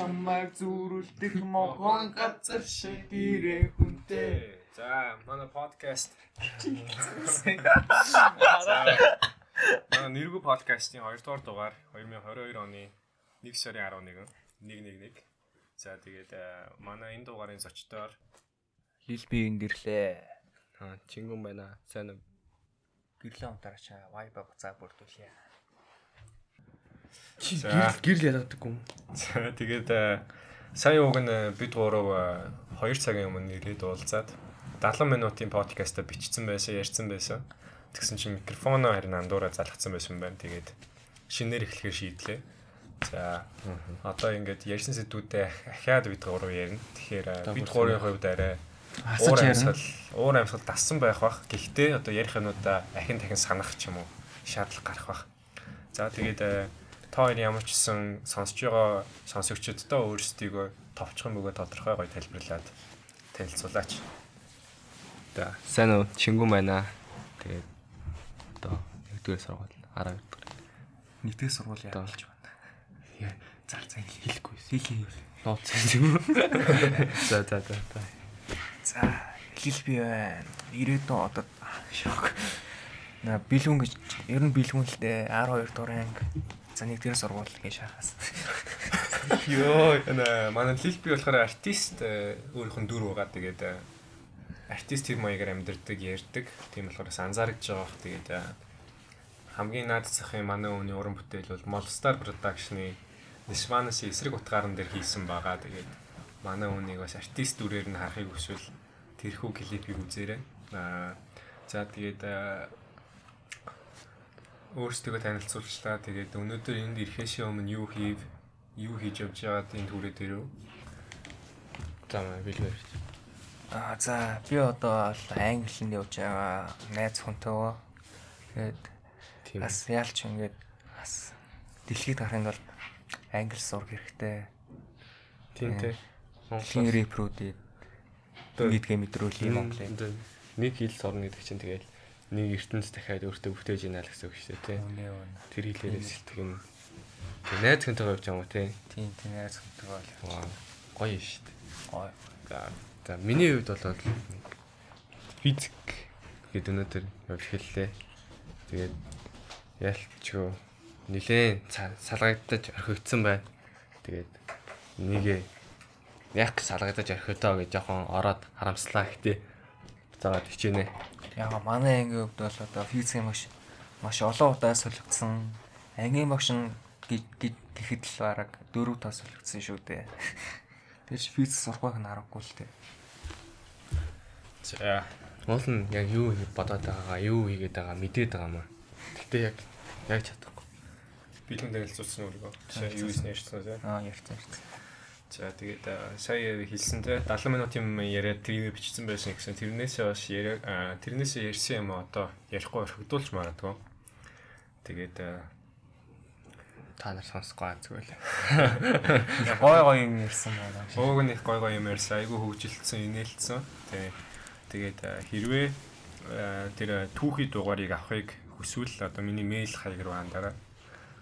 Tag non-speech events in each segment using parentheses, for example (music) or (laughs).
чамайг зүрүүлдэг (laughs) могон газар шиг ирээ хүнтэй. За, манай подкаст. Манай нэргүү подкастын 2 дугаар дугаар 2022 оны 1 сарын 11 111. За, тэгээд э, манай энэ дугаарын зочдоор Хил би ингэрлээ. Аа, чингүн байна. Сайн уу? Гэрлээ унтарачаа вайба буцаа бүрдүүлье. Яадаггүй юм. За, тэгээд э, сая уг нь э, бид гурав 2 цагийн өмнө нэрээд уулзаад 70 минутын подкаста бичсэн байсан, ярьсан байсан. Тэгсэн чинь микрофоноо харин андуураа залгацсан байсан байна. Тэгээд шинээр эхлэхээр шийдлээ. За одоо ингээд ярьсан сэдвүүдээ ахаад бид гурав ярина. Тэгэхээр э, бид гурвын хувьд арай уур амьсгал уур амьсгал дассан байх бах. Гэхдээ одоо ярих юмудаа ахин дахин санах ч юм уу шаардлага гарах бах. За тэгээд э, та хоёр ямар ч гэсэн сонсож байгаа сонсогчдод өөрсдийгөө товчхон бөгөөд тодорхой гоё тайлбарлаад танилцуулаач. За, сайн уу? Чингүн байна. Тэгээд одоо 1-р сургууль 12 дугаар. Нэгдүгээр сургууль яалж байна. Яа, Зар зар хэлэхгүй. Хил Нууц юм. За, за, за. за. За хил би байна. 90 одоо шок. На бэлгүн гэж ер нь бэлгүн л дээ 12 дугаар анги. За нэгдүгээр сургууль гэж шахаас. (laughs) Йоо, манай Лилби болохоор артист э, өөрийнх нь дүр байгаа. Тэгээд э, артист тэр маягаар амьдэрдэг, ярьдаг. Тийм болохоор бас анзаарч байгаа бох. Тэгээд э, хамгийн наад захын манай өвний уран бүтээл бол Molstar Production-ы Nishvana-сын эсрэг утгаарн дээр хийсэн байгаа. Тэгээд манай өвнийг бас артист дүрээр нь харахыг хүсвэл тэрхүү клипийг үзээрэй. Аа за тэгээд өөрсдөө танилцуулчлаа. Тэгээд өнөөдөр энд ирэхээс өмнө юу хийв? Юу хийж явж байгаад энэ түрээ дээрөө? За, билбэр. Аа за би одоо англинд явж байгаа найз хүнтэйгөө. Тэгээд Тийм. бас яалч ингээд бас дэлхийд гарахын тулд англи сурах хэрэгтэй. Тийм тий. Дэлхийн репруудыг гэдгээ мэдрүүлээ Монголын. Нэг хэл сорно гэдэг чинь тэгэл нэг ертөнц дахиад өөртөө бүтээж ийна л гэсэн үг шүү дээ тий. Тэр хэлээрээ сэлтэг нь тэг найз хүнтэйгээ явж байгаа юм тий. Тийм тийм найз хүнтэйгөө бол. Гоё шүү дээ. гой. За, миний хувьд бол физик гэдэг өнөөдөр явж хэллээ. Тэгээд ялчгүй нилээн салгагдаж орхигдсан байна. Тэгээд нэгэ яг салгагдаж орхидоо гэж жоохон ороод харамслаа гэтээ. Заагаад хичээнэ. Яга манай ангийн хувьд бол одоо физикийн багш маш олон удаа солигдсон. Ангийн багш нь гэ- гэ- гэхэд л бараг дөрөв тас солигдсон шүү дээ. (laughs) Тэр чи физик сурах байх нь аргагүй л дээ. За Уул нь яг юу хий- бодоод байгаагаа, юу хийгээд байгаа мэдээд байгаа маа. Гэтэ яг яг чадахгүй. бэлэн танилцуулсан өөрийгөө. Сая юу хийсэн ярьсан тий. Аа ярьсан ярьсан. За тэгээд сая хэлсэн те 70 минутын юм яриад тэрийг бичсэн байсан гэсэн тэрнээсээ бас яриа тэрнээсээ ярьсан юм одоо ярихгүй орхигдуулж магадгүй. Тэгээд Та нар сонсохгүй зүгээр л. (laughs) Гой гой юм ярьсан байна. ууг нь их гой гой юм ярьсан айгүй хөвгөлдсөн инээлдсэн. Тэ тэгээд хэрвээ тэр түүхий дугаарыг авахыг хүсвэл одоо миний мэйл хаяг руу хандаарай.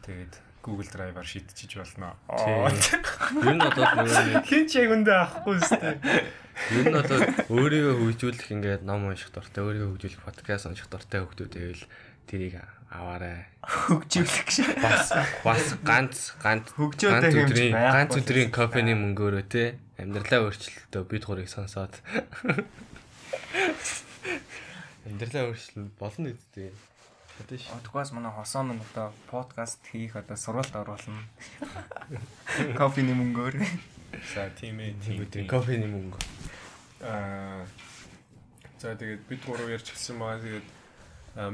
Тэгээд Google Drive-аар шийдчихэж болно. Ер нь бол Хин ч яг үндэ авахгүй өстэй. Ер нь бол өөрийгөө хөгжүүлэх ингээд ном унших дуртай, өөрийгөө хөгжүүлэх подкаст унших дуртай хүмүүс байвал тэрийг аваарай. хөгжүүлэх гэж. Бас бас ганц ганц Хөгжөөтэй байхгүй ганц өдрийн кофений мөнгөөрөө те амьдралаа өөрчлөлтөө бид гурыг сонсоод (laughs) амьдралаа өөрчлөл болно үстэй. Хаташ. Одгоос манай хосоо минь одоо подкаст хийх одоо сурвалт оруулна. Кофений мөнгөөр. За тийм ээ тийм. Кофений мөнгө. Аа за тэгээд бид гурав ярьж гисэн байгаа. Тэгээд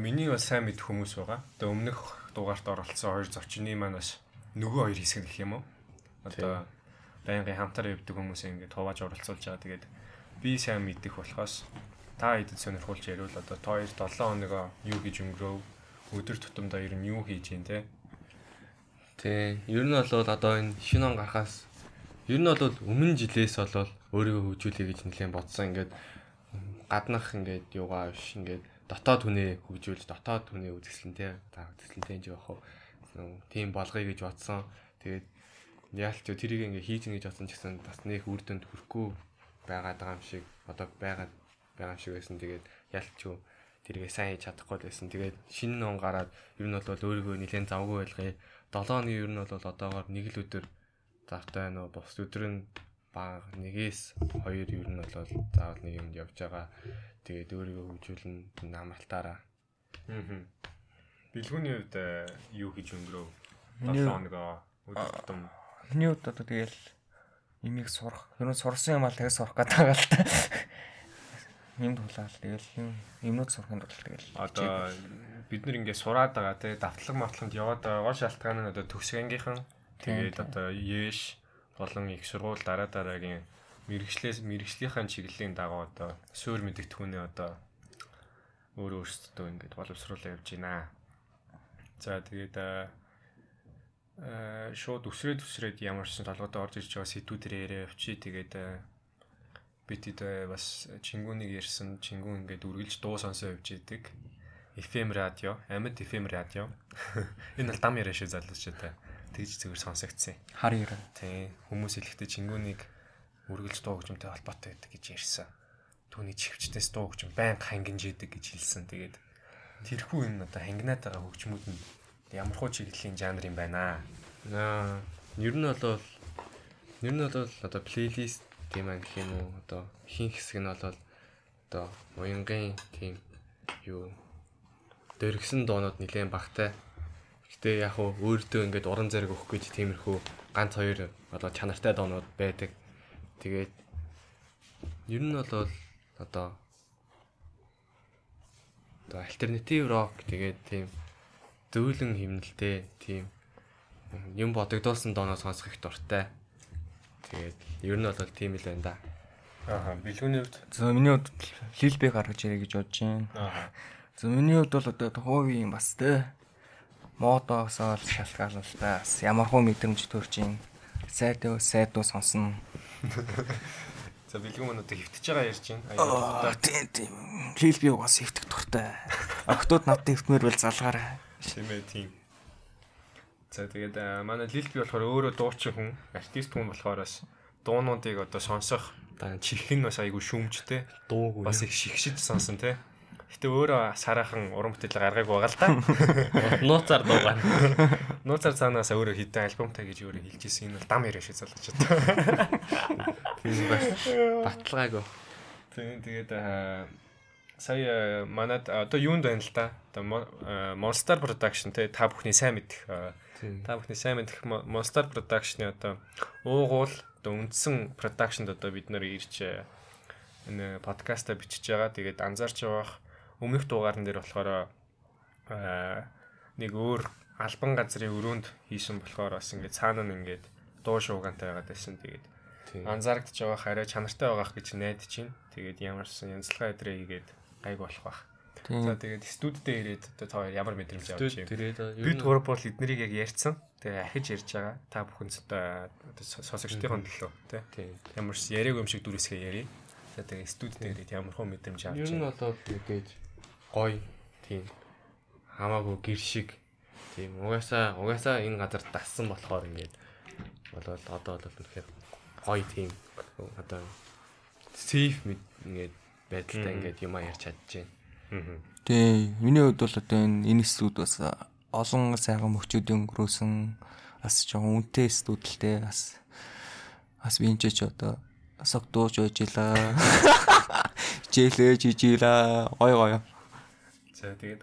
миний бас сайн мэдэх хүмүүс байгаа. Одоо өмнөх дугаарт оролцсон хоёр зочны маань бас нөгөө хоёр хэсэг гэх юм уу? Одоо байнгын хамтараа явдаг хүмүүс ингээд хувааж оролцуулж байгаа. Тэгээд би сайн мэдэх болохоос та хэдэд сонирхуулж ярил одоо та хоёр 7 хоногоо юу хийж өнгөрөв? Өдөр тутамдаа ер нь юу хийж юм те? Тий. Ер нь бол одоо энэ шинэ он гарахаас ер нь бол өмнө жилээс бол өөрийгөө хөгжүүлэе гэж нэлээд бодсон. Ингээд гаднах ингээд юугаа биш ингээд дотоод хүнээ хөгжүүлж дотоод хүнээ үзэсгэлэнтэй та үзэсгэлэнтэй юм жоох уу. Тийм болгоё гэж бодсон. Тэгээд яалч тэрийг ингээ хийж гэж бодсон ч гэсэн бас нэх үр дүнд хүрэхгүй байгаад байгаа юм шиг одоо байгаад байгаа юм шиг байсан. Тэгээд яалч тэргээ сайн хийж чадахгүй байсан. Тэгээд шинэ ном гараад ер нь бол өөрийгөө нэлээд завгүй байлгая. 7 оны ер нь бол одоогоор нэг л өдөр завтай нөө бус өдөр нь баг нэгээс хоёр ер нь бол заавал нэг юмд явж байгаа. Тэгээд өөрийгөө хөгжүүлнэ намралтаараа. Аа. Билгүүний хувьд э, юу хийж өнгөрөө? Миний 7 хоногоо өдөр тутам Миний хувьд одоо тэгэл имийг сурах. Ер нь сурсан юм аа тэгээд сурах гэдэг л та. Юм тулаал тэгэл юм юмнууд сурахын тулд тэгэл. одоо бид нар ингээд сураад байгаа те давтлаг мартлаганд яваад байгаа гол шалтгаан нь одоо төгсг ангийнхан тэгээд одоо ЕШ болон их сургууль дараа дараагийн мэрэгчлээс мэрэгжлийнхэн чиглэлийн дагуу одоо суур мэдэгдэхүүнээ одоо өөрөө өөрсдөө ингээд боловсруулаад явж байна. За тэгээд аа шууд өсрээд өсрээд ямар ч толгойд орж ирж байгаа сэдвүүдээр яриа явчи тэгээд бид хэд бас чингүүнийг ярьсан чингүүн ингээд үргэлж дуу сонсоо явж идэг. FM радио, амьд FM радио. (laughs) Энэ бол дам яриа шүү залуучуудаа. Тэгж зүгээр сонсогдсон. Хар яраа. Тий. Хүмүүс хэлэхдээ чингүүнийг үргэлж дуу хөгжмөнтэй холбоотой байдаг гэж ярьсан. Түүний чихвчтээс дуу хөгжим байнга хангинжээдэг гэж хэлсэн. Тэгээд тэрхүү юм одоо хангинаад байгаа хөгжмүүд нь ямар хуу чиглэлийн жанр юм байна. Аа, ер нь бол ер нь бол одоо плейлист тийм аа гэх юм уу одоо хин хэсэг нь бол одоо уянгын тийм юу дэргсэн доонууд нэлээд багтай. Гэтэ яг хуу өөртөө ингээд уран зэрэг өгөх гэж тиймэрхүү ганц хоёр одоо чанартай доонууд байдаг. Тэгээд ер нь бол одоо одоо альтернатив рок тэгээд тийм зөөлөн химнэлтэй тийм юм бодогдуулсан дооноо сонсох их дуртай. Тэгээд ер нь бол тийм л байна да. Аа, билгүүний хувьд За миний хувьд лил би гаргаж ирэй гэж бодож байна. аа За миний хувьд бол одоо хувийн бас те модоос ол шалтгаалалтай бас ямар хөө мэдрэмж төрж ин сайдөө сайдөө сонсно. (laughs) за билгүү маань одоо хөвтөж байгаа ярьж байна. Аа тийм тийм. Лил би угаас хөвтөх дуртай. Октод надад хөвтмөр бол залгаарай. тийм ээ тийм. За тэгээд манай Лил би болохоор өөрөө дуучин хүн, артист хүн болохоор бас дуунуудыг одоо сонсох Дан чих нь бас айгүй шүүмжтэй. дуугүй. Бас их шигшиж сонсон тий. Гэтэ өөрөө сараахан уран бүтээл гаргаагүй байгаа л да. (laughs) нууцаар дуугаа. (laughs) Нууцаар цаанаас өөрөө хитэн альбомтай гэж өөрөө хэлж ирсэн. Энэ бол дам яриа шиг залгачаад. (laughs) Тийм бас баталгаагүй. Тийм тэгээд сая манад одоо юунд байна л да. Одоо Monster Production те та бүхний сайн мэдэх. Та бүхний сайн мэдэх Mo- Monster Production-ы одоо уугуул одоо үндсэн production-д одоо бид нэр ирж аа, энэ подкаста бичиж байгаа. Тэгээд анзаарч байгаах өмнөх дугаарн дээр болохоор аа, нэг өөр албан газрын өрөөнд хийсэн болохоор бас ингээд цаана нь ингээд дуу шуугантай байгаад байсан. Тэгээд анзаарэгдэж байгаа хараа чанартай байгаах гэж найдаж байна. Тэгээд ямарсан янзлага өдрөө хийгээд гайг болох бах. За тэгээд студидээ ирээд одоо та хоёр ямар мэдрэмж авч юм. Бид гурав бол эднэрийг яг ярьсан. Тэгээ ахиж ярьж байгаа. Та бүхэн сонсогчдын төлөө тий. Ямар ч яриаг юм шиг дүрсгээ ярий. За тэгээд студидээ ирээд ямар хөө мэдрэмж авч Ер нь байна. бол мэдээж гоё тийм хамаагүй гэр шиг тийм угаасаа угаасаа энэ газар дассан болохоор ингээд болоод одоо бол үнэхээр гоё тийм одоо сейф мэд ингээд байдалтай ингээд юм ярьж чадчихээн. Аа. Тийм. Миний хувьд бол одоо энэ энэ студ бас олон сайхан мөчүүдийн өнгөрөөсөн бас жоохон үнэтэй студэлтэй бас бас би энэ ч одоо согдууж байжила. (laughs) Жээлээ жижила. Гой гой. За тэгээд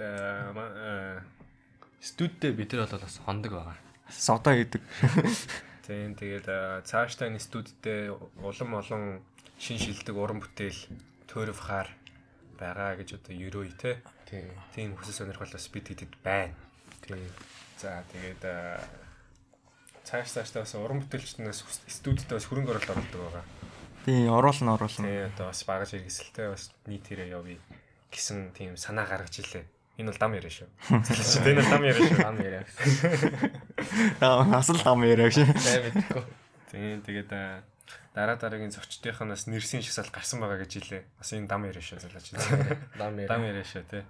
Студидээ бид нар бол бас хондог байгаа. Содоо хийдэг. (laughs) Тийм тэгээд аа, цаашдаа энэ студидээ улам олон шин шилдэг уран бүтээл төрөв хаар байгаа гэж одоо ерөөй те. Тийм. Хүсэл сонирхол бас бид хэдэд байна. Тийм. За тэгээд аа, цааш цаашдаа бас уран бүтээлчнээс студидээ бас хөрөнгө оруулалт оролдог байгаа. Тийм, оруулна оруулна. Тийм одоо бас багаж хэрэгсэлтэй бас нийтээрээ явъя гэсэн тийм санаа гаргаж илээ. Энэ бол дам яриа шүү. (laughs) Энэ бол дам яриа шүү. Ам яриа. Аа, асал лам яриа мэдгүй. Тийм тэгээд дараа дараагийн зочдынханаас нэрсийн шагсаал гарсан байгаа гэж хэлээ. Бас энэ дам яриа шүү залж. Дам Дам яриа. яриа шүү тий.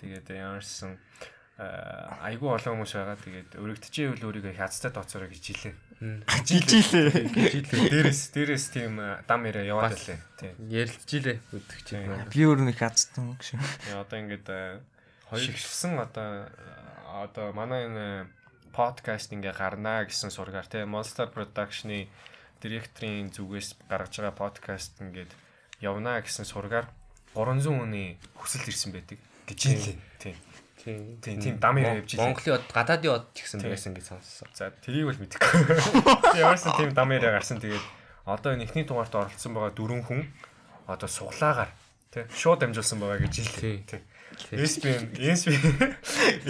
Тэгээд ямарсан айгүй олон хүмүүс байгаа. Тэгээд өргөдчихэвэл өөрийгөө хязтай тооцоорой гэж хэлээ. Жилээ. Жилээ. Дээрээс дээрээс тийм дам яриа яваад байлаа. Тийм. Ярилцжилээ өдөгч. Би өөр нэг хацсан гэж. Яа, Одоо ингээд шигшсэн одоо одоо манай энэ подкаст ингээ гарнаа гэсэн сургаар те Monster Production-ы директорийн зүгээс гаргаж байгаа подкаст ингээд явнаа гэсэн сургаар 300 хүний хүсэл ирсэн байдаг гэж хэлээ. Тийм. Тийм. Тийм, тийм дам яриа явж илээ. Монголын од гадаадын од гэсэн байсан гэж сонссон. За тэрийг бол мэдэхгүй. (laughs) Ямарсан тийм дам яриа гарсан тэгээд одоо энэ эхний дугаарт оролцсон байгаа дөрвөн хүн одоо суглаагаар тий шууд амжуулсан байгаа гэж хэлээ. Тий. Тий. ESPN ESPN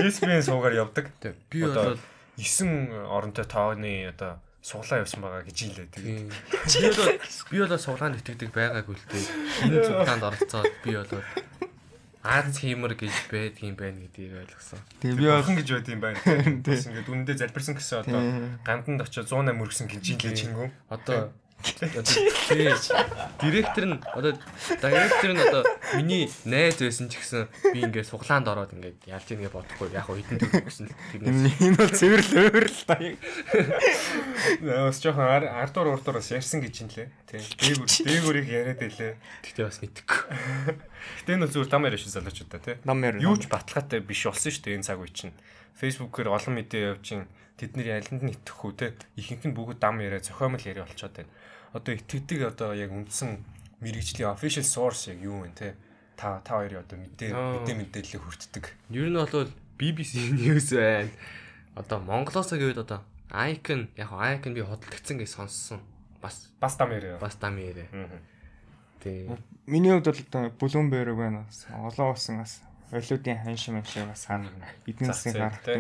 ESPN суугаар явдаг. Би бол 9 оронтой тооны одоо суглаа явсан байгаа гэж хэлээ. Тэгээд (laughs) би бол би бол суглаанд итгэдэг байгаагүй л дээ. Энэ цуглаанд оролцоод би бол Аз хиймэр гэж байдгийн байна гэдгийг ойлгосон. Тэгээ би охин гэж байд юм байна. Бас (laughs) ингээд үнэндээ залбирсан гэсэн одоо ганданд очиод 108 мөргсөн гэж хэлээ чингүн. Одоо директор нь одоо директор нь одоо миний найз байсан ч гэсэн би ингээд суглаанд ороод ингээд ялж ийнгээ бодохгүй яг хойдон төгөх гэсэн тэрнээс энэ бол цэвэрлэл өөрл та. Бас жоохон ардуур урдуур бас ярьсан гэж юм лээ. Тий. Дээгүр дээгүрийг яриад байлээ. тэгтээ бас мэдхгүй. Гэтэ энэ бол зүгээр дам яриа шүү залуучуудаа тий. Юу ч баталгаатай биш болсон шүү дээ энэ цаг үе чинь. Facebook-ээр олон мэдээ явж ин тэд нэр яланд нь итгэхгүй те ихэнх нь бүгд дам яриа зохиомл яриа болчиход байна. Одоо итгэдэг одоо яг үндсэн мэрэгжлийн official source яг юу вэ те та та хоёрын одоо мэдээ мэдээ мэдээлэл хүртдэг. Ер нь бол BBC News байна. Одоо Монголоос гэвэл одоо Icon яг Icon би хөдөлгдсөн гэж сонссон. Бас Бас дам яриа. бас дам яриа. Тий. Миний хувьд бол одоо Bloomberg байна. Олон улсын бас олиудын ханшин машиг бас хана эдийн засгийн гарах би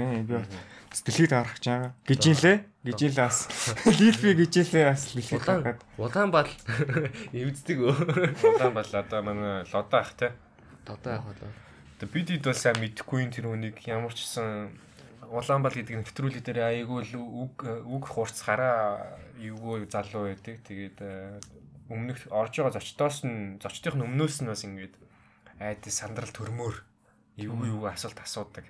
дэлхийд гарах гэж байгаа. Гижинлээ. Гижинлээ бас Лилби гижинлээ бас дэлхийд Улаан гаргаад. улаан бал эвддэг өө. Удаан бол одоо манай лодоо ах те. Одоо яг болоо. Одоо бид хэд бол сайн мэдэхгүй энэ тэр үнийг ямар ч гэсэн Улаанбал гэдэг нэвтрүүлэг дээр айгүй л үг үг хурц гараа эвгүй залуу байдаг. Тэгээд э, өмнөх орж байгаа зочдоос нь зочдын өмнөөс нь бас ингээд айдас сандрал төрмөр эвгүй эвгүй асуулт асуудаг.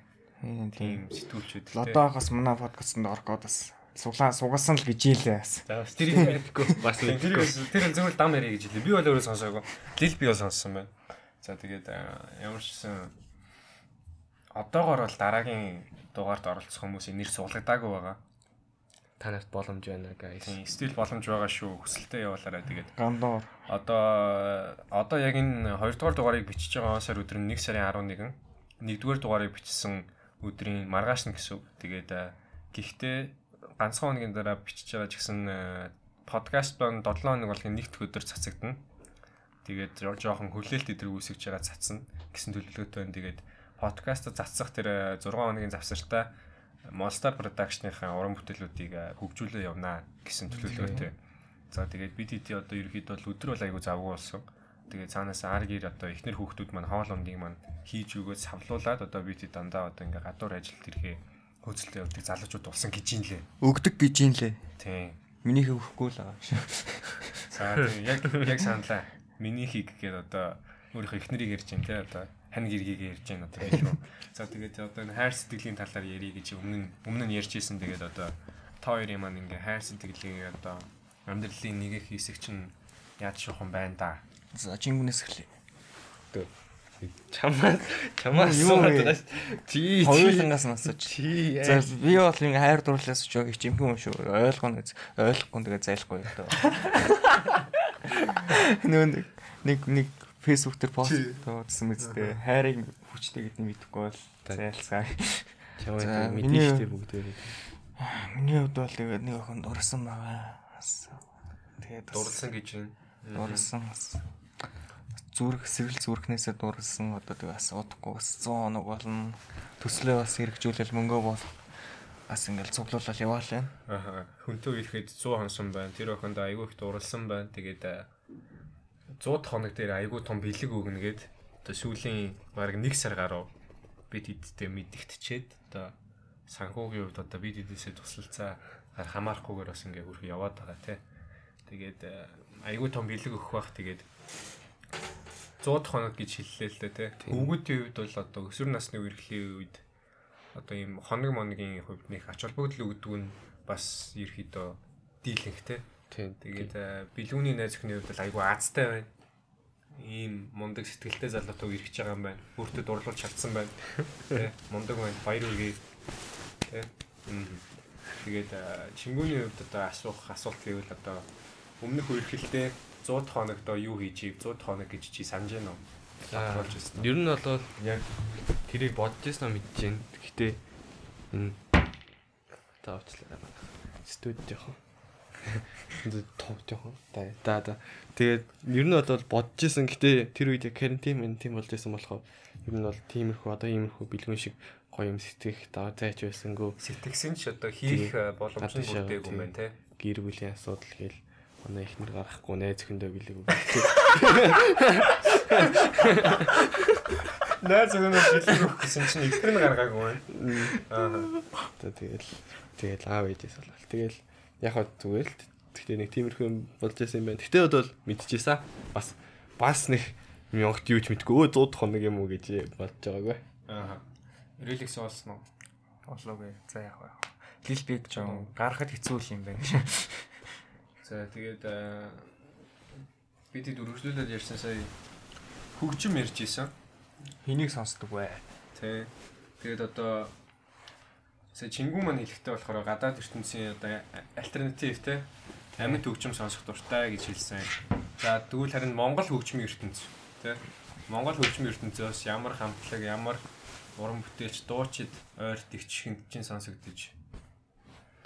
Тийм сэтгүүлчүүд. Лодоогоос манай подкастт орох гээд бас суглаа сугасан л гижинлээ бас. За бас Тэр мэдгүй. бас тэр л зөвхөн дам яриа гэж хэлээ. Би бол өөрөө сонсоогүй. Лил би бол сонссон байна. За тэгээд ямар ч гэсэн одоогоор бол дараагийн дугаард оролцох хүмүүсийн нэр суулгадаагүй байгаа. Та нарт боломж байна guys. Тийм, стил боломж байгаа шүү. Хүсэлтэд явуулаарай. Тэгээд Гандоор. одоо одоо яг энэ 2 дугаар дугаарыг бичиж байгаа сар өдөр нь 1 сарын 11 1-р дугаарыг бичсэн өдрийн маргааш нь гэсэн үг. Тэгээд гэхдээ ганцхан хоногийн дараа бичиж байгаа ч гэсэн э, подкаст бон 7 хоног болгон нэгд өдөр цацагдана. Тэгээд жоо- жоохон хүлээлт идрэг үүсгэж байгаа цацна гэсэн төлөвлөгөөтэй байна. Тэгээд подкаст цацсах тэр 6 хоногийн завсартаа Monster Production-ийн уран бүтээлүүдийг э, хөгжүүлээ явнаа гэсэн төлөвлөгөөтэй. За тэгээд бид хэд одоо ерөөхдөө бол өдөр бол айгу завгүй болсон. Тэгээд цаанаас аргир одоо эхнэр хүүхдүүд маань хоол ундыг маань хийж өгөөд савлуулад одоо бид дандаа одоо ингээ гадуур ажилд ирэхээ хөөцөлтөд явдаг залуучууд болсон гэж юм лээ. Өгдөг гижинлээ. Тийм. Минийхээ өгөхгүй л шүү. За тийм яг яг саналаа. Миний хийг гээд одоо өөрийнхөө эхнэрийг ярьж байна те одоо хань гэргийг ярьж байна одоо билүү. За тэгээд одоо энэ хайр сэтгэлийн талаар ярих гэж өмнө нь өмнө нь ярьж исэн тэгээд одоо та хоёрын маань ингээ хайр сэтгэлийг одоо амьдралын нэг их хэсэг чинь яаж шуухан байна да. За чингүнээс эхлэе. Чамаа чамаас вэ? суугаад чи Хоёулангаас нь чи За би бол ингээ хайр дурлалаас ч яг чимхэн юм шүү. Ойлгоно гэж. Ойлгохгүй тэгээ зайлахгүй юу. (laughs) Нөө нэг нэг нэг фэйсбүүк дээр пост тавьсан мэт хайрыг хүчтэй гэдгийг мэдэхгүй бол зайлсаа. За, чамаа мэдээж тэ бүгдээ. Миний хувьд бол тэгээд нэг охин дурсан байгаа. Тэгээд бас Дурлсан гэж байна. дурсан бас зүрх сэрэл зүрхнээсээ дурсан одоо тэгээ бас удахгүй бас 100 хоног болно. Төслөө бас хэрэгжүүлэл мөнгөө бол бас ингээл цуглуулал яваал байна. Аа хүнтөө ирэхэд 100 хонсон байна. Тэр охинд айгүй их дурлсан байна. Тэгээд э, 100 хоног дээр айгүй том бэлэг өгнө гээд одоо сүүлийн баг 1 сар гаруй бид эдтэй мэдгтчээд одоо санхүүгийн хувьд одоо бид эдээсээ тусалцаа хамаарахгүйгээр бас ингээ хөрх яваад байгаа тий. Тэгээд э, айгүй том бэлэг өгөх бах тэгээд 100 хоног гэж хэллээ л дээ тий. Өвгүүдийн хувьд бол одоо өсвөр насны үерхлийн үед одоо ийм хоног моногийн хувьд нэг ач холбогдол өгдөг нь бас ерөөхдөө дийлэнхтэй. Тийм. Тэгээд э, бэлгүүний найз өхний хувьд бол айгүй аазтай байна. Ийм мундаг сэтгэлтэй залуутаа ирж байгаа юм байна. Өөртөө дурлуулж чадсан байна. (laughs) Тэ мундаг байна. Баяр үргээ. Тэ. Тэгээд э, чингүүний хувьд одоо асуух асуулт гэвэл одоо өмнөх үерхэлдээ 100 хоногдоо юу хийж ив 100 хоног гэж чи санаж байна уу? Болж ирсэн. Ер нь бол яг тэрийг бодож ирсэн юм мэдэж байна. Гэхдээ энэ таавчлаа. Студ жоохон. Тоо жоохон. Да да. Тэгээд ер нь бол бодож ирсэн. Гэхдээ тэр үед карантин мэн тийм болж ирсэн болохоор ер нь бол тиймэрхүү одоо иймэрхүү бэлгүүн шиг гоё юм сэтгэх даа зайч байсангүй Сэтгэсэн ч одоо хийх боломж нь шаа, юм байна те. гэр бүлийн асуудал гээл манай ихнэр гарахгүй найз өхөндөө билег. Найз өгнөөс билүү гэсэн чинь ихтер нь гаргаагүй байна. Аа. Тэгэл тэгэл аав ээжээс болол. Тэгэл яг хад зүгээр л гэхдээ нэг тиймэрхүү болж байсан юм байна. Гэтэ бол мэдчихсэн. Бас бас нэг мянгат юу ч мэдгүй өө 100 хоног юм уу гэж бодож байгаагүй. Аа. Реликс олсон уу? Олоогүй. За яг байх. Лилбиг ч юм гарахад хэцүү юм байна. За тэгээд бид хэд үргэлжлүүлээд ярьсан сая хөгжим ярьж исэн. Хэнийг сонсдог вэ? Тэ. Тэгээд одоо сая чингүү маань хэлэхдээ болохоор гадаад ертөнцийн одоо альтернатив те амьд хөгжим сонсох дуртай гэж хэлсэн. За тэгвэл харин Монгол хөгжмийн ертөнц те Монгол хөгжмийн ертөнцөөс ямар хамтлаг, ямар уран бүтээлч, дуучид ойр тэгч хинтчин сонсогдож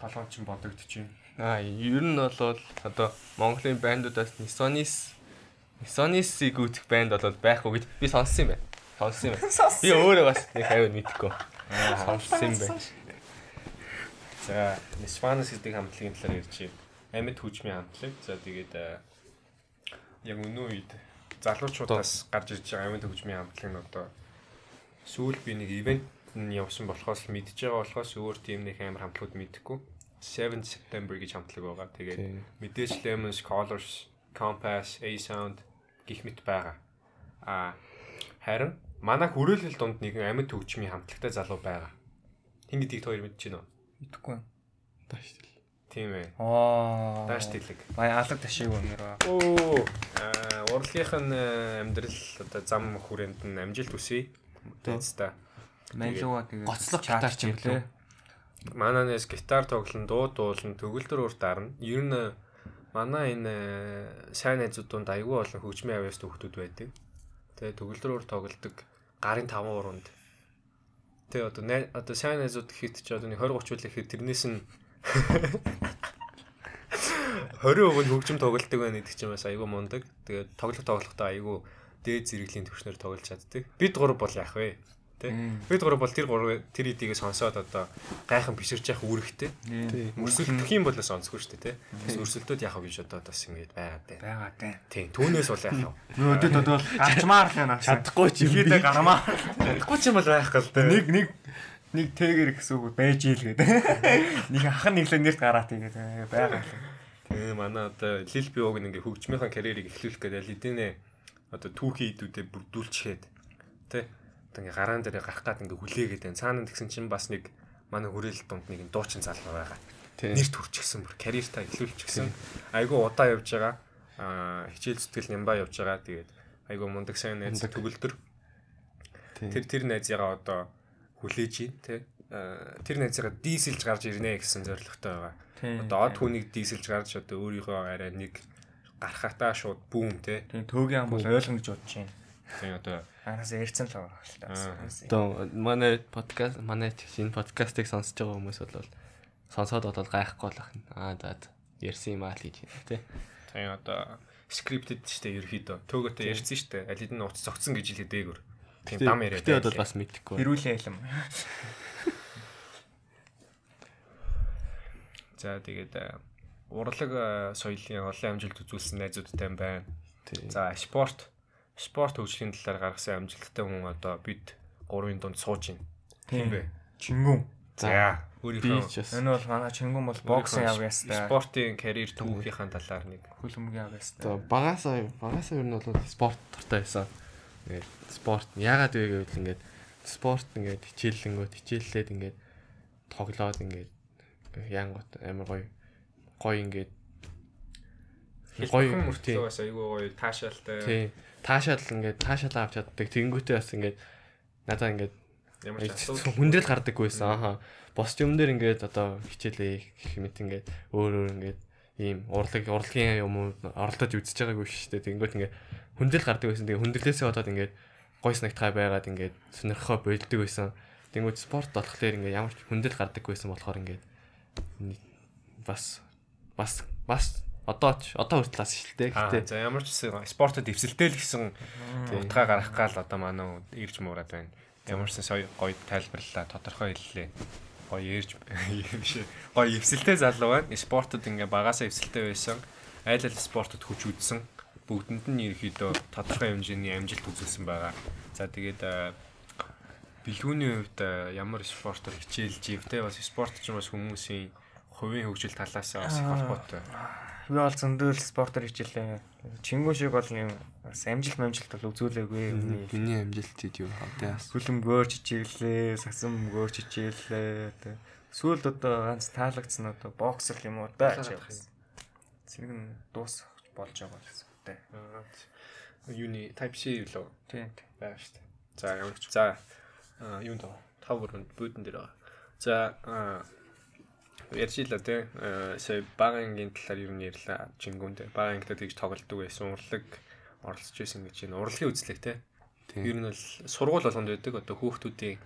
толгойч нь бодогдож байна. Аа ер нь бол одоо Монголын бандуудаас Nissanis Nissanis-ийг үүсгэх банд бол байхгүй гэж би сонссон юм байна. Сонссон юм байна. Би өөрөө бас нэг хавь мэдхгүй. Аа сонссон юм байна. За, Nisvanas гэдэг хамтлагийн талаар байна. Амьд хүчмийн хамтлаг. За, тэгээд э, яг өнөө үед залуучуудаас гарч ирж байгаа амьд хүчмийн хамтлаг нь одоо сүүл би нэг ивент нь явсан болохоос л мэдж байгаа болохоос өөр тийм нэг амар хамтлагууд мэдэхгүй. 7 September гэж хамтлаг байгаа. Тэгээд мэдээж Lemons, Colors, Compass, A-Sound гих мэт байгаа. А харин манай хүрээлэл донд нэгэн амьд хөгжмийн хамтлагтай залуу байгаа. Хин гэдгийг та хоёр мэдэж байна уу? Идэхгүй. Тааш. Тийм ээ. Аа. Дааш тэлэг. Бая алга ташиг өнөр ба. Оо, аа урлагийнх нь э, амьдрал одоо зам хүрээнд нь амжилт хүсье. Тэцтэй. Манлууга тэгээд Гоцлог гитарч юм лээ. Мананаас гитар тоглон, дуу дуулан, төгөлдөр урт дарна. Ер нь э, манай энэ э, сайн найзууд донд аягүй олон хөгжмийн авьяас төгтүүд байдаг. Тэгээ төгөлдөр урт тоглодог гарын таван уруунд. Тэгээ одоо одоо сайн найзууд гэхэд ч одоо нэг 20 30 үл ихэд тэрнээс нь (laughs) 20% нь хөгжим тоглолдог байна гэдэг чинь бас айгүй мундаг. Тэгээд тоглох тоглохдоо айгүй дээд зэрэглийн төвчнөр тоглож чаддаг. Бид гурав бол яах вэ? Тэ? Бид гурав бол тэр гурав тэр идийг сонсоод одоо гайхан биширж явах үүрэгтэй. Тий. Өрсөлдөх юм бол сонсгүй шүү дээ, тэ? Бас өрсөлдөөд яах вэ гэж одоо бас ингэж байгаа дээ. байгаа тань. Тийм, түүнээс бол яах вэ? Нөөдөд одоо гарчмаар л байна. Чадахгүй ч юм би. Ихэдэ гармаа. Тэгэхгүй ч юм бол байх гал дээ. Нэг нэг нэг тэгэр гэсэн үг байж ийл гэдэг. Нэг ах нэглээ нэрт гараат игээд байгаа. Тийм, манай одоо Лил би уг нэг хөгжмийнхаа карьерийг эхлүүлэх гэдэг лидэнэ одоо түүхий идүүдэд бүрдүүлчихэд одоо ингээ гараан дээр гарах гад ингээ хүлээгээд байна. Цаана тэгсэн чинь бас нэг манай хүрээлэл донд нэг дуучин залуу байгаа. Тий. Нэр төрчихсөн бүр карьертаа эхлүүлчихсэн. Айгу удаа явж байгаа. Аа хичээл зүтгэл нямбаа явж байгаа. Тэгээд айгу мундаг сайн найз төгөлдөр тэр тэр найзыгаа одоо хүлээж ийн тэ тэр найзыгаа дийсэлж гарч ирнэ гэсэн зорилготой байгаа. Одоо од хүнийг дийсэлж гарч одоо өөрийнхөө арай нэг гарахатаа шууд бүүм. Тийм төөгийн ам бол ойлгоно гэж бодож байна. Тийм одоо Анаас ярьсан л байгаа л. Одоо манай подкаст манай чинь подкастыг сонсож байгаа хүмүүс бол сонсоод бодоод гайхгүй болох нь. Аа за. ярьсан юм аа л гэж байна тий. тийм одоо скриптед штэ ерөөхдөө төөгөөтэй ярьсан штэ аль хэдийн нууц зогцсон гэж хэлээд дээгүр. Тийм дам яриад. Гэтэ бол бас мэдэхгүй. Хэрүүлээ хэлэм. (laughs) За тэгээд э, урлаг э, соёлын олон амжилт үзүүлсэн найзуудтай юм байна. За спорт спорт хөгжлийн талаар гаргасан амжилттай хүн одоо бид гурвын дунд сууж байна. Тийм бэ. Чингүн. За өөрийнхөө Энэ бол манай чингүн бол боксын авьяастай. спортын карьер түүхийнхаа талаар нэг Хөлбөмбөгийн авьяастай. одоо багасаа багасаа ер нь бол спорт дуртай байсан. Тэгээд спорт яагаад вэ гэвэл ингээд спорт ингээд хичээллэнгөт хичээллээд ингээд тоглоод ингээд янгот амар гоё гоё ингээд гоё мөртлөө бас айгүй гоё таашаалтай. Таашаал ингээд таашаал авч чаддаг. Тэгэнгүүтээ бас ингээд надаа ингээд Ямар ч асуудал хүндрэл гардаггүй байсан. Аа бос юм дээр ингээд одоо хичээлээ гэх мэт ингээд өөр өөр ингээд ийм урлаг урлагийн юм оролдож үзэж байгаагүй шүү дээ. Тэгэнгүүт ингээд хүндрэл гардаг байсан. Тэгээ хүндрэлээсээ болоод ингээд гой санагтахай байгаад ингээд сонирхоо болдог байсан. Тэгэнгүүт спорт болохоор ингээд ямар ч хүндрэл гардаггүй байсан болохоор ингээд бас бас бас одоо ч одоо хүртэл бас шилтэй гэхдээ За ямар ч спортод эвсэлтэй л гэсэн утгаа гаргах гал одоо манай ирж муураад байна. Ямар ч сая гоё тайлбарлалаа, тодорхой хэллээ. Гоё ирж (laughs) биш гоё эвсэлтэй залуу байна. Спортод ингээ багасаа эвсэлтэй байсан. Айл ал спортод хүч үзсэн. Бүгдэнд нь ерөөхдөө тодорхой хэмжээний амжилт үзүүлсэн байгаа. За тэгээд бэлгүүний хувьд ямар спортоор хичээлж ивтэй бас спорт ч бас хүмүүсийн хувийн хөгжил талаас бас их холбоотой. Би бол зөндөл спортоор хичээлээ. Чингүү шиг бол юм бас амжилт амжилт бол үзүүлээгүй. Миний амжилт tid юу хавтай бас Хүлэм гоорч хичээлээ, сасан гоорч хичээлээ. Сүүлд одоо ганц таалагдсан одоо боксер юм уу да гэж явсан. Зэрэг нь дуусах болж байгаа гэсэн үгтэй. Юуны type C лөө Тийм. байгаа шүү дээ. За ямар ч за аа, юунд тав өрөнд бүүдэн дээр байгаа. За ярьжила те сая багангийн талаар юу нэрлээ чингүнд багангтай тэгж тоглолдог байсан урлаг оролцож байсан гэж байна. Урлагийн үзлэг те. Ер нь бол сургууль болгонд байдаг одоо хүүхдүүдийн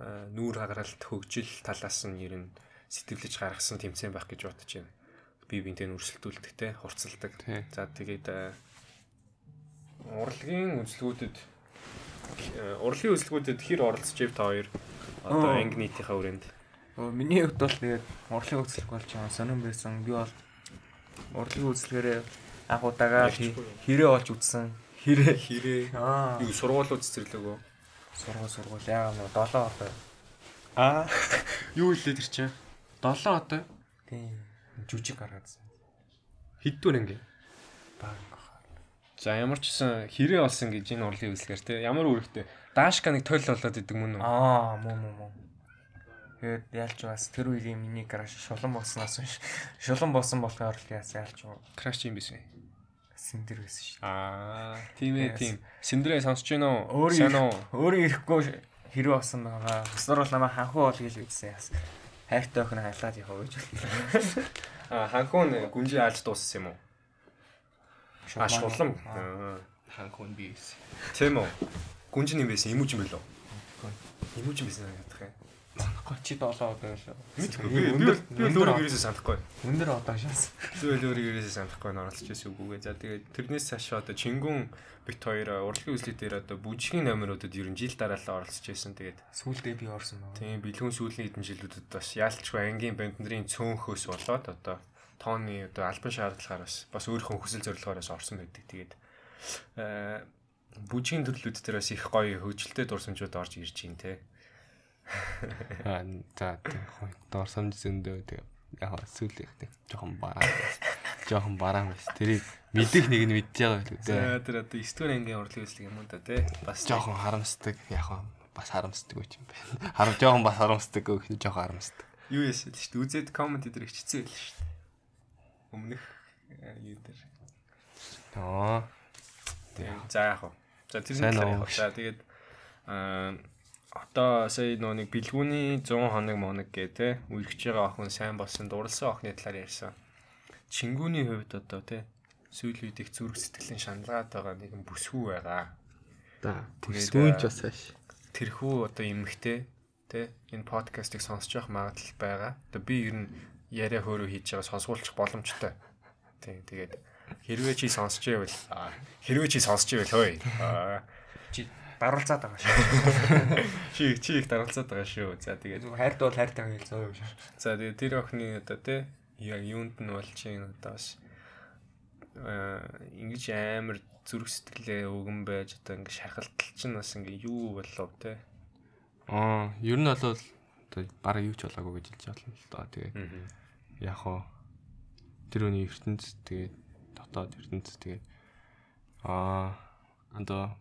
аа, нүүр хагаралт хөгжил талаас нь ер нь сэтгэлж гаргасан тэмцээн байх гэж бодож байна. Бие биентэй хурцлдаг. Тий. За тэгээд аа, урлагийн үзлгүүдэд э, урлагийн үзлгүүдэд хэр оролцож ив та хоёр одоо анги нийтийнхаа Өө, Миний хувьд бол тэгээд урлагийн үзлэг болж байгаа сонирн байсан. Би бол урлагийн үзлэгээрээ анх удаага Ярьчихгүй. хэрэг олж үзсэн. Хэрэг хэрэг аа юу сургуулиуд цэцэрлэгөө сургууль сургууль яа нөө 7 одоо. аа юу хэлээ тэр чинь 7 одоо Тийм. Жүжиг гаргаадсан. хэддүр анги Баг. за ямар ч гэсэн хэрэг олсон гэж энэ урлагийн үзлэгээр те ямар үүрэгтэй даашка нэг тойл болоод идэг мөн үү Аа, муу муу муу. Тэгээд ялч бас тэр үеийн миний гараж шулан болсноос биш. Шулан болсон болохоор л яас ялч краш юм биш синдэр байсан шүү. аа тийм ээ тийм синдрээ сонсож байна уу сайн уу Өөрөө ирэхгүй хэрэг болсон байгаа. Бусдаар бол намайг ханхуу бол гэж үзсэн яас. Хайртай охин хайлаад явах гэж бодлоо. (laughs) аа ханхуун гүнжи аалж дууссан юм уу Аа. Аа. ханхун би байсан. тийм үү гүнжи юм байсан имүүж юм билүү имүүж юм байсан гэдэг юм Санахгүй чи 7 одоо л. Мэдгүй. Би би өөрөө ерөөсөө санахгүй. Өндөр одоо шанс. Би л өөрөө ерөөсөө санахгүй оролцож байсан үгүйгээ. За тэгээд тэрнээс цаашаа одоо Чингүн бит хоёр урлагийн үзлэг дээр одоо бүжгийн номеруудад ер нь жил дараалал оролцож байсан. Тэгээд Сүүлдээ би орсон байна. тийм бэлгүүн сүүлийн хэдэн жилүүдэд бас яалтчгүй ангийн банд нарын цөөнхөөс болоод одоо тооны одоо албан шаардлагаар бас бас өөрийнхөө хүсэл зорилгооос орсон байдаг. Тэгээд аа бүжгийн төрлүүд дээр бас их гоё хөгжилтэй дурсамжууд орж ирж байна те. Аа за дор самж зөндөө тэг яг сүүл их тэг жоохон бараа. Жоохон бараа байсан. Тэрийг мэдих нэг нь мэдж байгаа За дээ. тэр одоо 9 дугаар ангийн урлагийн үзлэг юм уу да те. Бас Жоохон харамсдаг яг бас харамсдаг үуч юм байна. Харам жоохон бас харамсдаг гэх нь жоохон харамсдаг. юу ясэл шүү дээ. Үзээд коммент дээр хичцээ байл шүү дээ. Өмнөх юу дээр. Тийм. За вэ? За яах вэ? За тэгээд аа одоо сая нөө нэг бэлгүүний 100 хоног моног гэ те үргэж байгаа охин сайн болсон дурлсан охины талаар ярьсан. Чингүүний хувьд одоо те сүүлийн үед их зүрх сэтгэлийн шаналгаад байгаа нэгэн бүсгүй байгаа. Тэгээд, сүүнч аа, бас хааш. тэрхүү одоо эмхтэй тэ энэ подкастыг сонсож явах магадлал байгаа. Одоо би ер нь яриа хөөрөө хийж байгаа сонсгуулчих боломжтой. Тийм тэгээд хэрвээ чи сонсож байвал хэрвээ чи сонсож байвал хөөе. Чи даруулцаад байгаа шүү. Чи чи их даралцаад байгаа шүү. (laughs) За тэгээд хайртай бол хайртай гэж зөө юм шүү. за тэгээд тэр охины одоо тэ яг юунд нь болж юм одоо бас аа ингэж амар зүрх сэтгэлээ өгөн байж одоо ингэ шархалтал чинь бас ингэ юу болов те. Аа, ер нь бол одоо бараг юу ч болоогүй гэж хэлж байна л да. Тэгээ яг хоо тэр үний ертөнц тэгээд дотоод ертөнц тэгээд аа андаа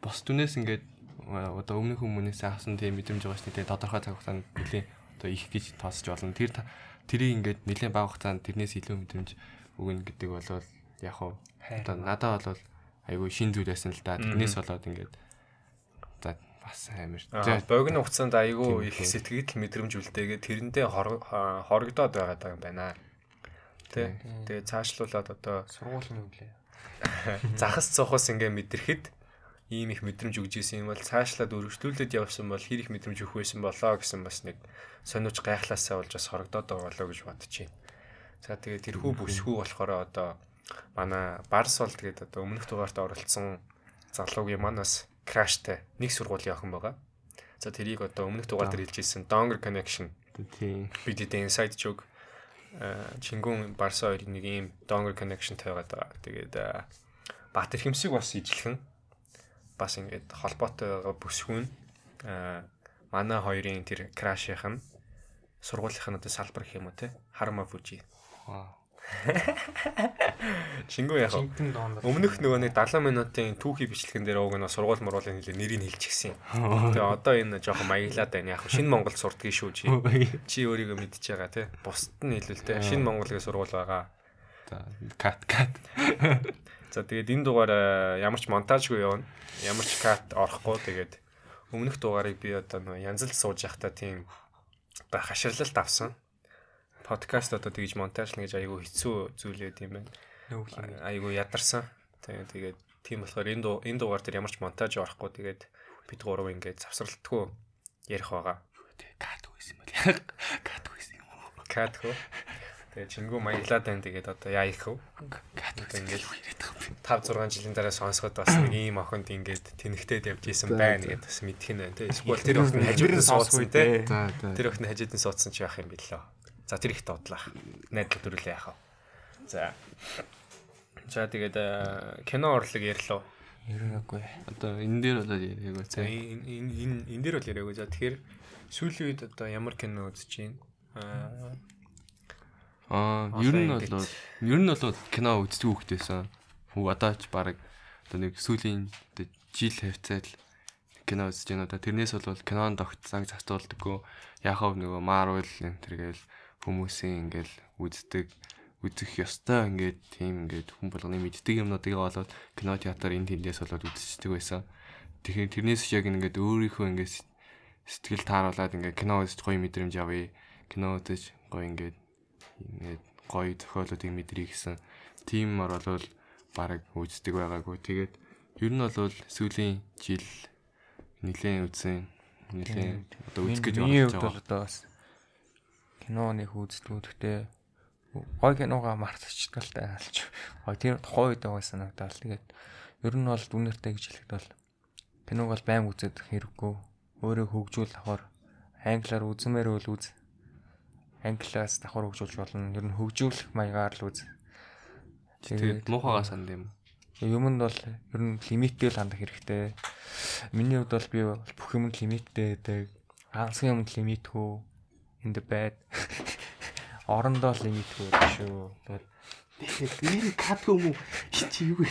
бос түнээс ингээд одоо өмнөх хүмүүнээс авсан тийм мэдрэмж байгаа шүү дээ. Тодорхой цаг хугацаанд нэлээд одоо их гэж тоосч болно. Тэр тэрийг ингээд нэлээд бага хугацаанд тэрнээс илүү мэдрэмж өгнө гэдэг бол яг хуу одоо надад бол айгүй шин зүйл байсан л да. Тэрнээс болоод ингээд за бас амар. Богино хугацаанд айгүй их сэтгэл мэдрэмж үлдээгээ тэрэндээ хорогдоод байгаа юм байна. Тэ. Тэгээ цаашлуулаад одоо сургуулийн үглээ. (laughs) Захас цохос ингээ мэдрэхэд ийм их мэдрэмж өгж исэн юм бол цаашлаад өргөжлүүлээд явсан бол хэр их мэдрэмж өгөх байсан болоо гэсэн бас нэг сониуч гайхлаасаа болж бас хорогдоод байгаа болоо гэж бодож байна. За тэгээ тэрхүү бүсгүй болохоор одоо манай Барс бол тэгээд одоо өмнөх дугаарт оролцсон залуугийн манаас краштай нэг сургуулийн охин байгаа. За тэрийг одоо өмнөх дугаар дээр хэлж ирсэн Donger Connection. Тийм. Бид эдийн inside joke Чингүн Барса хоёрын нэг ийм Donger Connection тавиад байгаа. Тэгээд Батэр хэмсэг бас ижилхэн бас ингээд холбоотой байгаа бүсгүүн манай хоёрын тэр крашийнх нь сургуулийнх нь одоо салбар гэх юм уу те Харма Фужи. (laughs) Шингүү яг өмнөх нөгөө нэг 70 минутын түүхий бичлэгэн дээр уг нь сургууль муруулын хэлээ нэрийг хэлчихсэн. (laughs) Тэгээ одоо энэ жоохон маяглаад байна. Яг шинэ Монгол сурдгийг шүү чи. Чи өөрийгөө мэдчихэж байгаа тий. Бусд нь хэлвэл тий. Шинэ Монголын сургууль байгаа. За кат кат. (laughs) За тэгээд энэ дугаар ямар ч монтажгүй явна. Ямар ч кат орохгүй тэгээд өмнөх дугаарыг би одоо нөгөө янзлж сууж явахдаа тийм одоо хаширлалт авсан подкаст одоо тэгж монтажлна гэж айгүй хэцүү зүйлээ тийм байна. Айгүй ядарсан. Тэгээд тэгээд тийм болохоор энэ энэ дугаар дээр ямар ч монтаж орохгүй тэгээд бид гурав ингээд завсралтгүй ярих байгаа. Кат үйсэн яг (laughs) кат үйсэн юм уу? Кат хөө. Тэгээд чингүү маяглаад байна тэгээд одоо яа их вэ? Кат ингээд 5 6 жилийн дараа сонсоход бас нэг ийм охинд ингээд тэнхтээд явж исэн байна гэдээ бас мэдэх нь байна тий. Эсвэл тэр охин хажууд нь суудсан тий. Тэр охин хажууд нь суудсан ч яах юм бэлээ. За тэр их дуудлаа. Найдал төрүүлээ яах вэ? За. За тэгээд э, кино урлаг ярьлаа. Яригаагүй. Одоо энэ дээр болоод яриаг За энэ энэ энэ дээр бол яриаггүй. За тэгэхээр сүүлийн үед одоо ямар кино үзэж байна? Аа Аа, ер нь бол ер нь бол кино үздэг хүүхдээсэн. Хүү одоо ч баг одоо нэг сүүлийн жил хавцаад кино үзэж байна. Одоо тэрнээс бол кинонд тогтсааг застуулдаггүй. Яхав нөгөө Marvel энэ тэргээл хүмүүсийн ингээл үздэг үзэх ёстой ингээд тийм ингээд хүн болгоны мэддэг юмнуудыг болоод кино театр энэ тэндээс болоод үзчихдэг байсан. Тэгэхээр тэрнээс яг ингээд өөрийнхөө ингээд сэтгэл тааруулаад ингээд кино үзэж гоё мэдрэмж авъя. Кино үзэж гоё ингээд ингээд гоё зохиолуудыг мэдрий гэсэн тиймэр болвол баг үздэг байгаагүй. Тэгээд ер нь бол сүүлийн жил нэлээд үзсэн нэлээд одоо үзэх гэж бодож байгаа. Одоо бас кино нэг үздэг. Гэхдээ гой киногаа мартчихдаг л алч. Гой тэр тухайн үед байгаа санагдал. Тэгээд ер нь бол дүнэртэй гэж хэлэхэд бол киног бол байнга үзээд хэрэггүй. Өөрөө хөгжүүл авахар англиар үзмээр үл үз. Англиас давхар хөгжүүлж болно. Ер нь хөгжүүлэх маягаар л үз. Тэгээд муухайгаа санд юм. Юмд бол ер нь лимиттэй л хандах хэрэгтэй. Миний хувьд бол би бүх юмд лимиттэй байдаг. Ганцхан юмд лимитгүй the bed. (laughs) Орондоо л иймэрхүү шүү. Тэгэхээр энэ кат юм уу? Чи юу вэ?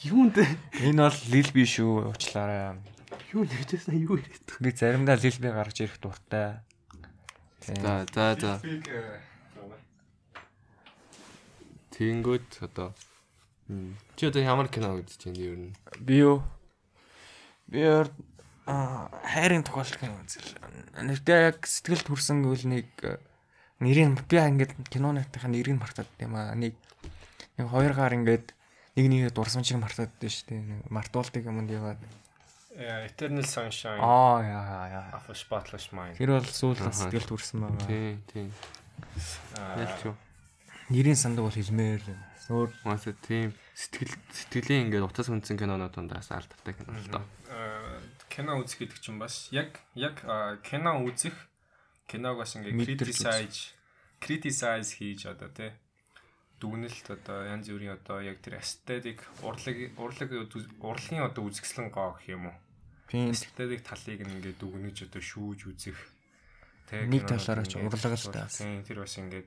(laughs) Юунд энэ бол лил би шүү уучлаарай. Юу нэгжсэн юу яриад. Би заримдаа лил би гаргаж ирэх дуртай. За за за. Тэнгүүд одоо чи одоо ямар кино үзэж байна ер нь? Би юу? Би аа хайрын тохиолдол кино үзэл. Нэгдээ яг сэтгэл төрсөн гэвэл нэг э, нэрийг би ингээд кинонуудынхаа нэрийг мартаад тийм аа. Нэг нэг хоёр гар ингээд нэг нэгээ дурсан чиг мартаад дээ шүү дээ. Мартуулдаг юмд яваад. Eternal Sunshine. Аа яа яа. Of a Spotless Mind. Тэр бол сүүлд сэтгэл төрсөн байгаа. Тий, тий. Аа. Нэрийн сандаг бол хэлмээр өөр маш тийм сэтгэл сэтгэлийн ингээд утас хүнсэн кинонууд дондаас алдтай кино л доо кино үзэх гэдэг чинь бас яг яг кино үзэх киног бас ингээ criticize criticize хийж одоо тий дүгнэлт одоо янз бүрийн одоо яг тэр aesthetic урлаг урлаг урлагийн одоо үзэсгэлэн гоо гэх юм уу. Aesthetic талыг ингээ дүгнэж одоо шүүж үзэх нэг талаараа ч урлаг л таа. Тий тэр бас ингээ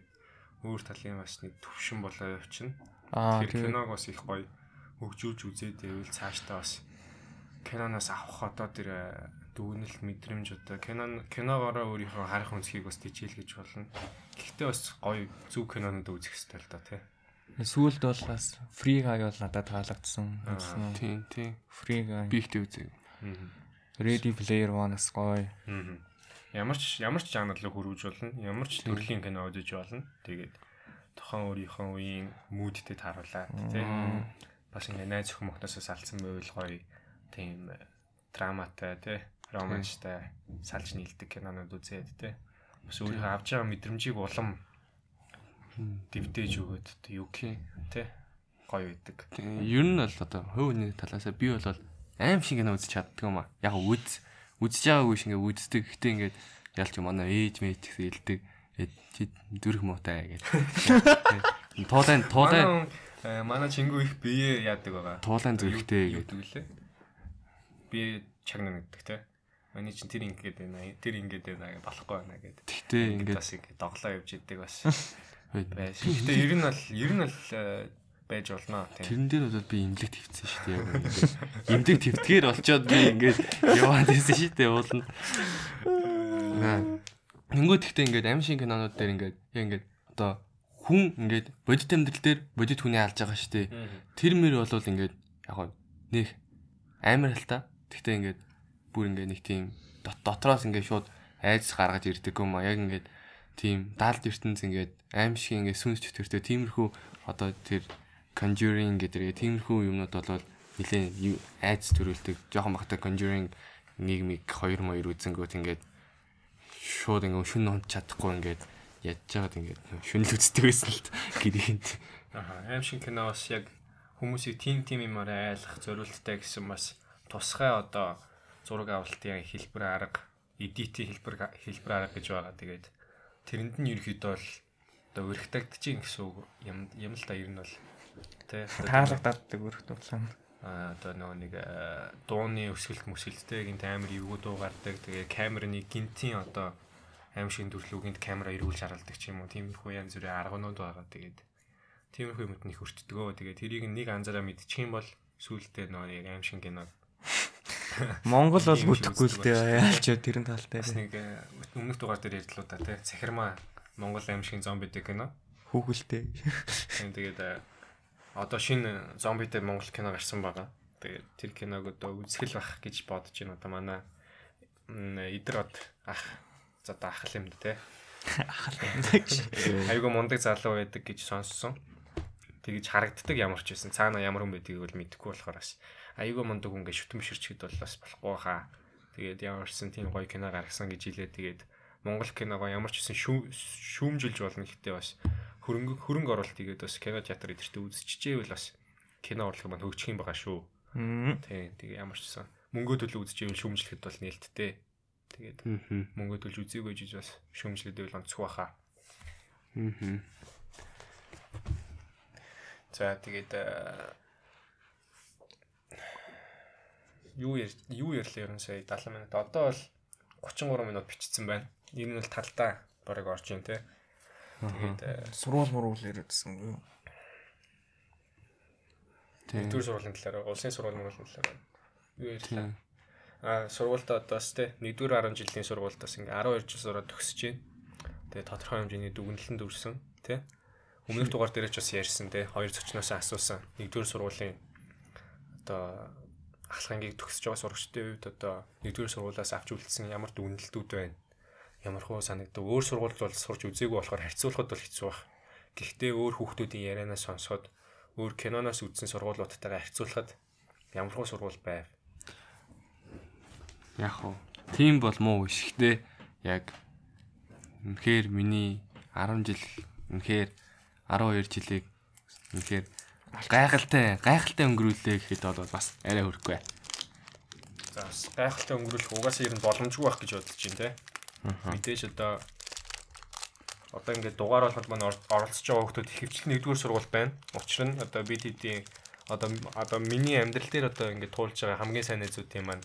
өөр талын бас нэг төвшин болоо явчихна. Тэр киног бас их гоё хөгжүүлж үзээд байвал цаашдаа бас киноноос авах одоо тэр дүгнэлт мэдрэмж одоо кино киногоороо өөрийнхөө харах өнцгийг бас тижийлгэж болно. Гэхдээ бас гоё зөв кинонууд үзэх хэрэгтэй л да тий. Сүүлд бол бас Free Guy бол надад таалагдсан. Тийм тийм. Free Guy. Би ихтэй үзег. Ready Player One-аас гоё. Ямар ч ямар ч жанр руу хөрвж болно. Ямар ч төрлийн кино үзэж болно. Тэгээд тухайн өөрийнхөө үеийн мүүдтэй тааруулаад тий. Бас ингээ найз өхөн мохноосоо салцсан байвал гоё тийм драматай тий романчтай салж нийлдэг кинонууд үзээд тий. Бас өөрийнхөө авч байгаа мэдрэмжийг улам дэвдээж өгөөд юу тий гоё байдаг. Тэгээ ер нь бол одоо хувь хүний талаасаа би бол аим шиг кино үзэж чаддаг юм а. Яг үз үзэж байгаагүй шиг ингээ үздэг. Гэтэ ингээд ялч манай ээж гэсэн хэлдэг. Чи дүрх муутай гэж. (laughs) Туулайн туулайн манай чингүү их бие яадаг байгаа. Туулайн зүрхтэй гэдэг лээ. Би чагнаа гэдэг те. Манай чин тэр ингээд байна. Тэр ингээд байна болохгүй байна гэдэг. Тэгтээ ингээд бас ингээд доглоо явж идэг бас. (laughs) Гэтэ ер нь бол ер нь бол байж болно тийм. Тэрэн дээр бол би имлэг твцсэн шүү дээ. Яг ингээд имлэг твтгэр олцоод би ингээд яваад ирсэн шүү дээ уулна. Тэнгүүд ихтэй ингээд аим шиг кинонууд дээр ингээд яг ингээд одоо хүн ингээд бодит амьдрал дээр бодит хүний алж байгаа шүү дээ. Тэр мөр бол ингээд яг нэг амар л та. Тэгтээ ингээд бүр ингээд нэг тийм дотроос ингээд шууд айдас гаргаж ирдэг юм а. Яг ингээд тийм даалд ертөнц ингээд аим шиг ингээд сүнс чөтгөртэй тиймэрхүү одоо тэр conjuring гэдэг тиймэрхүү юмнууд бол нэлээ айдас төрүүлдэг. Жохон бахтай conjuring нийгмиг 2 моёр үзэнгүүт ингээд шууд ингээд шүн унт чадахгүй ингээд ядж байгаад ингээд шүнл үздэг байсан л гэрийнт. Аа аим шиг кино бас яг хүмүүсийг тим тим юмар айлах зориулттай гэсэн бас тусгай одоо зураг авалтын хэлбэр арга, эдитийн хэлбэр хэлбэр арга гэж байгаа. Тэгээд тэрэнд нь ерөөхдөө бол одоо өргөтагдчихин гэсэн үг юм юм л та ер нь бол тий таалагддаг өргөтөглөн. Аа одоо нөгөө нэг дууны өсгөлт мөсгөлттэй гинт амар эвгүй дуу гардаг. Тэгээ камерны гинтийн одоо аим шиг төрлүүгийнт камера ирүүлж харуулдаг ч юм уу. Тиймэрхүү янз бүрийн арганууд байгаа. Тэгээд тиймэрхүү юмд нэг өртдгөө. Тэгээд тэрийг нэг анзаараа мэдчих юм бол сүүлдээ нөгөө яг аим шиг кинод (laughs) Монгол бол бүтэхгүй л дээ яалч тэрэн талтай. Бас нэг э, өмнөх дугаар дээр ярьдлаа та тий. Цахирмаа Монгол аим шиг зомбитэй кино. Хүүхэлтэй. Тэгээд э, одоо шинэ зомбитэй Монгол кино гарсан байгаа. Тэгээд тэр киног одоо үзэх л бах гэж бодож байна. Одоо манай идрод ах за одоо ах юм тий. Ах юм гэж. Айгуу мундаг залуу байдаг гэж сонссон. Тэгэж харагддаг ямар ч байсан. Цаана ямар хүн байдгийг бол мэдэхгүй болохоор бас айгүй мундаг хүн гэж шүтэн биширчгэд бол бас болохгүй хаа. Тэгээд ямарчсан тийм гоё кино гаргасан гэж хэлээ. Тэгээд Монгол киногоо ямар ч гэсэн шүүмжилж болно гэхдээ бас хөрөнгө хөрөнгө оруулалт хийгээд бас кино театр эдэртээ үзчихжээвэл бас кино урлаг маань хөгжих юм байгаа шүү. Тийм. Тэгээ ямар ч гэсэн мөнгө төлөө үзчихвэл шүүмжлэхэд бол нээлттэй. Тэгээд мөнгө төлж үзээгүй жиж бас шүүмжлэдэг бол онцгой баха. Аа. За тэгээд юу юу ярьлаа ерөн сая 70 минут. Одоо бол 33 минут бичсэн байна. Энэ нь бол талдаа барыг орж ийн те. Тэгээд сурвал мөрүүл яриадсан юу? Тэгээд төр сурвалын талаар, улсын сурвал мөрүүлийн талаар юу ярьлаа? Аа сургуультай одоос те 1-р 10 жилийн сургуультаас ингээ 12 жил сураад төгсөж байна. Тэгээд тодорхой хэмжээний дүгнэлтэнд өрсөн те. Өмнөх дугаар дээр ч бас ярьсан те. Хоёр зочноос асуусан. 1-р сургуулийн одоо ахлагангийг төгсөж байгаа сурагчдын үед одоо нэгдүгээр сургуулиас авч үлдсэн ямар дүгнэлтүүд байна? Ямар хөө санагдав? Өөр сургуульд бол сурч үзээгүй болохоор харьцуулахад бол хэцүү баг. Гэхдээ өөр хүүхдүүдийн ярианаас сонсоход өөр киноноос үзсэн сургуулиудтайгаа харьцуулахад ямар хөө сургууль байв? Яг уу. Тийм бол муу биш гэхдээ яг үнэхээр миний 10 жил үнэхээр 12 жилийг үнэхээр гайхалтай гайхалтай өнгөрүүлээ гэхэд бол бас арай хөрөхгүй. За бас гайхалтай өнгөрүүлэх угаасаа ер нь боломжгүй байх гэж бодож байна те. Мэдээж одоо одоо ингээд дугаар болоход маань оролцож байгаа хүмүүс ихэвчлэн нэгдүгээр сургууль байна. Учир нь одоо бид хэдийн одоо одоо миний амьдрал дээр одоо ингээд туулж байгаа хамгийн сайн найзуудын маань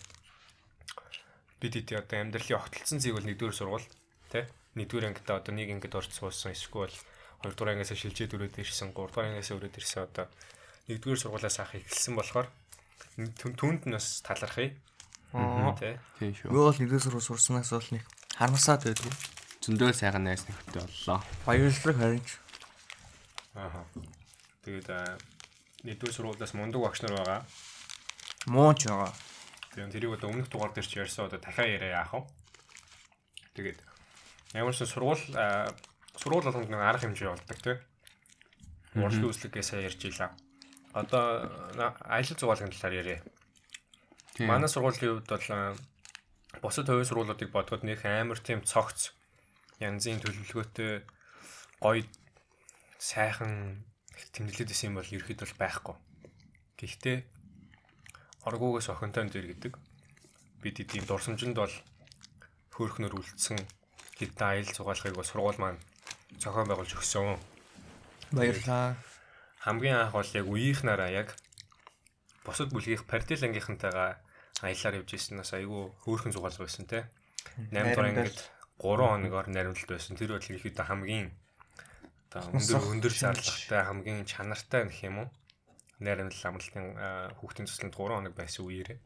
бид хэдийн одоо амьдралын огтлцсон зэйг бол нэгдүгээр сургууль те. Нэгдүгээр ангидаа одоо нэг ангид орж суусан эсвэл 2 дугаар ангиас шилжээд өрөөд ирсэн 3 дугаар ангиас өрөөд ирсэн одоо 1-р сургуулиас авах эхэлсэн болохоор түн- түнд нь бас талархъя. Аа. Тэ. Тийм шүү. Би бол нэгдүгээр сургууль сурснаас бол нэг харамсаад байдгүй. Зөндөө сайхан найз нөхдөд боллоо. Баярлалаа харин ч. Аа. Тэгээд нэгдүгээр сургуулиас мундаг багш нар байгаа. Муу ч байгаа. Тэгээд тэрийг одоо өмнөх дугаар дээр ч ярьсан одоо дахиад яриа яах вэ? Тэгээд ямар ч сургууль сургууль болгонд нэг арга хэмжээ болдог тийм. Урлагийн үзлэгээ сайн ярьж илаа. Одоо аялал зугаалгын талаар ярья. Тийм. Манай сургуулийн хувьд бол бусад хувийн сургуулиудыг бодоход нөх амар тийм цогц янзын төлөвлөгөөтэй гоё сайхан тэмдэглээд исэн юм бол ерөөд бол байхгүй. Гэхдээ оргуугаас охинтой дээр гэдэг бид эдийн дурсамжинд бол хөөхнөр үлдсэн хэдэн аял зугаалгыг бол сургууль маань зохион байгуулж өгсөн. Баярлалаа. Хамгийн анх бол яг үеийнхнаараа яг бусад бүлгийнх параллел аяллаар явж ирсэнээс айгүй хөөрхөн зугаалга байсан те. 8 дугаар ангид 3 хоногор наримлалт байсан. Тэр бол ихэд хамгийн одоо өндөр өндөр зарлагтай хамгийн чанартай гэх юм уу? Наримлал амралтын хүүхдийн төсөлд 3 хоног байсан үеэрээ.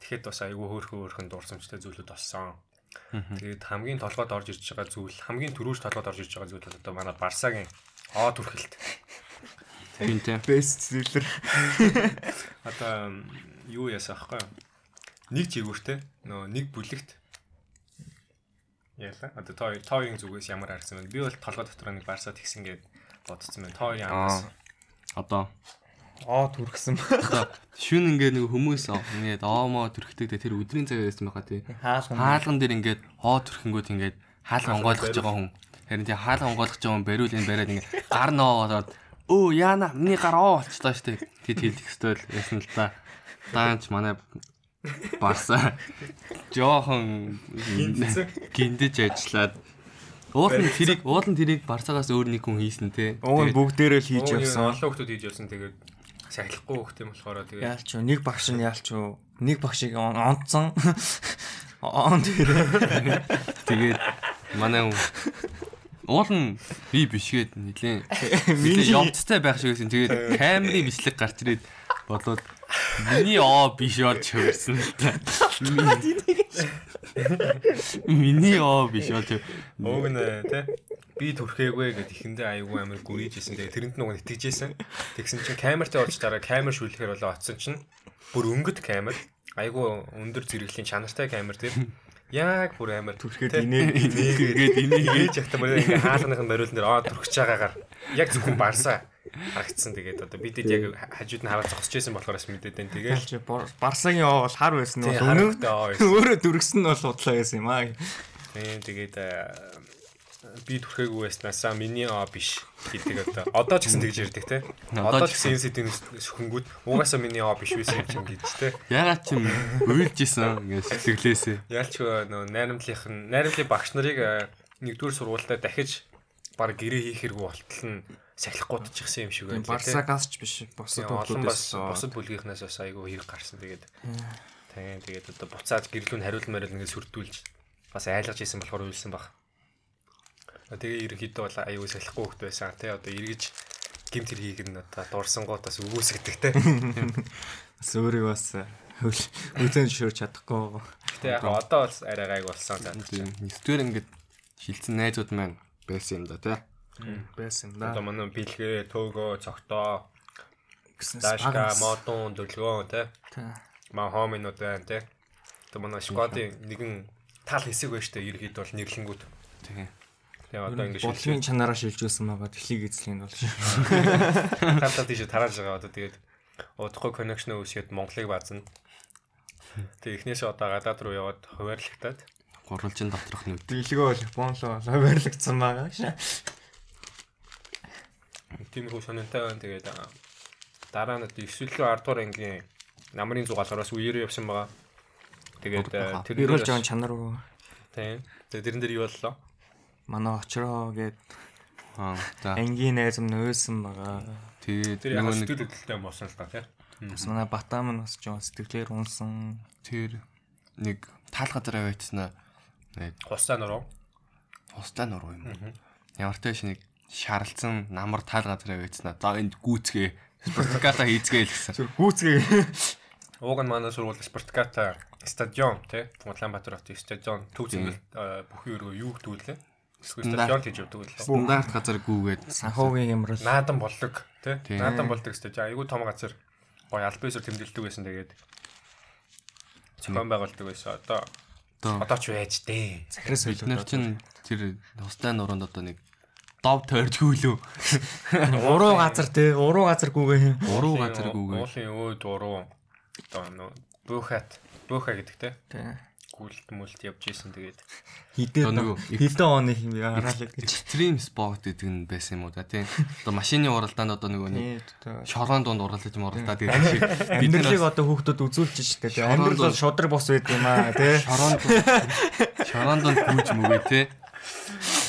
Тэгэхэд бас айгүй хөөрхөн хөөрхөн дурсамжтай зүйлүүд болсон. Тэгээд хамгийн толгойд орж ирж байгаа зүйл хамгийн түрүүж толгойд орж ирж байгаа зүйл бол одоо манай Барсагийн оо түрхэлт. Тийм тийм. Best seller. (laughs) Одоо юу яасан аахгүй юу? Нэг жигүүртэй нөө нэг бүлэгт яалаа. Одоо тоо тоогийн зүгээс ямар харсан бэ? Би бол толгой дотор нэг барсаад тэгсэн гээд бодсон байна. Тоогийн амаас. Одоо Аа түргсэн. одоо шүн ингээд нэг хүмүүс ингээд оомоо төрхтэйдээ тэр өдрийн цаг байсан байхаа тий. Хаалган. Хаалган дээр ингээд хоо төрхөнгөт ингээд хаалга онгойлгож байгаа хүн. Харин тий хаалга онгойлгож байгаа хүн бариул энэ бариад ингээд гар ноо болоод өө яана миний гар оо болчлаа штэ. Тэд хэлэх хэвэл ясна л та. Даанч манай барса жоохон гиндэж ажиллаад уул нь тэрийг уул нь тэрийг барсагаас өөр нэг хүн хийсэн те. Уг нь бүгдээрээ л хийж явсан. Олон хүмүүс хийж явсан. Тэгээд сахилахгүй хөх юм болохоор тэгээд Яалч юу нэг багш нь яалч юу нэг багшийг он- онцсон. Он дээр. Тэгээд манай хүн уул нь би бишгээд нилээн (laughs) миний явцтай байх шиг байсан. Тэгээд камерын бичлэг гарч ирээд болоод миний оо биш болж хөрсөн л та. Миний оо биш болж ууг нь тий би түрхээгүй гэд ихэндээ аягүй амар гүрийжсэн. Тэгээд тэрэнд нөгөө итгэжсэн. Тэгсэн чинь камертай орж дараа камер шүлэхээр болоо оцсон чинь бүр өнгөт камер. Айгүй өндөр зэрэглэлийн чанартай камер тэр яг бүр амар. Түрхэд тий, инээ ингээд энийг Ээж ахта мөр ингээ хаалганыхын бариулан дээр аа түрхэж байгаагаар. Яг зөвхөн барсаа харагдсан. Тэгээд одоо бид яг хажууд нь хараад зогсож байсан болохоор бас мэдээд байна. Тэгээд Барсагийн оо бол хар байсан тий бол өнөө харагдаа аа байсан. өөрөө дүргсэн нь бол удлаа байсан юм аа. Тийм тэгээд э, би түрхээгүй байснасаа миний аа биш гэдэг одоо одоо ч гэсэн тэгж ярьдаг те. Одоо ч гэсэн энэ сэдвийн хөнгүүд угаасаа миний аа биш байсан юм гэж те. ягаад ч юм уйлж исэн ингээд сэтгэлээсээ. Яалч нөө найрамдлынх нь найрамдлын багш нарыг э, нэгдүгээр сургуультай дахиж баг гэрээ хийхэргүй болтол нь сахилахгүй тчихсан юм шиг байна. Барсагаас ч биш босод хөдлөөс бусад бүлгийнхнаас бас айгүй хэрэг гарсан тэгээд тийм тэгээд одоо буцаад гэрлүүн хариулмаар л ингээд сүрдүүлж бас айлгаж исэн болохоор уйлсан баг. Тэгээ ерөнхийдөө бол аюу салахгүй хөхт байсан тий одоо эргэж гимт хийх нь одоо дурсангуудаас өгөөсгдөг тий. (laughs) бас өөрөө бас хөл үзэн шөрч чадахгүй. Гэтэ яг одоо бол арай гайг болсон нэгдүгээр ингээд шилцэн найзууд маань байсан юм да тий. Байсан Одоо да. манай бэлгээ, төөгөө, цогтоо, Гэсэн дашка, модон, дөлгөөн тий. Та. Маа хоминууд байна тий. Одоо манай Шкодын нэгэн тал хэсэг байна штэ ерөнхийдөө бол нэрлэнгүүд. Тийм. Тэгээ одоо ингэ Бодлын шилжүүлж чанараа шилжүүлсэн байгаа дэлхийг эзлэхийн бол (laughs) тал тийш тарааж байгаа одоо тэгээд удахгүй коннекшн үүсгээд Монголыг баазна. Тэгээ эхнээс одоо гадаад руу яваад хуваарлагдаад Гурвалжин доторх нүд. дэлгөө бол Японлоо хаварлагдсан байгаа шээ. Тиймэрхүү сонинтай байна. Тэгээд аа, дараа нь одоо 9 лөө 10 дугаар ангийн намрын зугаалгараас үеэрээ явсан байгаа. Тэгээд аа, тэр Ирүүлж байгаа чанар уу? Тийм. Тэгээд тэрэн дээр юу боллоо? Манай очроо гээд Аа за ангийн найз минь нөөсөн байгаа. тэгээд Тэр яг нөгөө нэг сэтгэл хөдлөлтэй болсон л та тийм. Бас манай Батам нь бас жоо сэтгэлээр унсан. тэр нэг таал газар аваачснаа нэг Хустай нуруу. хустай нуруу юм. Ямар ч тааш нэг шаралцсан намар таал газар аваачснаа. За энд гүүцгээ Спортиката хийцгээе л гэсэн. (laughs) Зүр гүүцгээ. Ууг нь манай сургууль Спортиката стадион тий Улаанбаатар хотын стадион төв зэмэл бүхий өргөө юу гэдүүлээ. Эсвэл стадион гэж явдаг үлээ. Стандарт газар гүүгээд Санхүүгийн юмрал. Наадан болдог тий Тийм. Наадан болдог стадион айгүй том газар гоё альбисор тэмдэглэдэг байсан тэгээд зохион байгуулдаг байсан. Одоо одоо ч байж дээ. Захирас бид нар чинь тэр тустай нуруунд одоо нэг дов тойрч гүйлөө. уруу газар те уруу газар гүгээ. Уруу газар гүүгээ. Уулын өөд уруу. Одоо нөө бөөхат бөөха гэдэг тий Тэ. гүйлт мүлт явж исэн тэгээд нөгөө хідээ оны юм яараал гэж. Extreme sport гэдэг нь байсан юм уу да тийм. Одоо машины уралдаанд одоо нөгөө нэг Тий, шорон донд уралдаж уралдаад гэдэг шиг (laughs) амьдралыг одоо хүүхдүүд үзүүлж штэ те. Шорон Амьдрал бол шодрог бос байд юм аа те. шорон шорон донд гүйж мүгээ те.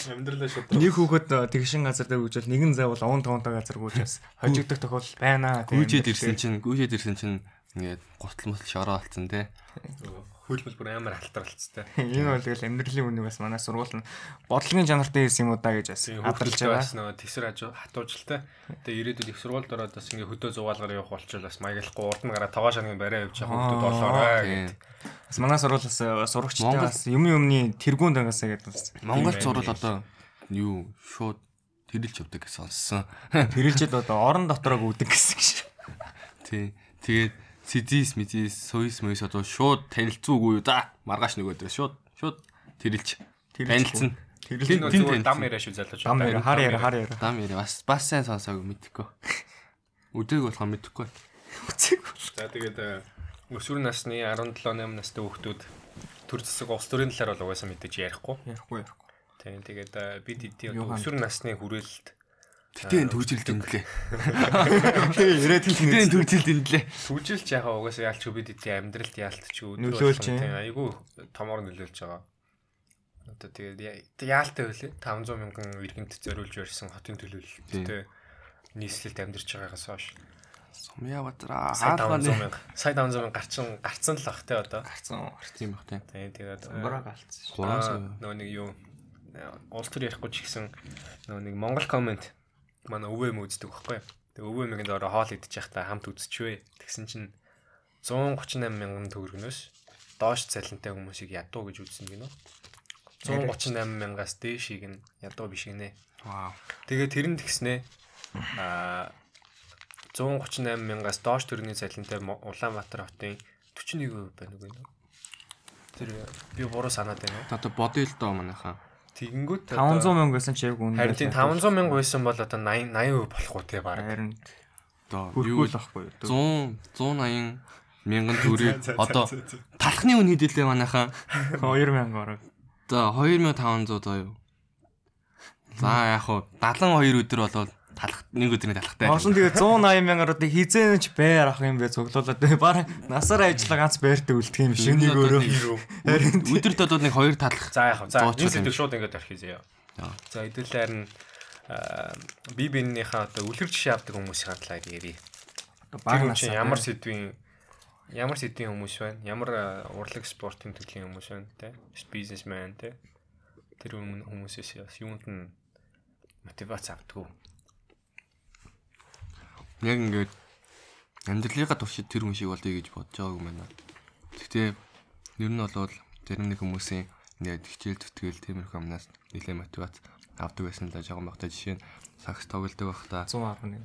Амьдралаа шууд Нэг хүүхэд тэгшин газар дээр үжил нэгэн зайвал овон тавантай газар гүйжээс хожигдох тохиол байна. Гүйжээд ирсэн чинь гүйжээд ирсэн чинь ингээд гутал мутал шороо болсон те. Хөлбөл бүр амар халтралцтай. (laughs) Энэ бол тэгэл амьдралын үнийг бас манай сургууль нь бодлогын чанартай ирсэн юм уу да гэж бас хадгалж байгаа. бас хажуу хатуужилтай. Тэгээ ирээдүйд их сургуульд ороод бас ингээ хөдөө зугаалгаар явах болчихвол бас маяглахгүй урд нь гараа тоогоо шангийн барай явж байгаа хүмүүс болоорой Тийм. гэдэг. Бас манай сургуулиас э, сурагчтай бас юм юмны тэргүүнд ангасаа гэдэг бас Монгол байна. одоо юу шууд тэрэлж явдаг гэсэн сонссон. тэрэлжэд одоо орон дотроо гүдэг гэсэн (laughs) шиг. Тий. Тэгээд Сизис, Мизис, Сойс, Мойс одоо шууд танилцуугүй юу да. Маргааш нөгөө дээр шууд шууд тэрэлж танилцсан. Тэрэлж танилцсан. дам яриа шүү залууч. Дам яра хар яра хар яра. Дам яри бас бас сайн сонсоогүй мэдхгүй. (laughs) Өдөг болохоо мэдхгүй. Үцэг. За тэгээд э, өсвөр насны 17 8 настай хүүхдүүд төр зэсэг улс төрийн талаар бол угаасаа мэдээж ярихгүй. Ярихгүй ярихгүй. Тийм тэгээд э, бид Юухан. өсвөр насны хүрээлэлд Тэтэн төгжил дэндлээ. Ирээд Тэтэн хэлнэ. төгжил дэндлээ. Түжилж яхаа угаасаа яалч бид эдийн амьдралд яалтч Нөлөөлж юм. тийм айгүй томор нөлөөлж байгаа. Одоо тэгээд яалтай байлээ 500 мянган иргэнт зориулж барьсан хотын төлөөлөлттэй нийслэлд амьдарч байгаагаас хойш Сумья бадраа. сая Хаалгаа 500 мянга сая 500 мянга гарчин гарцсан л бах те одоо. гарцсан. тийм бах. Тийм тэгээд Бараа галцсан. Нөгөө нэг юу улс төр ярихгүй ч гэсэн нөгөө нэг Монгол комент манай өвөө юм үздэг байхгүй. Тэгээ өвөө мэгэнд ороо хоол идчих байхдаа хамт үзчихвэ. Тэгсэн чинь 138 мянган төгрөгнөөс доош цалинтай хүмүүсийг ядуу гэж үзсэн гинөө. 138 мянгаас дээшийг нь ядуу биш гинэ. Вау. Тэгээ тэр нь тэгснэ аа 138 мянгаас доош төрний цалинтай Улаанбаатар хотын 41% байна үгүй нөө. Тэр би буруу санаад байна. уу? Одоо бодё л доо манайхаа. Тэгэнгүүт 500 мянга байсан ч яг үнэ. Харин тийм 500 мянга байсан бол одоо 80 80% болох уу те баг. Харин Одоо юу л ахгүй. 100 180 мянган төгрөгийг одоо талхны үн хэдэлээ манайхаа. 2000 орог. За 2500 зоо (laughs) юу. За яг хуу 72 өдөр болвол талах нэг өдрийн талхтай. Олон тэгээ 180 мянгаар одоо хизээнч байр ах юм бэ цуглуулад баг насаар ажиллаа ганц байртаа үлдэх юм шиг нэг өөрөө. Өдөрт бол нэг хоёр талах. За яг за Дооч энэ сэдв шууд ингээд заяа. За. За хэдүүлээр нь би биенийхээ одоо үлгэр жишээ авдаг хүмүүсийн талаар ярив. баг насаа. ямар сэдвийн ямар сэдвийн хүмүүс байна? Ямар урлаг спортын төрлийн хүмүүс байна те? Бизнесмен те? Тэр хүмүүсээс юунд нь мотивац авдаг уу? Яг ингээд амьдралынхаа туршид тэр хүн шиг болъё гэж бодож байгаагүй байна. Гэхдээ ер нь бол зарим нэг хүмүүсийн ингээд хичээл зүтгэл тиймэрхүү амнаас нэлээд мотивац авдаг байсан л жоохон багтаа жишээ нь сакс тоглодог байхдаа 111.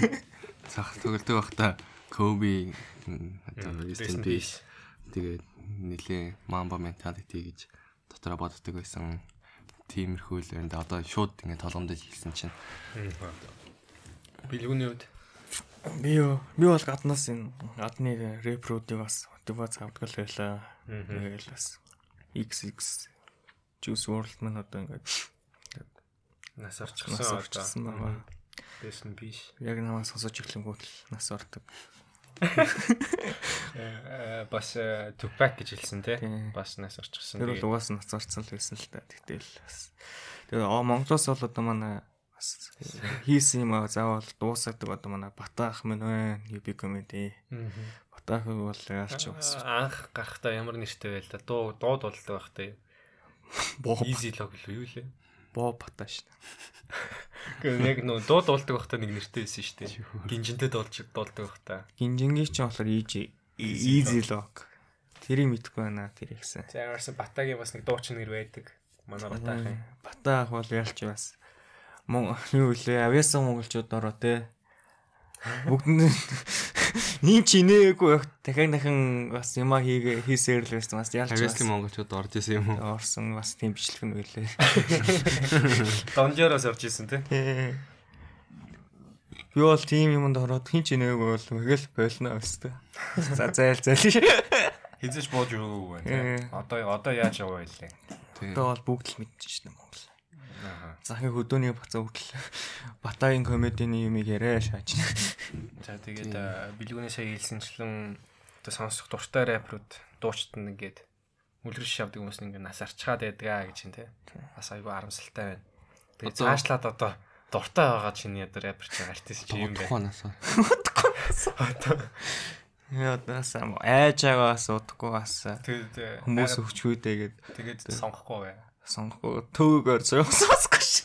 (laughs) сакс тоглодог байхдаа Коби in peace. тэгээд нэлээ мамба менталити гэж дотроо боддог байсан. Тиймэрхүү л энэ одоо шууд ингээд толгомдож хэлсэн чинь Билгүүний үед Би юу? Би бол гаднаас энэ гадны репруудыг бас мотивац авдаг л байлаа. Тэгэл бас XX Juice World мань одоо ингээд нас орчихсан байгаа. Rest in peace. Яг намайг сонсож эхлэнгүүт л нас ордог. (laughs) Э, бас э, Tupac гэж хэлсэн те. Тийм. Бас нас орчихсан. Тэр бол угаас нас орцсон л байсан л та. Тэгтэл бас тэгээ Монголоос бол одоо манай бас хийсэн юм аа заавал дуусаадаг одоо манай Батаах мэн байна. UB comedy. Батаах бол яалч бас анх гарахтаа ямар нэртэй байл та дуу дууд болдог байх та боо easy log л юу лээ боо батаа шин. Гэхдээ яг нөө дуу дуулдаг байхдаа нэг нэртэй байсан шүү дээ. Гинжинтэй дуулж дуулдаг байхдаа. Гинжингийн ч болохоор easy easy lock. Тэрийг мэдгүй байна тэр ихсэн. За ямарсан Батагийн бас нэг дуучин нэр байдаг. Манай Батаахын. Бата ах бол ялч бас мон юу лээ авьяасан монголчууд ороо те. Бүгд нь ийм ч инээгүй байх дахин дахин бас юма хийгээ хийсээр л байсан бас ялч бас Авиасын монголчууд орж исэн юм уу? орсон бас тийм бичлэг нь байлээ. (laughs) Донжоороос орж исэн те. Би бол тийм юмд ороод хин ч инээгүй бол тэгэл болно өстэй. За зайл зайл. Хизэж бууж өгөөгүй байна. Одоо одоо яаж яваа байлээ. Одоо бол бүгд л мэдчихэж байна Монгол. Захын хөдөөний бацаа бүгд л Батагийн комедийн юмыг яриа шааж. За тэгээд бэлгүүний сая хэлсэнчлэн одоо сонсох дуртай рэперүүд дуучт нь ингээд үлгэрш явдаг хүмүүс ингээд нас арчгаад байдгаа гэж юм те. Бас айгүй харамсалтай байна. Тэгээд цаашлаад одоо дуртай байгаа чиний одоо рэпер чи артист чи юм бэ. Тухайнасаа. Яа даасаа айжаагаас удахгүй бас Тэгээд хүмүүс өвчгүйдээ гэд тэгээд сонгохгүй бай. Сонгохгүй төвөөр зөөх сонсохгүй ш.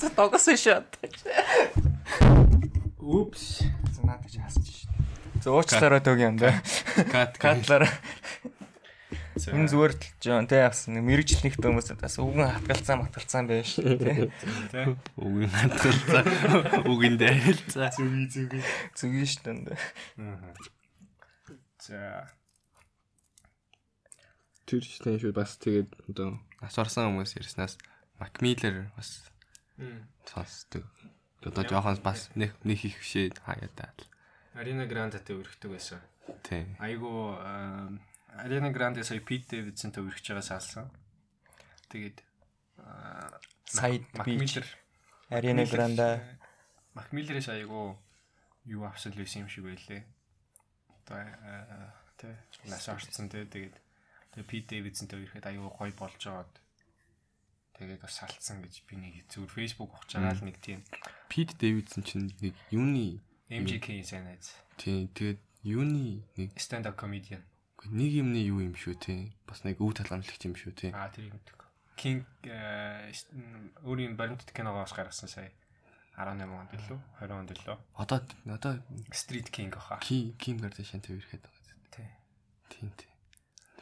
За тогсон шат. Упс. Надад ч хаасч ш. За уучлаарай төг юм да. Кат (laughs) Катлаар За энэ зүгээр л жоо тэ яасан мэрэгчлэнийх хүмүүс бас үгэн хатгалцаа матгалцаа байж ш. те. Үгийн хатгалцаа. Үгийн дайралцаа. Зүги зүги. Зүги ш танд. Аа. За Тэр чинь шүү бас тэгээд одоо нас орсон хүмүүс ярьснаас Макмиллер бас сонсдог. Одоо жоохон бас нэг нэг их бишээ хаяа таа. Арина Грандатэй өргөдөг байсан. Тий. Айгу Арина Гранде сая Пит Дэвидсэнтэй өргөж байгаа салсан. Тэгээд Side beach. Макмиллер Арена Гранда. Макмиллерээс айгу юу авсан л байсан юм шиг байлээ. Одоо тэ нас орцсон тэ тэгээд тэгээд Пит Дэвидсэнтэй ирэхэд айгу гоё болж байгаад тэгээд бас салцсан гэж би нэг зүгээр Facebook ухаж байгаа л нэг тийм Пит Дэвидсон чинь нэг юуны MGK сайн найз тий тэгээд юуны нэг stand up comedian нэг юмны юу юм шүү тий. Бас нэг өв талгамжлагч юм шүү тий. аа тэр юм дэх. King өөрийн баримт киногоос гаргасан сая 18 онд илүү 20 онд илүү Одоо одоо Street King ах. Ки Ким Кардашиантай ирэхэд байгаа. Тий. Тийм тий.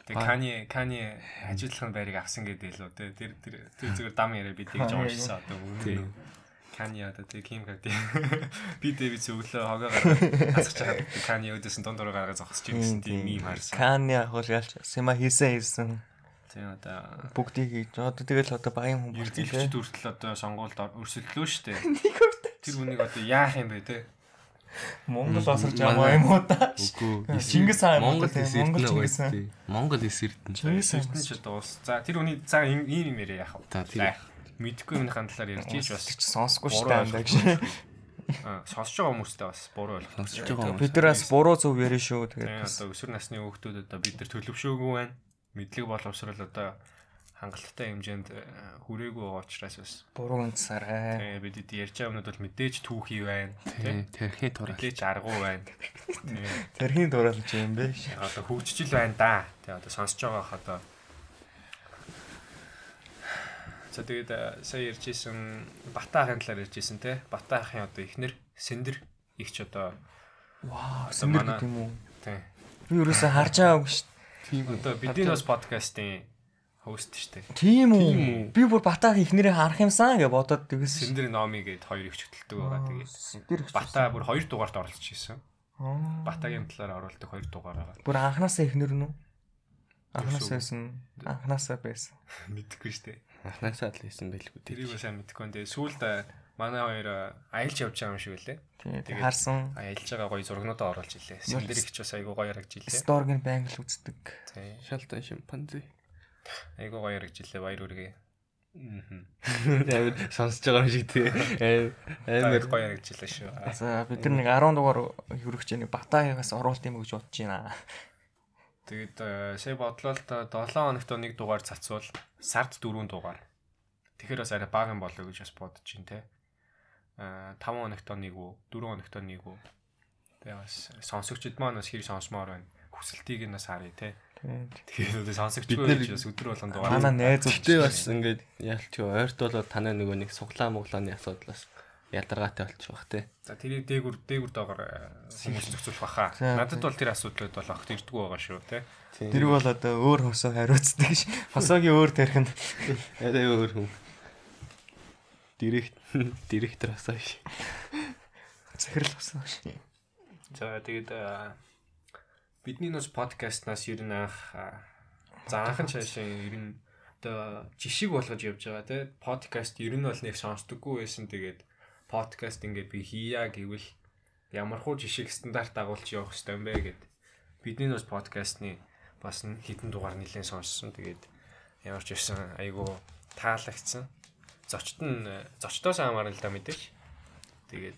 Тэгээ Кани Кани ажилтны байрыг авсан гэдэг л үү те. Тэр тэр тэр зүгээр дам яриа бид тэгж уушсан одоо үнэн. Кани одоо тэг Ким Карди. Би Дэвид зөвлөө хогоо гаргаж хасгаж байгаа. Кани өдөөс нь дундуур гаргаж зогсож ирсэн тийм мим харсан. Каны ахвал ялч сема хийсэн хийсэн. Тийм одоо Бүгдийг хийж. Одоо тэгэл одоо багийн хүн эрдэлчд хүртэл одоо сонгуульд өрсөлдлөө штэ. (laughs) Тэр хүнийг одоо яах юм бэ те? Монгол осорж аваа юм уу та? Үгүй. (laughs) Чингис хаан Монгол Монгол Чингис хаан. Монгол эс эрдэнэ. Чингис хаан. Ч одоо ус. За тэр хүний цаа ийм юм яриа яах вэ? За, тэр- мэдхгүй юмны талаар ярьж ийж бас ч сонсохгүй шүү дээ андаа гэж. Аа, сонсож байгаа хүмүүстээ бас буруу ойлгох. Сонсож байгаа хүмүүс. Бид нар бас буруу зөв яриа шүү. Тийм Тэгээд одоо өсвөр насны хүүхдүүд одоо бид нар төлөвшөөгүй байна. Мэдлэг боловсрол одоо хангалттай хэмжээнд э, хүрээгүй байгаа учраас бас буруу үнсарай. тийм бид хэд ярьж байгаа юмнууд бол мэдээж түүхий байна. Тийм Тий, тэрхийн тураа. мэдээж аргу байна. Тийм Тэрхийн дураалж юм бэ. одоо хөгжиж л байна да. Тийм одоо сонсож байгаа хаа одоо За тэгээд э, сая ярьжсэн Бата ахын талаар ярьжсэн те. Бата ахын одоо ихнэр Сэндэр ихч одоо Вау, сэндэр гэдэг юм уу? тийм Би ерөөсөө харж байгаагүй шүү. Тийм одоо бидний бас подкастын хост штэ. Тийм үү? Тийм үү? Би бүр батаах ихнэрээ харах юмсан гэж бодоод тэгсэн. Сэндэр номи гээд хоёр их хөтөлдөг байгаа. Тэгээд Сэндэр их Бата бүр хоёр дугаарт оролцож ирсэн. Аа. Батагийн талаар оруулдаг хоёр дугаар байгаа. Бүр анханасаа ихнэр нь үү? Анханасаа байсан. Анханасаа байсан. (laughs) Мэдхгүй штэ. Анхнаасаа л хийсэн байлгүй. Тэрийг сайн мэдхгүй. Тэгээд сүүлд э, манай хоёр э, аялж явж байгаа юм шиг үлээ. Тэгээд- харсан. Аялж байгаа гоё зургнуудаа оруулж илээ. Сэндэр ихч бас айгуу гоё харагж илээ. Сторгийн банк л үздэг. Шалтай шимпанзе. Айгуу гоё харагж илээ. Баяр үргээ. Амар сонсож байгаа юм шиг тий. Амар гоё харагж илээ шүү. За бид нар нэг 10 дугаар хүрэх чинь Батаагаас оруулт юм гэж бодож байна. Тэгээд э, сая бодлоо л та 7 хоногт нэг дугаар цацвал сард 4 дугаар. Тэгэхээр бас арай бага юм болоо гэж бас бодож байна те. Аа 5 хоногт нэг үү, 4 хоногт нэг үү. Тэгээ бас сонсогчд маань бас хэрэг сонсомоор байна. Хүсэлтийг нь бас харъя те. Тэгээд одоо сонсогч Бид нэр- байж өдөр болгон Манай дугаар. найзууд Гэтэ бас ингээд яалч юу ойрт болоод танай нөгөө нэг суглаа муглааны асуудлаас ядаргаатай болчих бах те. За тэрийг дээгүр дээгүр доогоор э, хүмүүс зохицуулах баха. Надад бол тэр асуудлууд бол огт ирдэггүй байгаа шүү те. Тийм. Тэр бол одоо өөр хосоо хариуцдаг ш. Хосоогийн өөр тарих нь (laughs) арай өөр хүн. Директ (laughs) директор асаа ш. захирал хосоо ш. За тэгээд э, бидний нус подкастнаас ер нь анх за анхан цаашаа ер нь одоо жишг болгож явж байгаа те. Подкаст ер нь бол нэг сонсдоггүй байсан тэгээд подкаст ингээд би хийя гэвэл ямар хуу жишг стандарт дагуулж явах хэрэгтэй юм бэ гэд. Бидний нус подкастны бас хитэн дугаар нэлээд сонссон. Тэгээд ямар ч байсан айгу таалагдсан. Зочд нь зочдоос хамаарна л да мэдээж. Тэгээд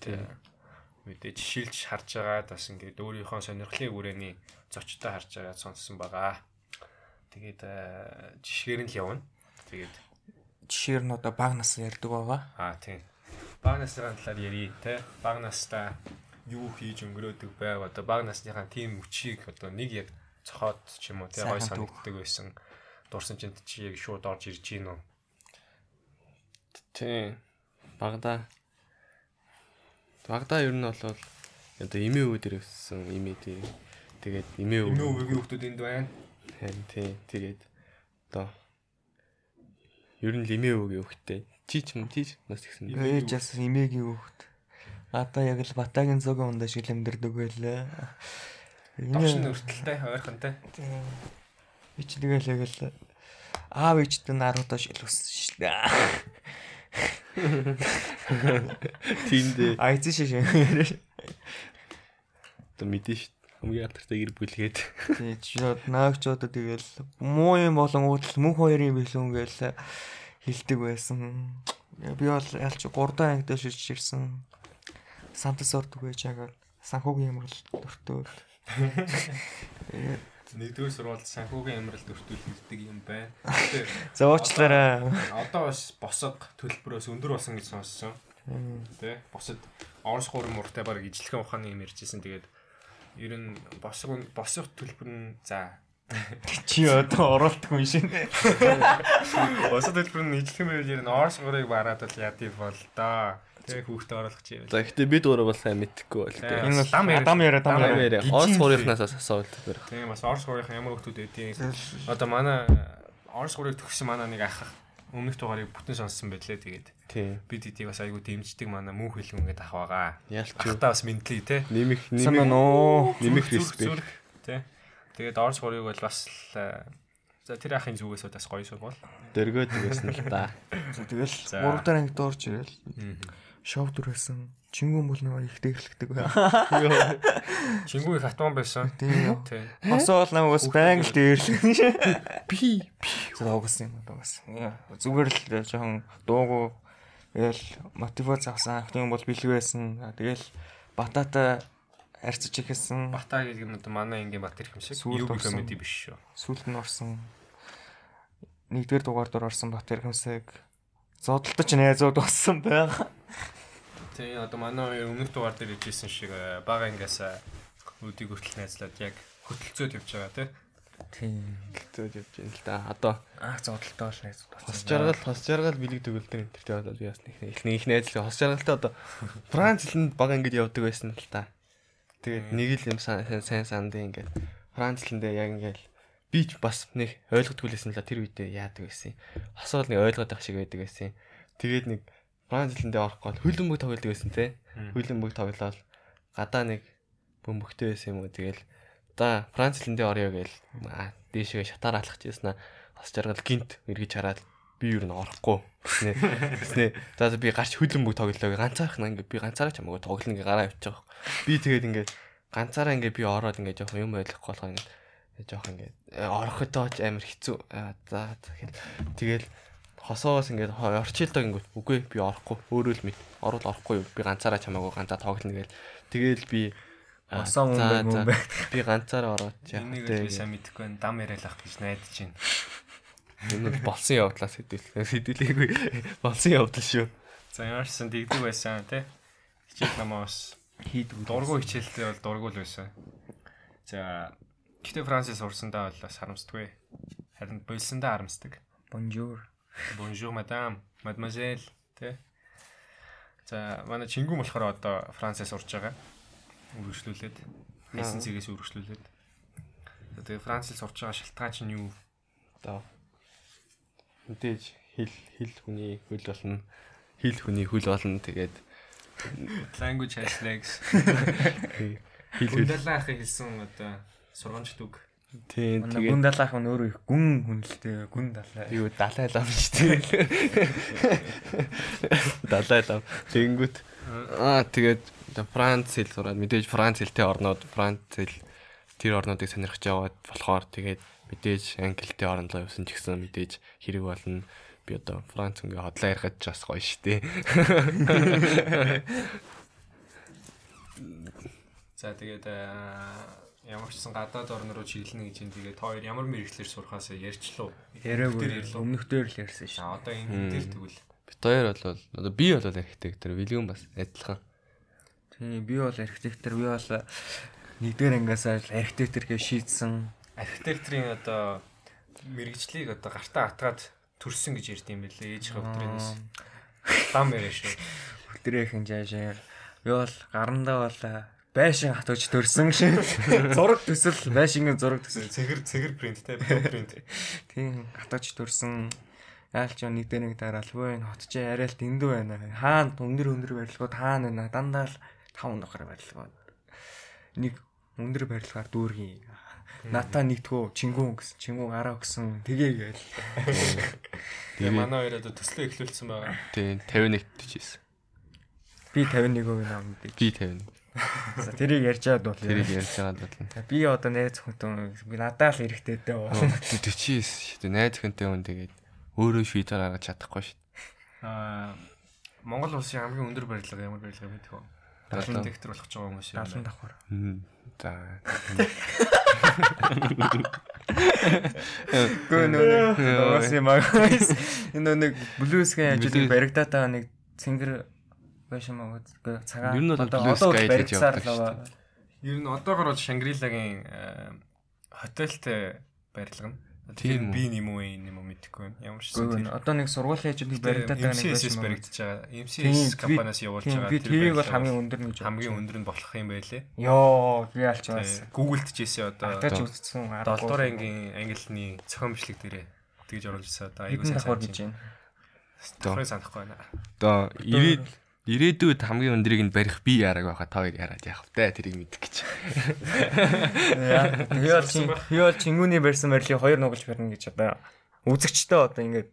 мэдээж шилж харж байгаа бас ингээд өөрийнхөө сонирхлын хүрээний зочдоо харж байгаа сонссон байгаа. Тэгээд э, жишгээр нь л явна. Тэгээд Жишээр нь одоо баг нас ярьдаг байгаа. аа тийм. Баг насны талаар ярий те. Баг настаа юу хийж өнгөрөөдөг байв. Одоо баг насныхаа тийм мөчийг одоо нэг яг цохоод ч юм уу те гой санагддаг байсан. Дурсан чинь чи яг шууд орж ирж гин үү? Тийм. Багада. Багада ер нь бол одоо эмээ өвөө дээр өссөн эмээ дээр. Тэгээд эмээ Эмээ өвөө. өвөгийн хүмүүс энд байна. Харин тийм. Тэгээд одоо ер нь л эмээ өвөгийн хөхтэй. Чи ч юм тийч нас гэсэн. Ээж бас эмээгийн хүүхд. Одоо яг л батагийн зөгийн ундаа шиг лэмдэрдэг байлаа. Довшин өртөлтэй ойрхонтой. Би ч тэгэл яг л аав ээжтэй наруудаа шилвсэн шүү дээ. Тиймдээ А эцэг шиг. одоо мэдэн ш. Хамгийн алдартай гэр бүлгээд. Тий чод наагчудаа тэгэл муу юм болон уудал мөнх хоёрын билүүн гээл хилдэг байсан. Би бол ялч 3 дахь ангид ширч ирсэн. Сантас ордог байж байгаа. Санхүүгийн юмрал дуртай. (laughs) Нэгдүгээр сурвалж санхүүгийн амралт өртүүл хийдэг юм байна. (laughs) За уучлаарай. одоо бас босог төлбөрөөс өндөр болсон гэж сонссон. Тэ босод орос хуурын муртай баг ижлэхэн ухааны юм ярьжсэн. Тэгээд ер нь босог босох төлбөр нь за (laughs) Чи одоо оролтгүй юм шин. (laughs) босог төлбөр нь ижлэхэн байвал ер нь орос хуурыг бараад бол яд юм бол да. Тэ хүүхдээ оруулах чи. За гэхдээ бид өөрөө бол сайн мэдхгүй Тийм. тээ. Энэ бол Дам яриа. дам яриа. Орос гурийнхнаас асуулт байна. Тийм бас орос хуурын ямар хүмүүс байдгийг одоо манай орос хуурыг төгссөн манай нэг ах өмнөх дугаарыг бүтэн сонссон байлээ тэгээд бид эдийг бас айгу дэмждэг манай мөн хөлн ингээд ах байгаа. Ялч. Ахтаа бас мэдлээ те. Нэмэх Сайн нэмэх нөө. Зүрх, респект. Тэ. Тэгээд Орос хурыг бол бас л э, за тэр ахын зүгээс бас гоё сурвал. дөргөөд байсан л да. Тэгэл За. 3 дахь ангид орж ирэл. Шоу дүрсэн. Чингүн бол нэг ихтэй эхлэдэг бай. Чингүү их хатман (laughs) (laughs) байсан. Тийм. Тэ. Хосоо бол намайг бас байнга л дээрлээ. Би (laughs) За угсан юм одоо бас. Зүгээр л жоохон дуугүй тэгэл мотивац авсан. Ахтын бол бэлэг байсан. Тэгэл батата харьцаж ихэсэн. Бата гэдэг нь одоо манай ингийн бат ирэх юм шиг. Сүүлд Юу комеди биш шүү. Сүлд нь орсон. Нэгдүгээр дугаар дээр орсон бат ирхэмсэг зодтолтож найзууд болсон байгаа. Тэ одоо манай өмнөх дугаар дээр ижсэн шиг э, бага ингээс э, өдийг хүртэл найзлаад яг хөтөлцөөд явж байгаа те. Тийм. зөөж явж байна л да. Одоо Ах зодтолтой бол найзууд хос жаргал хос жаргал бэлэг төгөлдөр энэ тэр одоо би бас нэг их нэг их найзлаа хос жаргалтай одоо Франц хэлэнд бага ингэж явдаг байсан л та. Тэгээд нэг л юм сайн сайн санд ингээд Франц хэлэндээ яг ингээд би ч бас нэг ойлгодгүй лсэн л тэр үедээ яадаг байсан. Хосоол нэг ойлгоод байх шиг байдаг байсан. Тэгээд нэг маань зэлэндээ орохгүй хөлбөмбөг тоглодог байсан те. Хөлбөмбөг тоглолоо гадаа нэг бөмбөгтэй байсан юм уу тэгэл за Франц хэлэндээ орё гээл дээшээ шатаар алхаж яснаа хос жаргал гинт эргэж хараад би юу н орохгүй гэснээ гэснээ за би гарч хөлбөмбөг тоглолоо ганцаархан ингээ би ганцаараа ч хамаагүй тоглоно ингээ гараа явчих. Би тэгээд ингээ ганцаараа ингээ би ороод ингээ жоохон юм ойлгохгүй болохоо ингээ жоох ингээ орохотоо ч амар хэцүү Аа, за тэгэхээр тэгэл хосоос ингээд орчилдог ингээд үгүй би орохгүй өөрөө л мэд орвол орохгүй юу би ганцаараа ч хамаагүй ганцаа тоглоно гээл тэгэл би Хосоо мөн за, бай, мөн за, бай. би ганцаараа ороод яах Энийг вэ л би сайн мэдэхгүй байна. Дам яриалах гэж найдаж байна. энэ бол болсон явдлаа сэтэл сэдэлээгүй болсон явдал шүү За ямар ч сан дигдэг байсан те. Хичээл намаа бас Хийдэг. дургу хичээлтэй бол дургу л байсан. За Гэтэ Францис урсандаа бол харамсдаггүй. Харин болсондоо харамсдаг. Bonjour. Bonjour madame, mademoiselle тэ. За манай чингүн болохоор одоо Францаас урж байгаа. Үргэлжлүүлээд хайсан цэгээс үргэлжлүүлээд. Тэгээ Францаас урж байгаа шалтгаан чинь юу? Одоо мэдээж хэл хэл хүний хөл болно. Хэл хүний хөл болно. Тэгээд Language has legs. (laughs) хэл хэл хэлсэн одоо сургамжт үг. тийм тэгээд гүн далаах нь өөрөө их гүн хүнэлтэй гүн далаа. юу далай лам шүү дээ. Далай лам. Тэнгүүт аа тэгээд Франц хэл сураад мэдээж Франц хэлтэй орнууд Франц хэл тэр орнуудыг сонирхож яваад болохоор тэгээд мэдээж англи хэлтэй орнд руу явсан ч гэсэн мэдээж хэрэг болно. Би одоо Франц ингээ хотлоо ярихад ч бас гоё шүү дээ. За тэгээд аа, ямар ч гэсэн гадаад орн руу чиглэнэ гэж юм. Тэгээд хоёр ямар мэрэгчлэр. Тэр Яриаггүй ярьлаа. өмнөх дээр л ярьсан шүү. За одоо энэ дээр тэгвэл Бид хоёр бол одоо би бол архитектор, Вильям бас адилхан. Тийм би бол архитектор би бол нэгдүгээр ангиас архитектор гэж шийдсэн. архитекторын одоо мэрэгжлийг одоо гартаа атгаад төрсөн гэж ярьд юм бэлээ. Ээжийнхээ өдрөөс дам яриа шүү. Өдрийнхэн жаашаа би бол гарандаа бол байшин хатууч төрсөн шин. (laughs) Зураг төсөл байшингийн зураг төсөл. Цэгэр цэгэр принт те (laughs) принт. Тийм хатууч төрсөн. Яалч нэг дээр нэг дараалгүй энэ хот чи арай л дэндүү байна. Хаана өндөр өндөр барилгууд хаана байна? Дандаа л тав нохор барилгууд. Нэг өндөр барилгаар дүүргийн. Ната нэгтгөө чингүүн гэсэн чингүүн араа өгсөн тгээ гээл. (laughs) Тэгээ манай хоёр одоо төслөө эхлүүлсэн байгаа. Тийм 51 төчээс. Би 51-ийг нам мэдээ. Би 51. За тэрийг ярьжаад бол. Тэрийг ярьж байгаа бол. Би одоо найз зөвхөн би надад л эрэхтэйтэй бол. 49 шүү дээ. Найз өхөнтэй хүн тэгээд өөрөө шийдвэр гаргаж чадахгүй шүү дээ. Аа Монгол улсын хамгийн өндөр барилга ямар барилга мэдэх вэ? Далан. Архитектор болох ч байгаа юм. 70 давхар. Мм. За. Гөө нөө уусан юм аа. Энэ нэг Blue- баригдаад байгаа нэг цэнгэр байшин маа үгүй цагаан. Ер нь бол одоо явдаг л байгаа. Ер нь одоогор бол Шангрилагийн э, хотелтэй барилга нь. Тийм би нэм үү нэм үү мэдэхгүй байна. Ямар ч зүйл. одоо нэг сургуулийн ажил баригдаад байгаа нэг байшин маа. баригдаж байгаа. Тийм, MCS компаниас явуулж Тийм байгаа. би тэр тэрийг бол хамгийн өндөр нь гэж хамгийн өндөр нь болох юм байлээ. Йоо би алч бас. Google-д ч ийсэн одоо Атаж үзсэн. 7 дугаар ангийн ангилны цохим бичлэг дээрээ тэгж оруулж ирсэн. Одоо айгуу сайн гэж байна. Давхрыг санахгүй байна. Одоо ирээд ирээдүйд хамгийн өндрийг нь барих би яраг байхад та хоёр яраад яах вэ? Тэрийг мэдэх гэж. Яа, би бол чин би бол чингүүний барьсан барилыг хоёр нугалж барина гэж одоо үзэгчтэй одоо ингээд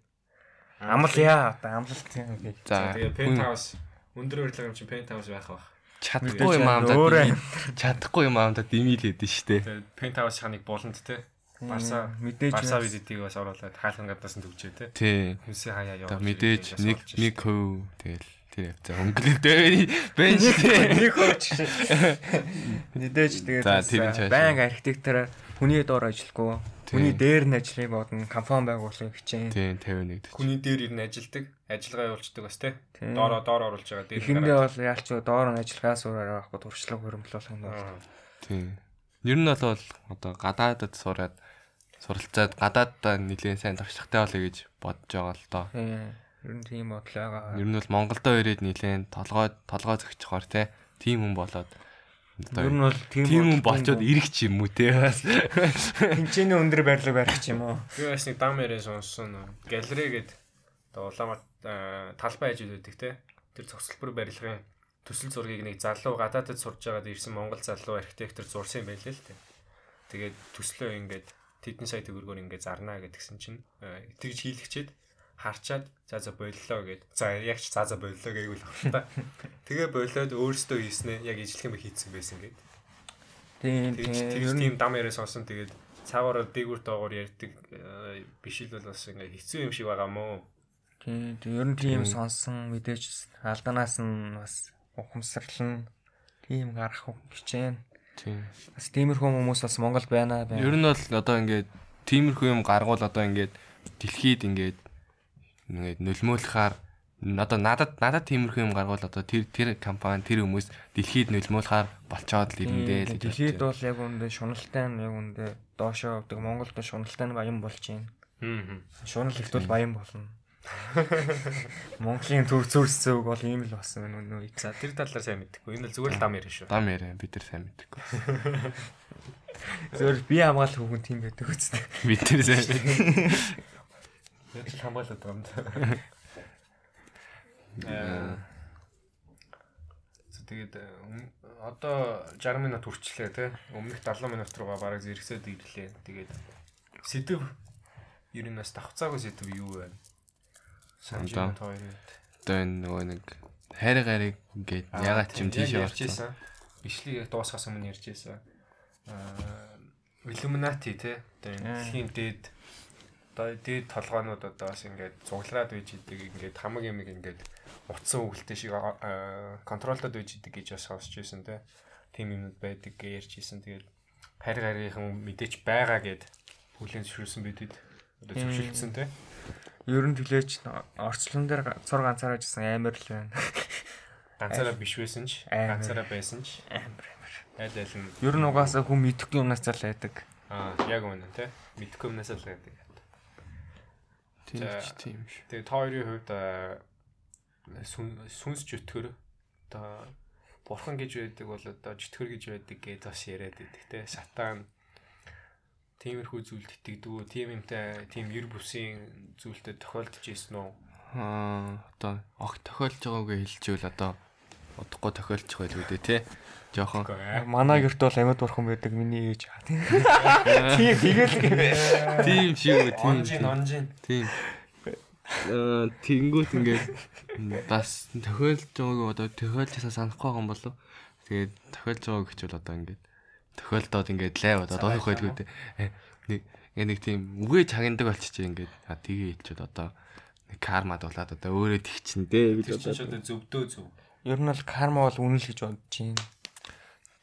амлал яа одоо амлалт юм гэж. За penthouse өндөр барилга юм чи penthouse байх бах. Чадахгүй юм аамдаа чадахгүй юм аамдаа димийл хэдэн штэ. Penthouse ханыг болонд те. Барса мэдээж Барса визитийг бас оруулаад хаалхан гадаас нь төвчээ те. Тий. Хүнсээ хаяа. Одоо мэдээж нэг нэг хөв тэгэл тэр явцаа өнгөлөлтэй бэн штэ. нэг хооч. Мэдээж тэгээд банк архитектороор хүний доор ажиллахгүй. Хүний дээр нь ажиллахыг бодно, компани байгуулахыг хичээн. Тий 51 төч. Хүний дээр ирнэ ажилдаг, ажиллагаа явуулцдаг бас те. Тийм. Доороо доор оруулж байгаа. Дээр Эхэндээ бол яалч доор нь ажиллахаа суураар авахгүй туршлага хөрөмлөх юм бол. Тий. Ер нь бол одоо гадаадд сураад суралцаад гадааддаа нэлээд сайн туршлагатай болъё гэж бодож байгаа л доо. Тийм. Ер нь тийм бодол байгаа. Ер нь бол Монголдо ирээд нэлээд толгой толгой зөгчхоор те тим хүн болоод Ер нь бол тийм тим хүн болчоод ирэх ч юм уу те (laughs) бас тэнцэнэ өндөр барилга барих ч юм уу. Би бас нэг дам яриа сонссон. Галерей гээд одоо Улаанбаат э, талбай ажил үүдэг те. Тэр цогцлбор барилгын төсөл зургийг нэг залуу гадаадд сурж байгаад ирсэн Монгол залуу архитектор зурсан байлээ л те. Тэгээд төслөө ингээд тэдэн сая төгрөгөөр ингээд зарнаа гэдгсэн чинь тэгж хийлгчээд харчаад за за боллоо гэд. За яг ч за за боллоо ах та. Тэгээ болоод өөрөөсөө хийснэ яг ижлэх юм хийцэн байсан гэд. Тийм тийм. тийм дам яриа сонсон тэгээд цаагаар дээгүүр доогоор ярьдаг э, биш л бол бас ингээ хэцүү юм шиг байгаа мó. тийм ер нь тийм сонсон мэдээж алданаас нь бас ухамсарлан тийм гарах хичээн. тийм. Бас тиймэрхүү хүмүүс бас Монголд байна байна. Ер нь бол одоо ингээд тиймэрхүү юм гаргуул одоо ингээд дэлхийд ингээд ингээд нөлмөөлөхаар одоо надад надад тиймэрхүү юм гаргуул одоо тэр тэр компани тэр хүмүүс дэлхийд нөлмөөлөхаар болцоод л ирэндээ л гэж Дэлхийд бол яг үндэ шуналтай нь яг үндэ доошоо авдаг Монголд шуналтай нь баян болж байна. Хм. Шунал ихт бол баян болно. (laughs) Монголын төв зүрс зөөг бол ийм л болсон байна үнэ. За тэр талаар сайн мэдэхгүй. Энэ л зүгээр л дам яриа шүү. дам яриа бид нар сайн мэдээгүй. Зөвөр би хамгаалах хүүхэн тийм байдаг үстэй. Бид нар сайн (laughs) Тэгэл хамгаалаад байгаа юм да. Аа. За тэгээд э, одоо 60 минут хүрчлээ те. Өмнөх 70 минут руугаа бараг зэрэгсээд ирлээ. Тэгээд сэдв ер нь бас давцаагүй сэдв юу вэ? Байна хоёрын. одоо энэ нөгөө нэг хайр гарыг ингээд ягаад ч юм тийшээ орсон. орсон. Бичлэгийг дуусгаас өмнө ярьжсэн. Аа Illuminati те. Одоо энэ дэлхийн дээд одоо дээд толгоонууд одоо бас ингээд цуглараад байж идэг ингээд хамаг юм ингээд утсан үгэлтэй шиг контролдод байж идэг гэж бас сонсч байсан те. Тим юмнууд байдаг гэж ярьжсэн. Тэгээд харь гарийнхын мэдээч байгаа гэд хүлэн зөвшөөрсөн бидэд одоо зөвшөлдсөн те. Ер нь тэлээч орчлон дээр цур ганцаараа жисэн амар л байна. Ганцаараа биш байсан ч ганцаараа байсан ч Амар амар. аль аль нь Ер нь угаасаа хүн мэдэхгүй юмнаас зал байдаг. аа яг үнэн те. Мэдхгүй юмнасаа л байдаг. Тийм За. ч тийм ш. Тэгээ та хоёрын хувьд сүнс чөтгөр одоо бурхан гэж байдаг бол одоо чөтгөр гэж байдаг гэж бас яриад байдаг те сатан тиймэрхүү зүйлд итгэдэг үү тийм юмтай тийм ер бүсийн зүйлтэй тохиолдож ирсэн үү Аа одоо огт тохиолж байгаагүй хэлжүүл одоо удахгүй тохиолж байгаа л үүдээ те. Жохон Манай гэрт бол амьд бурхан байдаг миний ээж. (laughs) Тийм тэгэл тийм шүү тийм. онжин онжин Тийм. Аа тэнгүүт ингээд бас тохиолж байгаагүй одоо тохиолжсаа санахгүй байгаа юм болов. Тэгээд тохиолж байгааг хичээл одоо ингээд тохиолдоод ингээд лайв одоо доохох байлгүй дээ. Э, Нэг ингээд нэг тийм үгээ чагнадаг болчихжээ ингээд а тгээ хэлчихэд одоо нэг кармад болоод одоо өөрөө тэгчин дээ гэж чинь шууд зөвдөө зөв Ер нь бол карма бол үнэл гэж бодож байна.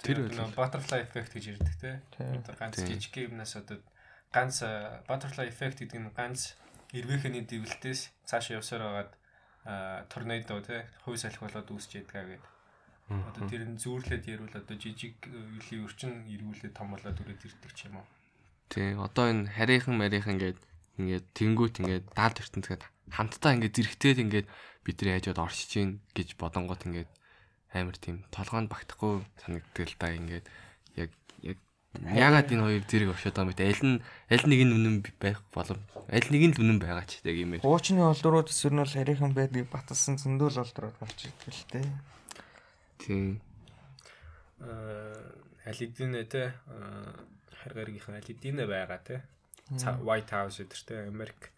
Тэр butterfly effect гэж ярьдаг те. Одоо ганц жижиг юмнаас одоо ганц butterfly effect гэдэг нь ганц эрвээхний дэвлэлтээс цаашаа явсаар байгаад торнадо те хувь салхи болоод үүсч ядгаа гэдэг Одоо тэр нь зүүрлээд ярил одоо жижиг үеийн өрчин эргүүлээд том болоод үрээд ирдэг ч юм уу. Тийм одоо энэ харийнхан марийнхан ингээд ингээд тэнгүүт ингээд даалт ертөнцгээд хамтдаа ингээд зэрэгтэй ингээд бид нар яажод оршиж гин гэж бодонгот ингээд амар тийм толгоонд багтахгүй санагддаг л да ингээд яг яг ягаад энэ хоёр зэрэг оршоод байгаа юм бэ? Аль нь аль нэг нь үнэн байх болов аль нэг нь л үнэн байгаа ч гэдэг юм ээ. Хуучны олдруудс ер нь бол харийнхан байдгийг баталсан зөндөл олдрууд болж идэг л дээ. Тийм. Аа аль эдийнэ те хар гаргийнхан аль эдийнэ байгаа те. White House те Америк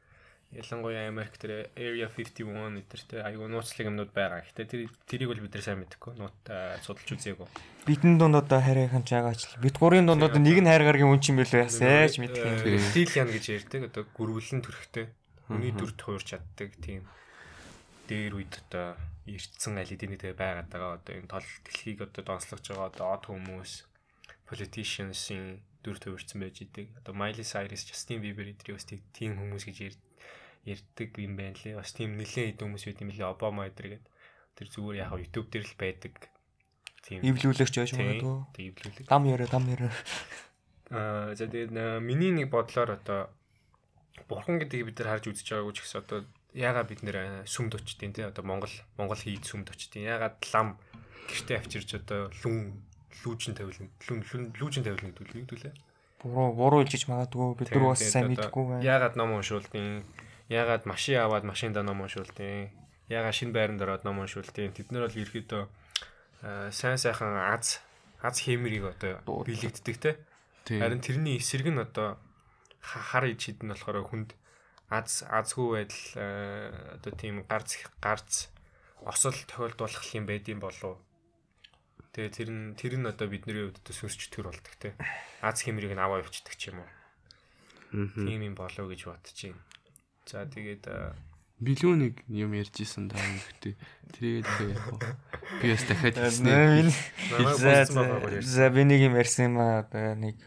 ялангуяа Америк тэр Area 51 гэдэг те аюу нууцлаг юмнууд байгаа. Гэтэ тэр тэрийг бол бид нар сайн мэдэхгүй. Нууд аа, судалж үзээгүй. Бидний дунд одоо харийнхан жагаач л. Бид гурийн дунд одоо нэг нь хайр гаргийн үн чим байлаа ясаач мэдгүй. юм. Тийм. Стил ян гэж ярьдаг. Одоо гүрвэлэн төрхтэй. Үний дүрт хуурч чаддаг тийм дээр үед одоо ирдсэн аль эдийнэтэй байгаад байгаа. Одоо энэ тол дэлхийг одоо донслогч байгаа одоо од хүмүүс politicians-ийн дүр төвөрсөн байж идэг. Одоо Miley Cyrus, Justin Bieber эдрийг бас тийм хүмүүс гэж ярьдаг юм байна лээ. Бас тийм нэлээд хэдэн хүмүүс байт юм лээ. Obama эдрийг тэр зүгээр яг YouTube дээр л байдаг. Тийм. Эвлүүлэгч байж магадгүй. Тийм, эвлүүлэг. Дам яриа, дам яриа. Аа, за тэгээд э, миний нэг бодлоор одоо бурхан гэдгийг бид нар харж үзэж байгаагүй ч гэсэн одоо ягаа бид нэр э, сүмд очдیں۔ Тэ одоо Монгол Монгол хийд сүмд очдیں۔ Ягаад лам гэртээ авчирч одоо лүн лүүжин тавилна. Лүүжин тавилна гэдэг үг хэлдүүлээ. Буруу буруу илжиж магадгүй бид нар бас сайн мэдгүй байна. Яагаад ном уншуулдیں۔ Яагаад машин аваад машиндаа ном уншуулдیں۔ Яагаад шинэ байранд ороод ном уншуулдیں۔ Тэд нар бол ерөөдөө сайн сайхан аз аз хэмэрийг одоо билэгддэг те. Харин тэрний эсрэг нь одоо хар иж хідэн болохоор хүнд аз азгүй байдал одоо тийм гарц гарц осол тохиолдуулах юм байдсан болов Тэгээ тэр нь тэр нь одоо бидний хувьд төр болдог те. Аз хэмрийг нь аваа явчихдаг ч юм уу. Тийм юм болов гэж бодож байна. За тэгээд э, Билүү нэг юм ярьж исэн даа гэхдээ тэрийг л яг хоо. би бас дахиад хэлснээр намайг за би нэг юм ярьсан юм аа одоо нэг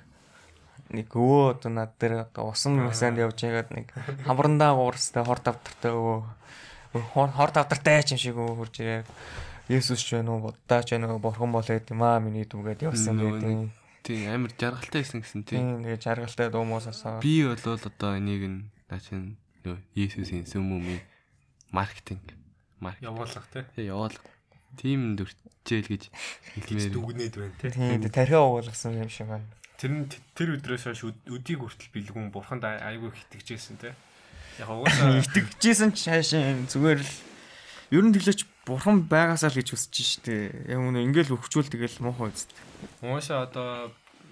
нэг өвөө одоо над дээр одоо усан масанд явж байгаад нэг хамрандаа уурстай хор давтартай өвөө хор хор тавдартай юм шиг хурж ирээ. Есүс ч байна уу, Буддаач байна уу, бурхан болоо гэдэг юм аа миний дүүгээд явсан гэдэг. тий амар жаргалтай байсан гэсэн тий. Тийм тэгээ жаргалтай дуу муу сонсоо. Би бол одоо энийг нь начин нөө Есүсийн сүмүмийн маркетинг маркетинг Явуулах те. тий яваал. Тим дөрчээл гэж хэлмээр. дүгнээд байна те. Тийм тархиа уулгасан юм шиг байна. Тэр нь тэр өдрөөс хойш өд- өдийг хүртэл бэлгүүн бурханд ай- айгүй итгэжсэн те. Яг угаасаа (laughs) Итгэжсэн ч хаашаа зүгээр л ер нь тэглэж бурхан байгаасаа л гэж хүсэж штэ. Яг үнэ ингээл өвчүүл тэгэл муухай үст. угаасаа одоо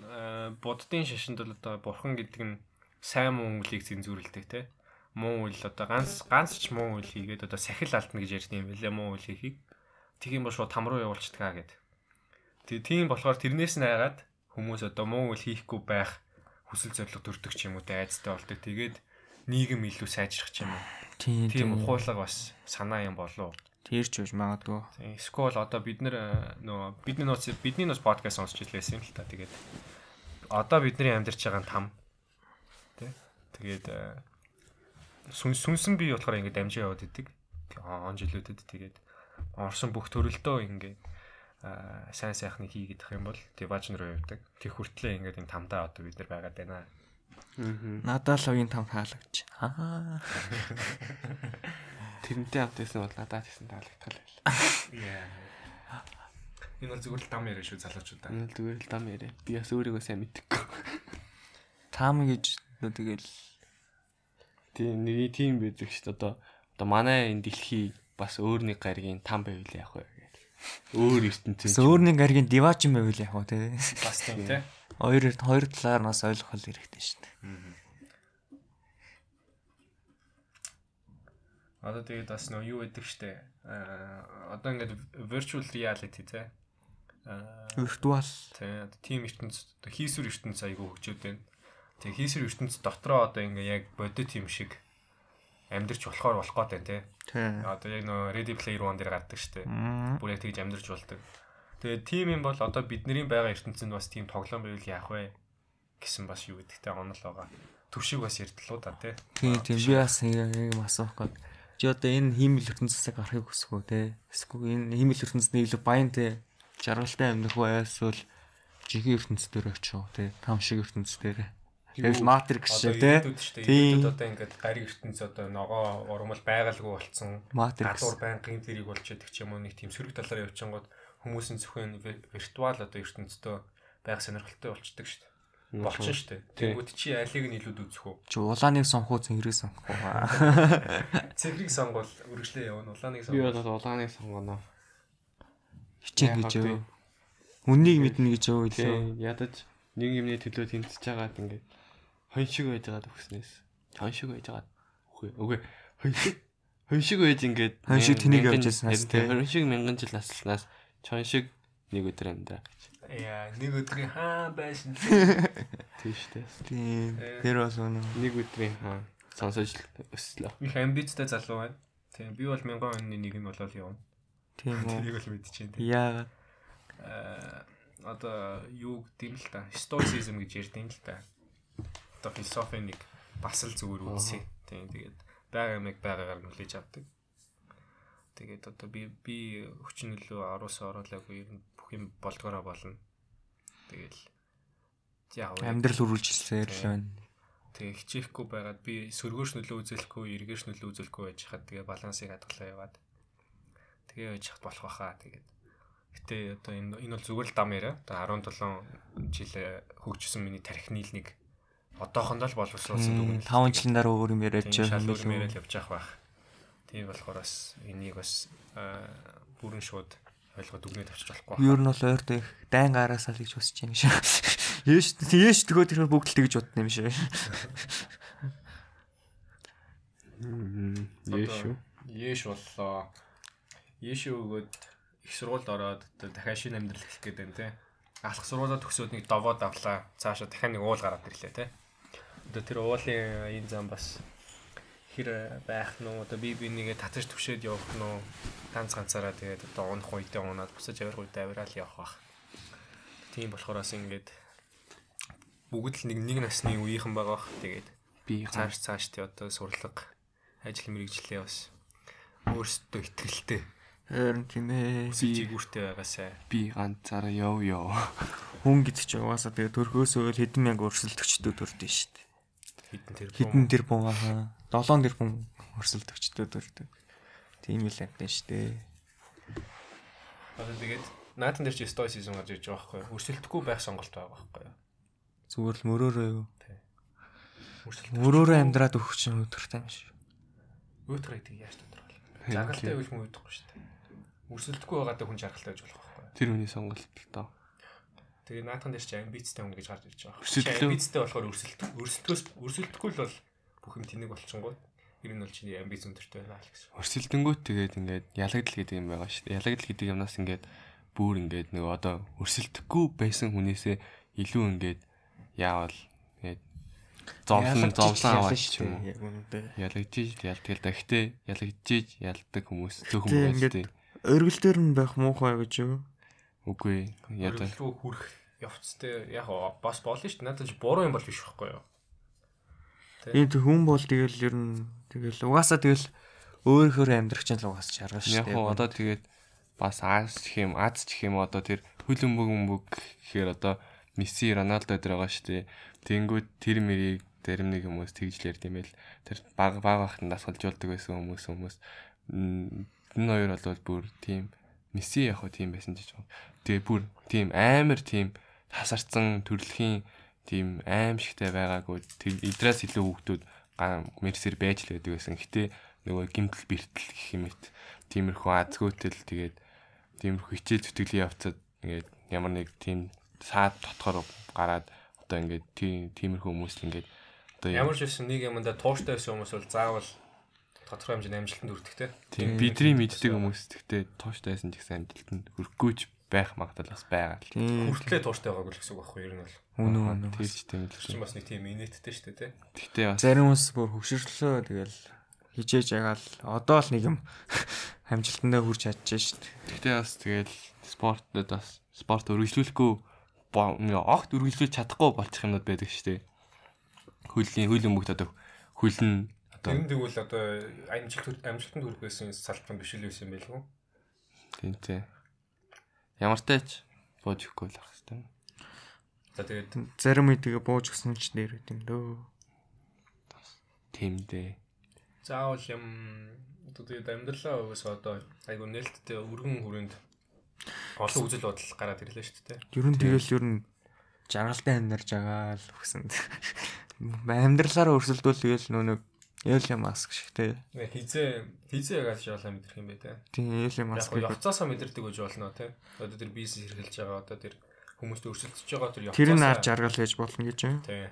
э, буддын шашинд бол одоо бурхан гэдэг нь сайн муу үлийг зэнзүүрэлдэг те. Муу үйл одоо ганц ганц ч муу үйл хийгээд одоо сахил алдна гэж ярьдаг юм билээ муу үйл хийхийг. Тэг юм бол шууд там руу явуулчихдаг гэд. Тэг тийм болохоор тэрнээс нь айгаад хүмүүс одоо муу үйл хийхгүй байх хүсэл зориг төрдөг ч юм уу те айцтай болдог. Тэгээд нийгэм илүү сайжрах ч юм уу. Тийм Тийм ухуулга бас санаа юм болов. Тэрч үж магадгүй. Скол одоо бид нэр э, нөгөө бидний нууц бидний нууц подкаст сонсч илсэн юм л та. Тэгээд одоо бидний амьдарч байгаа нь там. Тэ. Тэгээд э, сүн сүнсэн би болохоор ингээд дамжаа яваад идэг. Он жилүүдэд тэгээд орсон бүх төрөлдөө ингээд а сайн сайхныг хийгээд ах юм бол диважн руу явдаг. Тэг хүртлээ ингээд энэ тамдаа одоо бид нар байгаад байна. Надад л угийн там таалагч. Аа. (laughs) Тэрнтэй хамт байсан бол надад гэсэн таалагдтал байл. Энэ бол зүгээр л дам яриа шүү залуучуудаа. Энэ л зүгээр л дам яриа. Би бас өөрийгөө сайн мэдхгүй. Там гэж нөө тэгэл Тийм нэг тийм байдаг шүү дээ. Одоо одоо манай энэ дэлхий бас өөр нэг гаригийн там байвал яах вэ гэж. Өөр ертөнцийн Тэс өөр нэг гаргийн диваач юм байвал яг хөө тий. Бас тийм те. Хоёр хоёр талаар нас ойлгох хэрэгтэй шүү дээ. Одоо тэгээд бас нөө юу гэдэг штэ. Аа одоо ингээд virtual reality те. Аа Виртуал тий одоо team ертөнц одоо хийсвэр ертөнц айгүй хөгжөөд байна. Тэгээ хийсвэр ертөнц дотроо одоо ингээ яг бодит юм шиг амьдрч болохоор болох гээд байна те. тий. Одоо яг нөө Ready Player One дээр гардаг штэ. Бүр яг тэгж амьдрч болдог. Тэгээ team юм бол одоо бидний байгаа ертөнцид бас team тоглоом байвал яах вэ гэсэн бас юу гэдэгтэй онол байгаа. Төвшиг бас ярьдлуу да те. Тийм тийм би бас яг юм асуух гээд. Чи одоо энэ хиймэл ертөнцөөс гарахыг хүсэх үү те? Эсвэл энэ хиймэл ертөнцийн илүү баян те? Жаргалтай амьдрах уу эсвэл жигийн ертөнц дээр очих уу те? Там шиг ертөнц дээр. Тэгэл Matrix шиг те? Тийм. Одоо ингээд гариг ертөнц одоо ногоо урмал байгалгүй болцсон. Matrix. гадуур байнгын тэрийг болчиход ч юм уу нэг тийм сөрөг талаараа явчихангууд хүмүүс нь зөвхөн ви- виртуал одоо ертөнцийн байх сонирхолтой болчдөг шүү дээ. Болчихно шүү дээ. Тэнгүүд чи алиг нь илүү үзэх үү? Чи улааныг сонгох уу цэнгэрийг сонгох уу? (laughs) Цэгрийг сонгол үргэлжлээ явна. Улааныг Би сонгол. бол улааныг сонгоно. Хичээн гэж өө. Үннийг мэднэ гэж илүү. Тийм ядаж нэг юмны төлөө тэнцэж байгаад ингээд хон шиг байж байгаад өгснээс. Хон шиг байж байгаад үгүй үгүй хон шиг хон шиг байж ингээд Хон шиг тэнийг явж тий. Хон шиг мянган жил наслнаас чон шиг нэг өдөр амьдраа гэж. Яа, нэг өдрийн хаан байшин. (laughs) Тийм шүү дээ. Тийм. Э. Тэр бас үнэ. Нэг өдрийн хаа сонсож өслөө. Их амбицтай залуу байна. Тийм, би бол мянган оны нэг нь болол явна. Тийм (laughs) үү. Тэрийг бол мэдчихээн. Яагаад? Аа одоо юу гэдэм л та. Stoicism гэж ярьдیں۔ л та. Одоо философийн нэг бас л зүгээр үнсээ. Тийм, тэгээд байгаа юмыг байгаагаар нүлээж авдаг. Тэгээд одоо би би хүчнөлөө аруусаа оруулаагүй ер нь бүх юм болдгороо болно. Тэгэл яа вэ? Амьдрал үргэлжилсээр л байна. Тэгээ хичээхгүй байгаад би сөргөөш нөлөө үзүүлэхгүй, эргээш нөлөө үзүүлэхгүй байж хаад тэгээ балансыг хадгалаа яваад. Тэгээ байж хат болох байхаа тэгээд. Гэтэ одоо энэ энэ бол зүгээр л дам яриа. Одоо 17 жил хөгжсөн миний тархинил нэг одоохондоо л боловсруулсан дүгнэлт. 5 жилийн дараа өөр юм яриад Тийм шал байгаа. өрмөрөл явж явах байх. Тийм болохоор бас энийг бас бүрэн шууд ойлгоод дүгнээд авчиж болохгүй. Юу нь бол ойрт их дайн гараасаа л гэж босч (laughs) юм шиг. Яш яш тгөө тэр бүгд л тэгж бодно юм шиг. Яшүү. Еш боллоо. Еш өгөөд их сургуульд ороод дахиад шинэ амьдрал эхлэх гээд байна те. Алах сургуулаа төгсөөд нэг довоод авлаа. Цаашаа дахиад нэг уул гараад ирлээ те. Одоо тэр уулын энэ зам бас хэр байх нь? Одоо би би нэгэ татаж төвшөөд явах нь уу? Ганц ганцаараа тэгээд одоо унах үедээ унаад бусаж авирах үедээ авираал явах бах. Тийм болохоор бас ингээд бүгд л нэг нэг насны үеийнхэн байгаа бах. Тэгээд Би цааш цааш тий одоо сурлага ажил мэргэжлээ бас өөрсдөө ихтгэлтэй. Харин тийм ээ. Өсөж игүүртэй байгаасай. Би ганцаараа яв яв. Хүн гэдэг чинь угаасаа тэгээ төрхөөсөө л хэдэн мянга өрсөлдөгчдөө төрдөө шүү дээ. Хитэн тэр. Хэдэн тэр бун аа 7 тэр бун өрсөлдөгчдөө төрдөг. Тийм л амтэн шүү дээ. Одоо тэгээд наатан дээр чи стоицизм гарч иж байгаа байхгүй юу? Өрсөлдөхгүй байх сонголт байгаа байхгүй юу? Зүгээр л мөрөөрөө юу. Мөрөөрөө амьдраад өгөх чинь өдөртэй юм шүү. Өөтгөр гэдэг яаж тодорхойлох. Жаргалтай үл хүн өөдөхгүй шүү дээ. Өрсөлдөхгүй байгаад хүн жаргалтай гэж болох байхгүй юу? Тэр хүний сонголт л доо. Тэгээ наатан дээр чи амбицтай хүн гэж гарч иж байгаа. Амбицтай болохоор өрсөлдөх. Өрсөлдөхөөс өрсөлдөхгүй л бол бүх юм тэнэг болчихгоо. Тэр нь бол чиний амбиц өндөртэй байна л гэсэн. Өрсөлдөнгүүт тэгээд ингээд ялагдал гэдэг юм байгаа шүү дээ. Ялагдал гэдэг юмнаас ингээд бүр ингээд нөгөө одоо өрсөлдөхгүй байсан хүнээсээ илүү ингээд яавал тэгээд зовлон зовлон аваад ч юм уу. Ялагдчих ялдаг да. Гэтэ ялагдчих ялдаг хүмүүс зөвхөн ингээд дээ. Өргөл дээр нь байх муухай гэж юу? Үгүй ядаа. Өргөлрүү хүрэх явцтай яг бас болно шүү дээ. Надад ч буруу юм бол биш байхгүй юу? Энэ хүн бол тэгэл ер нь тэгэл угаасаа тэгэл өөрөөр амьдрах чинь л угаасаа чаргал шүү Яг хоо одоо тэгээд бас Аз гэх юм, Аз гэх юм одоо тэр хөлбөмбөг өмбөг гэхээр одоо Месси, Роналдо дээр байгаа шүү дээ. Тэнгүүд тэр мэрийг зарим нэг хүмүүс тэгж л ярьд юм байл. Тэр баг баг ахтан дасгалжуулдаг байсан хүмүүс хүмүүс энэ хоёр бол бүр тийм Месси яг хоо тийм байсан гэж байна. Тэгээ бүр тийм амар тийм тасарсан төрөлхийн тийм аимшигтай байгаагүй тэр идрээс илүү хүүхдүүд мерсэр байж л байдаг байсан. Гэтэ нөгөө гимтэл бэртэл гэх юм эт тиймэрхүү азгүйтэл тэгээд тиймэрхүү хичээл зүтгэлийн явцад ингээд ямар нэг тийм саад дотгоор гараад одоо ингээд тийм тиймэрхүү хүмүүс ингээд одоо Ямар ч байсан нэг юмдаа тууштай байсан хүмүүс бол заавал тодорхой хэмжээний амжилтанд хүрдэг те. тийм бидний мэддэг хүмүүс гэхдээ тууштай байсан ч гэсэн амжилтанд хүрэхгүй ч байх магадлал бас байгаа л. Тийм. Хүртлээ тууштай байгааг л гэсэн үг байхгүй юу? Ер нь бол. Үнэн үнэн. Тэр ч тийм л. Чинь бас нэг тийм инээдтэй шүү дээ те. Гэхдээ бас Зарим хүмүүс бүр хөвшөрлөө тэгэл хижээж ягаал одоо л нэг юм (laughs) амжилтандаа хүрч чадчихжээ шүү дээ. Гэхдээ бас тэгэл спортод бас спорт өргөжлүүлэхгүй огт өргөжлүүлж чадахгүй болчих юмнууд байдаг шүү дээ. Хүйлийн хүйлийн бүгд одоо хүйл нь одоо Тэр нь тэгвэл одоо амжилт амжилтанд хүрэх байсан салбар биш л байсан юм байл үү? тийм тий. Ямар тач бууж өгөхгүй л ах хэвээр. За тэгээд Зарим үе тэгээ бууж гсэн ч нэр гэдэм дөө. Тийм дээ. заавал юм одоо тэгээд амьдралаа угсаа одоо айгу нээлттэй өргөн хүрээнд олон үзэл бодол гараад ирлээ шүү дээ. Ер нь тэгэл ер нь жаргалтай амьдарч байгаа л гэсэн. Амьдралаараа өрсөлдвөл тэгэл нөө нэг Элли Маск шиг. Нэг хизээ хизээ ягаад шаалаа мэдэрх юм бэ те. Тийм Элли Яг Маск хоо явцаасаа мэдэрдэг гэж болно те. Одоо тэр бизнес хэрглэж байгаа одоо тэр хүмүүст өрсөлдөж байгаа тэр явцаасаа тэр нь ар жаргал гэж болно гэж юм. Тий.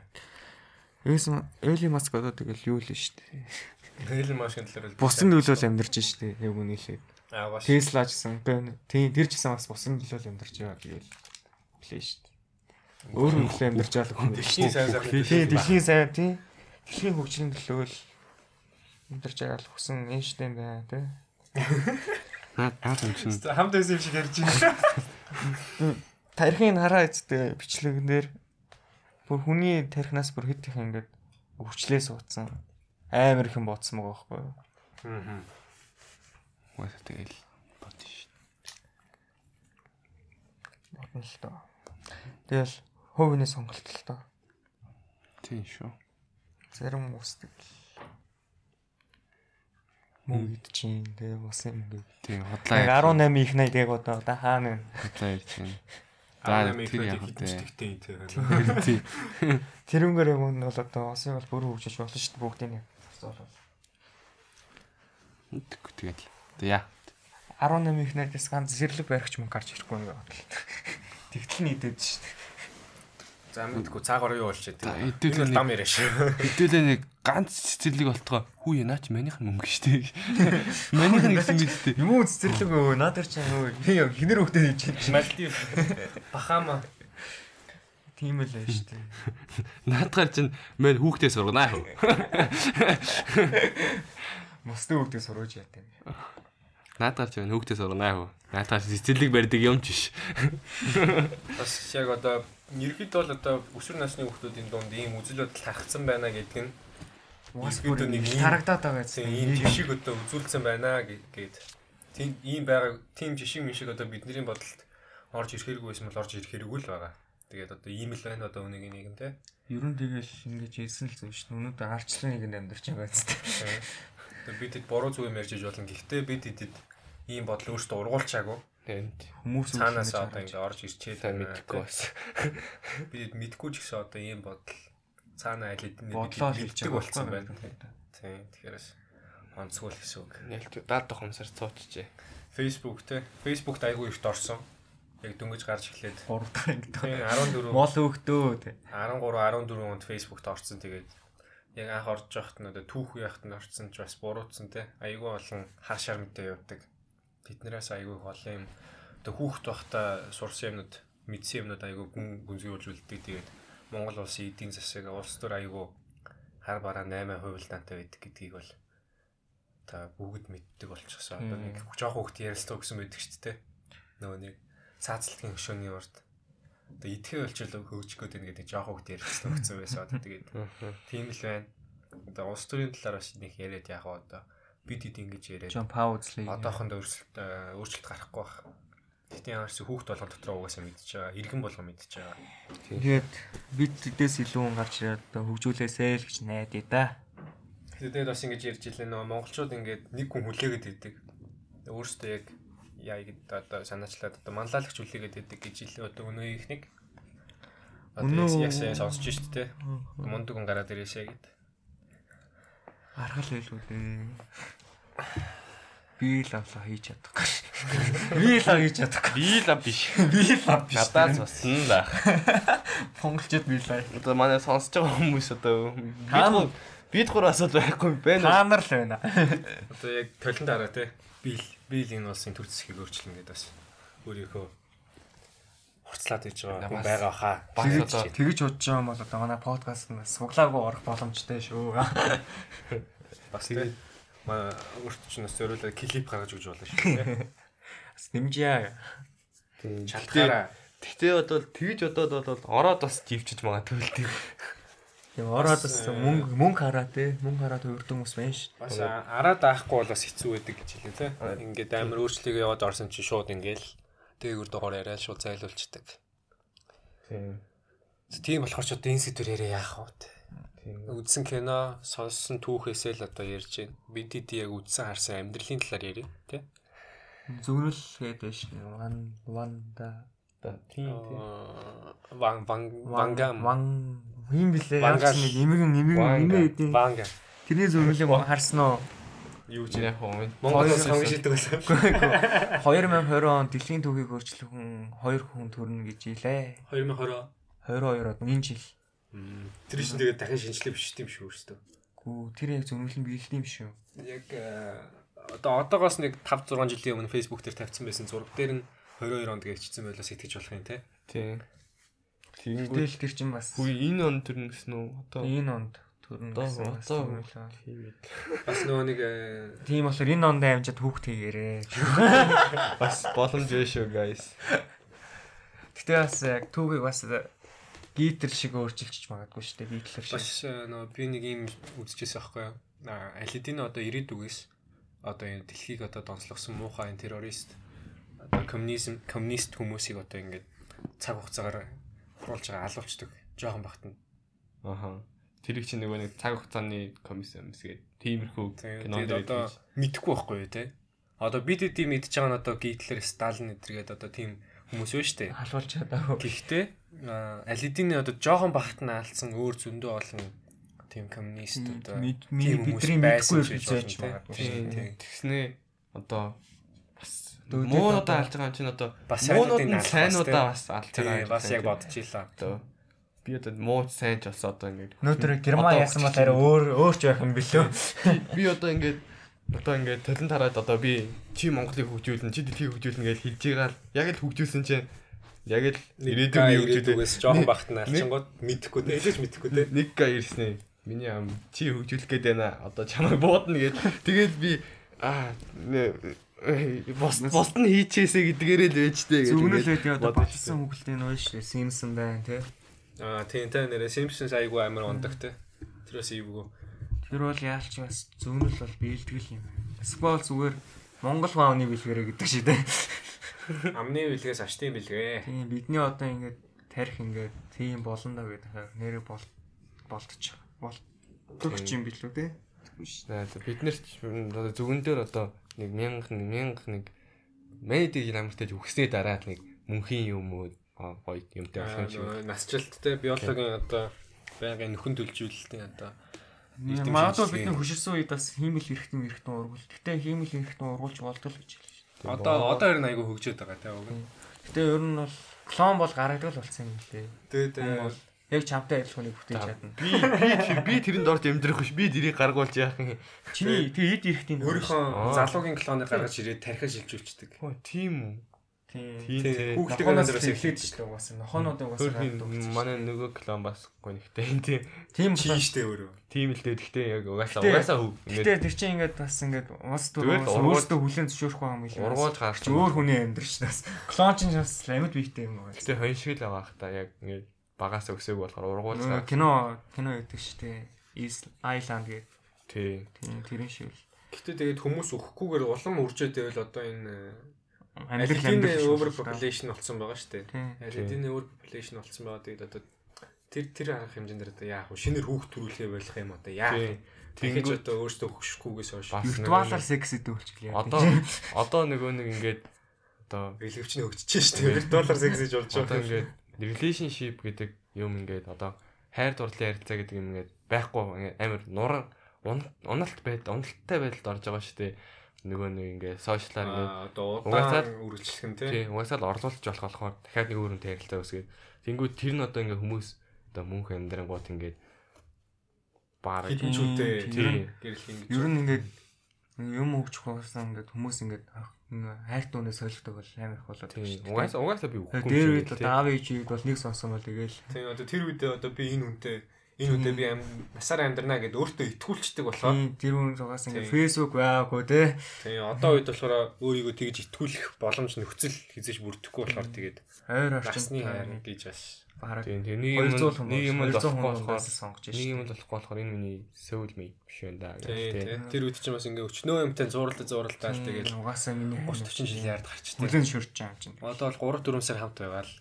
Элли Маск одоо тэгэл юу л нь шүү дээ. Хэл машин талаар Бусан төлөөл амьдарч шүү дээ. Яг үнэхээр. аа баш. Тесла ч гэсэн тийм тэр ч гэсэн бас бусан төлөөл амьдарч байгаа гээл. Блээ шүү дээ. Өөр хөлөө амьдарч байгаа л хүн. Дэлхийн сайн сайхан Тийм дэлхийн сайн тийм. Дэлхийн хөгжлийн төлөөл амьдарч байгаа л хүсэн Эйнштейн байна тийм. Наад наад юм чинь хамт байсан юм шиг ярьж байна. Тархины хараа эцтэй бичлэгнэр бүр хүний тархинаас бүр хэд их ингээд өвчлээ суудсан. Амар их юм бодсон байгаа байхгүй юу? Аа. уусаа тэгэл бодсон шүү. Бодно л доо. Тэгэл хувийн сонголт л доо. Тийм шүү. Зарим хүмүүс тэгэл мөнгө идэж чинь тэгээ бас юм ингээд. Тийм Яг хотлаа 18 их 80 яг одоо одоо хаана вэ? хотлаа ярьж байна. За тэр яг тийм. Тийм. Тэрүүгээр яг нь бол одоо осын бол бүрэн хөгжиж болно шүү дээ бүгдийн яг. Тэггүй тэгэл. Тэг яа. 18 их 80-аас ганц зэрлэг барихч мөнгө гарч ирэхгүй юм байна. Тэгтэл нийтэд шүү дээ. За мэдгүй цаагаар юу болчих тийм. хэдүүл Энэ бол нэг- дам яриа шүү. (laughs) Хэдүүлээ нэг ганц цэцэрлэг болтгоо. Хүү яа наач манийх нь мөнгө штэ. (laughs) Манийх нь гэсэн мэт штэ. Юм уу цэцэрлэг өө надаар ч өө хинэр хөвгтэй хийж чинь. Мальдив Бахама Тийм л байж дээ. (laughs) Наадгаар чинь мань хүүхдээ сурганаа. Мостой хөвгтэй сурууж яа тийм. Наадгаар чинь хүүхдээ сурганаа. Наадгаар цэцэрлэг барьдаг юм ч биш. бас яг одоо ерхэд бол одоо өсвөр насны хүмүүсийн дунд ийм үзэл бодол харагдсан байна гэдэг нь Ерөнхийдөө бүр нэг тарагдаад байгаа Тийм ийм жишг одоо үзүүлсэн байна гэ- гээд тийм ийм байгаа тийм жишг мэн шиг одоо бидний бодолд орж ирэхэрэг байсан бол орж ирэх хэрэггүй л байгаа. Тэгээд одоо ийм л байна одоо өнөөгийн нийгэм те. Ер нь тэгэл ингэж хэлсэн л зөв шүү. Өнөөдөр арчлын нэгэнд амьдарч байгаа. Тийм. Тэгээд бид хэд буруу зүйл ярьж болно. Гэхдээ бид хэдэд ийм бодол өөртөө ургуулчаагүй. Хүмүүс Цаанаас одоо ингэ орж ирчээд сайн мэдэхгүй бас. Бид мэдгүй ч гэсэн одоо ийм бодол цаана айл хэдэн бодлоо хэлж байгаа болсон байна. Тийм. Тэгэхээр онцгой л гэсэн үг. Нэлт даад тухамсар цуучжээ. Facebook те. Facebook-т айгүй ихт орсон. Яг дөнгөж гарч эхлээд 3 дахь тийм 14 Мол хөөхтөө тий. 13 14 онд Facebook-т орсон тэгээд яг анх орж явахт нь одоо түүх үе явахт нь орсон ч бас буруутсан те айгүй олон хар шар мэдээ явдаг биднээс айгүй олон юм одоо хүүхд байхдаа сурсан юмнууд мэдсэн юмнууд айгүй гүн гүнзгийүүлж үлддэг. Тэгээд Монгол улсын эдийн засаг улс төр айгүй хар бараа 8 хувилдаантай байдаг гэдгийг бол та бүгд мэддэг болчихсон. Одоо нэг жоох хүүхд ярилцлаа гэсэн байдаг шүү дээ. Нөгөө нэг цаацлтгийн хөшөөний урд. Одоо идэхэ болчихлоо хөөчих гээд байна гэдэг жоох хүүхд ярилцлаа гэсэн байсан. Одоо (laughs) тэгээд тийм л байна. Одоо улс төрийн талаар бас нэг яриад яг одоо бид хэд ингэж яриад Жон Паузли. одоохондоо өөрчлөлт э, өөрчлөлт гарахгүй байх. Гэтэ ямар ч хүүхд болгон дотроо угаасаа мэдчихэж байгаа. Иргэн болгон мэдчихэж байгаа. Тэгээд бид тэдээс илүү хүн гарч ирээд одоо хөгжүүлээсэй л гэж найдаа да. Тэгээд бас ингэж ярьж илээ нөгөө монголчууд ингээд нэг хүн хүлээгээд идэг. Өөрөөсөө яг яа гэдэг одоо санаачлаад одоо манлайлагч хүлээгээд идэг гэж илээ одоо өнөө. Өнөө- Одоо яг сайн сонсч шүү дээ. Мундаг хүн гараад ирээсэй гэд. Аргал байлгүй дээ. Би л авлаа хийж чадахгүй. (laughs) Би л хийж чадахгүй. Би л биш. Би л ав биш. Надаас бас нь л ах. (laughs) Монголчууд би л. Одоо манай сонсож байгаа хүмүүс одоо бид бид гур асуудал байхгүй байна. Та нар л байна. (laughs) Одоо яг толон дараа те би л би л энэ улсын төр засгийг өөрчлөн гэдэг бас өөрийнхөө хурцлаад иж байгаа хүн байгаа хаа. Тэгэж одоо тэгэж бодож байгаа юм бол одоо манай подкаст нь суглаагүй орох боломжтой шүү. (laughs) Бас өөрт чинь бас зөвлөлөө клип гаргаж өгч болно шүү. (laughs) Бас дэмжээ. тийм Чалтгаараа Тэгтээ одоо тэгж бодоод бол ороод бас живчиж магадгүй л тийм. Ороод бас мөнгө мөнгө хараа те. Мөнгө хараад хөрдөн хүмүүс байна шүү. бас араад аахгүй бол бас хэцүү байдаг гэж хэлээ те. Ингээд амар өөрчлөлтөө яваад орсон чи шууд ингээл дээгүр дугаар яриад шууд зайлуулцдаг. Тийм. Тийм болохоор ч одоо энэ сэдвэр яриа яах вэ. Үзсэн кино, сонссон түүхээсээ л одоо ярьж байна. Бид хэд яг үзсэн харсан амьдралын талаар ярья те. Зөвнөл гэдэг шүү. Ван ванда Тийм тийм. Ван ван вангам ван юм блэ? Ч нэг эмгэн эмгэн эмээ эдийн. ванга Тэрний зөвнөлийг харсан уу? Юу Жирэ хоо. Монголоос хамгийн шилдэг байсан. 2020 (laughs) он дэлхийн түүхийг өөрчлөх хүн 2 хүн төрнө гэж илээ. 2020 22 од энэ жил. Тэр чинь тэгээд дахин шинжилгээ биш тийм шүү өөртөө. Гүү тэр яг зөвнөл нь биелдэм шүү. Яг э, одоо одоогоос нэг 5 6 жилийн өмнө Facebook дээр тавьсан байсан зураг дээр нь 22 онд гэвчихсэн байлаа сэтгэж болох юм те. Тийм. Тэгэнгүүт Тэгэл тэр чинь бас хүү энэ он төрнө гэсэн үү? Одоо энэ онд төрнө одоо гэсэн бас одоо зөвнөл байна. тийм ээ. Бас нөгөө нэг э, Тийм болохоор энэ онд амжаад хүүхд хийгээрээ. Бас боломж ээ шүү guys. Гэтэ бас яг түүхийг бас гитэр шиг өөрчилчих магадгүй шүү дээ. Гитлэр шиг. бас э, нөгөө би нэг юм үзчихсэн аахгүй юу. Алидин одоо 90-д үгээс одоо энэ дэлхийг одоо донслогсон муухай энэ террорист одоо коммунизм коммунист хүмүүсийг одоо ингээд цаг хугацаагаар оруулж байгаа алуулцдаг жоохон багт нь. Тэр их чинь нөгөө нэг цаг хугацааны комиссион мэсгээд тиймэрхүү кинон Тэгээд дээр одоо мэдхгүй байхгүй юу те. Одоо бид эдийн мэдж байгаа нь одоо Гитлер, Сталин эдэргээд одоо тийм хүмүүс байна штэ. халуулж чадаагүй. Гэхдээ Алидины одоо жоохон багт нь алдсан өөр зөндөө олон тийм коммунист одоо тийм бидний мэдгүй шүү. Тийм. тэгснээ одоо бас муунуудаа одоо- алж байгаа юм чинь одоо муунууд нь сайнуудаа бас, алж байгаа. бас яг бодчихлаа. Одоо би одоо муу сайн ч болсон одоо ингээд Өнөөдөр Герман яасан бол арай өөр өөрч байх юм билүү. (laughs) би одоо ингээд одоо ингээд талент хараад одоо би чи Монголыг хөгжүүлнэ чи дэлхийг хөгжүүлнэ гэж хэлж байгаа л яг л хөгжүүлсэн чинь яг л ирээдүйн юу хөгжүүлээ ирээдүгээс жоохон багт нь алчингууд мэдэхгүй те. Элэж мэдэхгүй те. нэг га ирснэ миний ам чи хөгжүүлэх гээд байна одоо чамайг буудна гэд тэгээд би аа бос бос нь хийчихээсэ гэдгээрээ л байжтэй Зөвнөл байдаг одоо батсан хүүхэлдэйн уу шүү. Симсон байна те. Аа тийм те нэрэ Simpsons айгу амар ундаг те. Тэрээс ивгүй. Тэр бол яалч бас зүүнэл бол биелтгэл юм. Эсвэл зүгээр Монгол маавны бэлгэрэ гэдэг шиг дээ. (laughs) Амны бэлгээс аштын бэлгээ. Тийм бидний одоо ингээд тарих ингээд тийм болно да гэдэг нэрээ бол болтчих. Болтох юм билүү те. Бид нэр одоо зүгэн дээр одоо нэг мянга мянга нэг медийг амартай үхснээ дараа нэг мөнхийн юм уу гоё юмтай болох юм шиг. Насжилттай биологийн одоо байнгын нөхөн төлжүүлэлтийн одоо Магадгүй бидний хөшөрсөн үед бас хиймэл хэрэгтэй хэрэгтэй ургуул. Гэтэ хиймэл хэрэгтэй ургуулж болдог л гэж хэлж байна. Одоо одоо ер нь айгүй хөгжөөд байгаа те уг. Гэтэ ер нь бол клон бол гаргадаг л болсон юм лээ. Тэгээ тэгээ яг чамтай адилхан нэг бүтээж чадна. Би би би тэрэнд орж амьдрах биш. Би дэрийг гаргуулж яах юм. Чиний тэг эд ирэхтийн өөрийнхөө залуугийн клоныг гаргаж ирээд тархиа шилжүүлчихдэг. Хөө тийм үү. Тийм. Дээрээс эхлээд ч л угаасан. Нохоонуудын угаасан. Манай нөгөө клон бас гонхтэй тийм. Тийм тийм штэ өөрөө. Тийм л дээ. Гэхдээ яг угаасаа угаасаа хөв. Гэтэ тэр чинь ингээд бас ингээд ус дөрөв өөртөө хүлэн зөвшөөрөх юм билээ. Ургуулж гарч өөр хүний амьдрч бас. Клон чинь бас амьд биетэй юм байна. Гэтэ хон шиг л байгаа хта яг ингээд багаас өсөг болохоор ургуулж гарч. Кино кино гэдэг штэ. East Island гэдэг. Тий. Тийм тэрэн шиг л. Гэтэ тэгээд хүмүүс өхөхгүйгээр улам үржээд байвал одоо энэ амьдрал амьдрал over population болсон байгаа шүү дээ. Алидины over population болсон байгаа тэгээд одоо тэр тэр арга хэмжээнд одоо яах вэ? Шинээр хүүхд төрүүлэхээ болох юм одоо яах вэ? Тэгэж одоо өөртөө хөшөхгүйгээс хойш виртуалар секс гэдэг үлчлээ. Одоо одоо нөгөө нэг ингээд одоо бэлгэвчний хөгжиж шүү дээ. Виртуалар секс гэж болж байгаа. Одоо ингээд relationship гэдэг юм ингээд одоо хайр дурлалын харилцаа гэдэг юм ингээд байхгүй ингээд амар нуран уналт байд уналттай байдалд орж байгаа шүү дээ нөгөө нэг ингээ сошиалаар ингээ одоо удаан үргэлжлэх нь тий. Угаасаа л орлуулж болох болохоор дахиад нэг өөрөнд ярилцаа үсгээд тэнгүүд тэр нь одоо ингээ хүмүүс одоо мөнх амьдрангууд ингээ баар хэмжүүтэй тий. Гэрэл ингээ. Ер нь ингээ юм өгчих байсан ингээ хүмүүс ингээ хайрт үнэ солигдог бол амар их болоод тий. Угаасаа угаасаа би үгүй. Тэр үед одоо аав ээжийг бол нэг сонсон бол тэгэл. Тий одоо тэр үед одоо би энэ үнтэй энэ үедээ би насаар амьдрнаа гэд өөртөө итгүүлцдэг болохоор тэр хүн зугаас ингээ Facebook байгаагүй те. Тийм одоо үед болохоор өөрийгөө тэгж итгүүлэх боломж нөхцөл хизээж бүрдэхгүй болохоор тэгээд хайр орчны хайр гэж бас бараг нэг юм нэг юм болохгүй сонгож шээ. Нэг юм болохгүй болохоор энэ миний сөүл мэй биш юм да гэх тийм. Тэр үед чинь бас ингээ өчнөө юмтай зууралдаа зууралдаа л тэгээд угаасаа миний 30 40 жил яард гарч тийм. Бүлэн шүрч байгаа юм чинь. Одоо бол 3 4 сар хамт байгаа л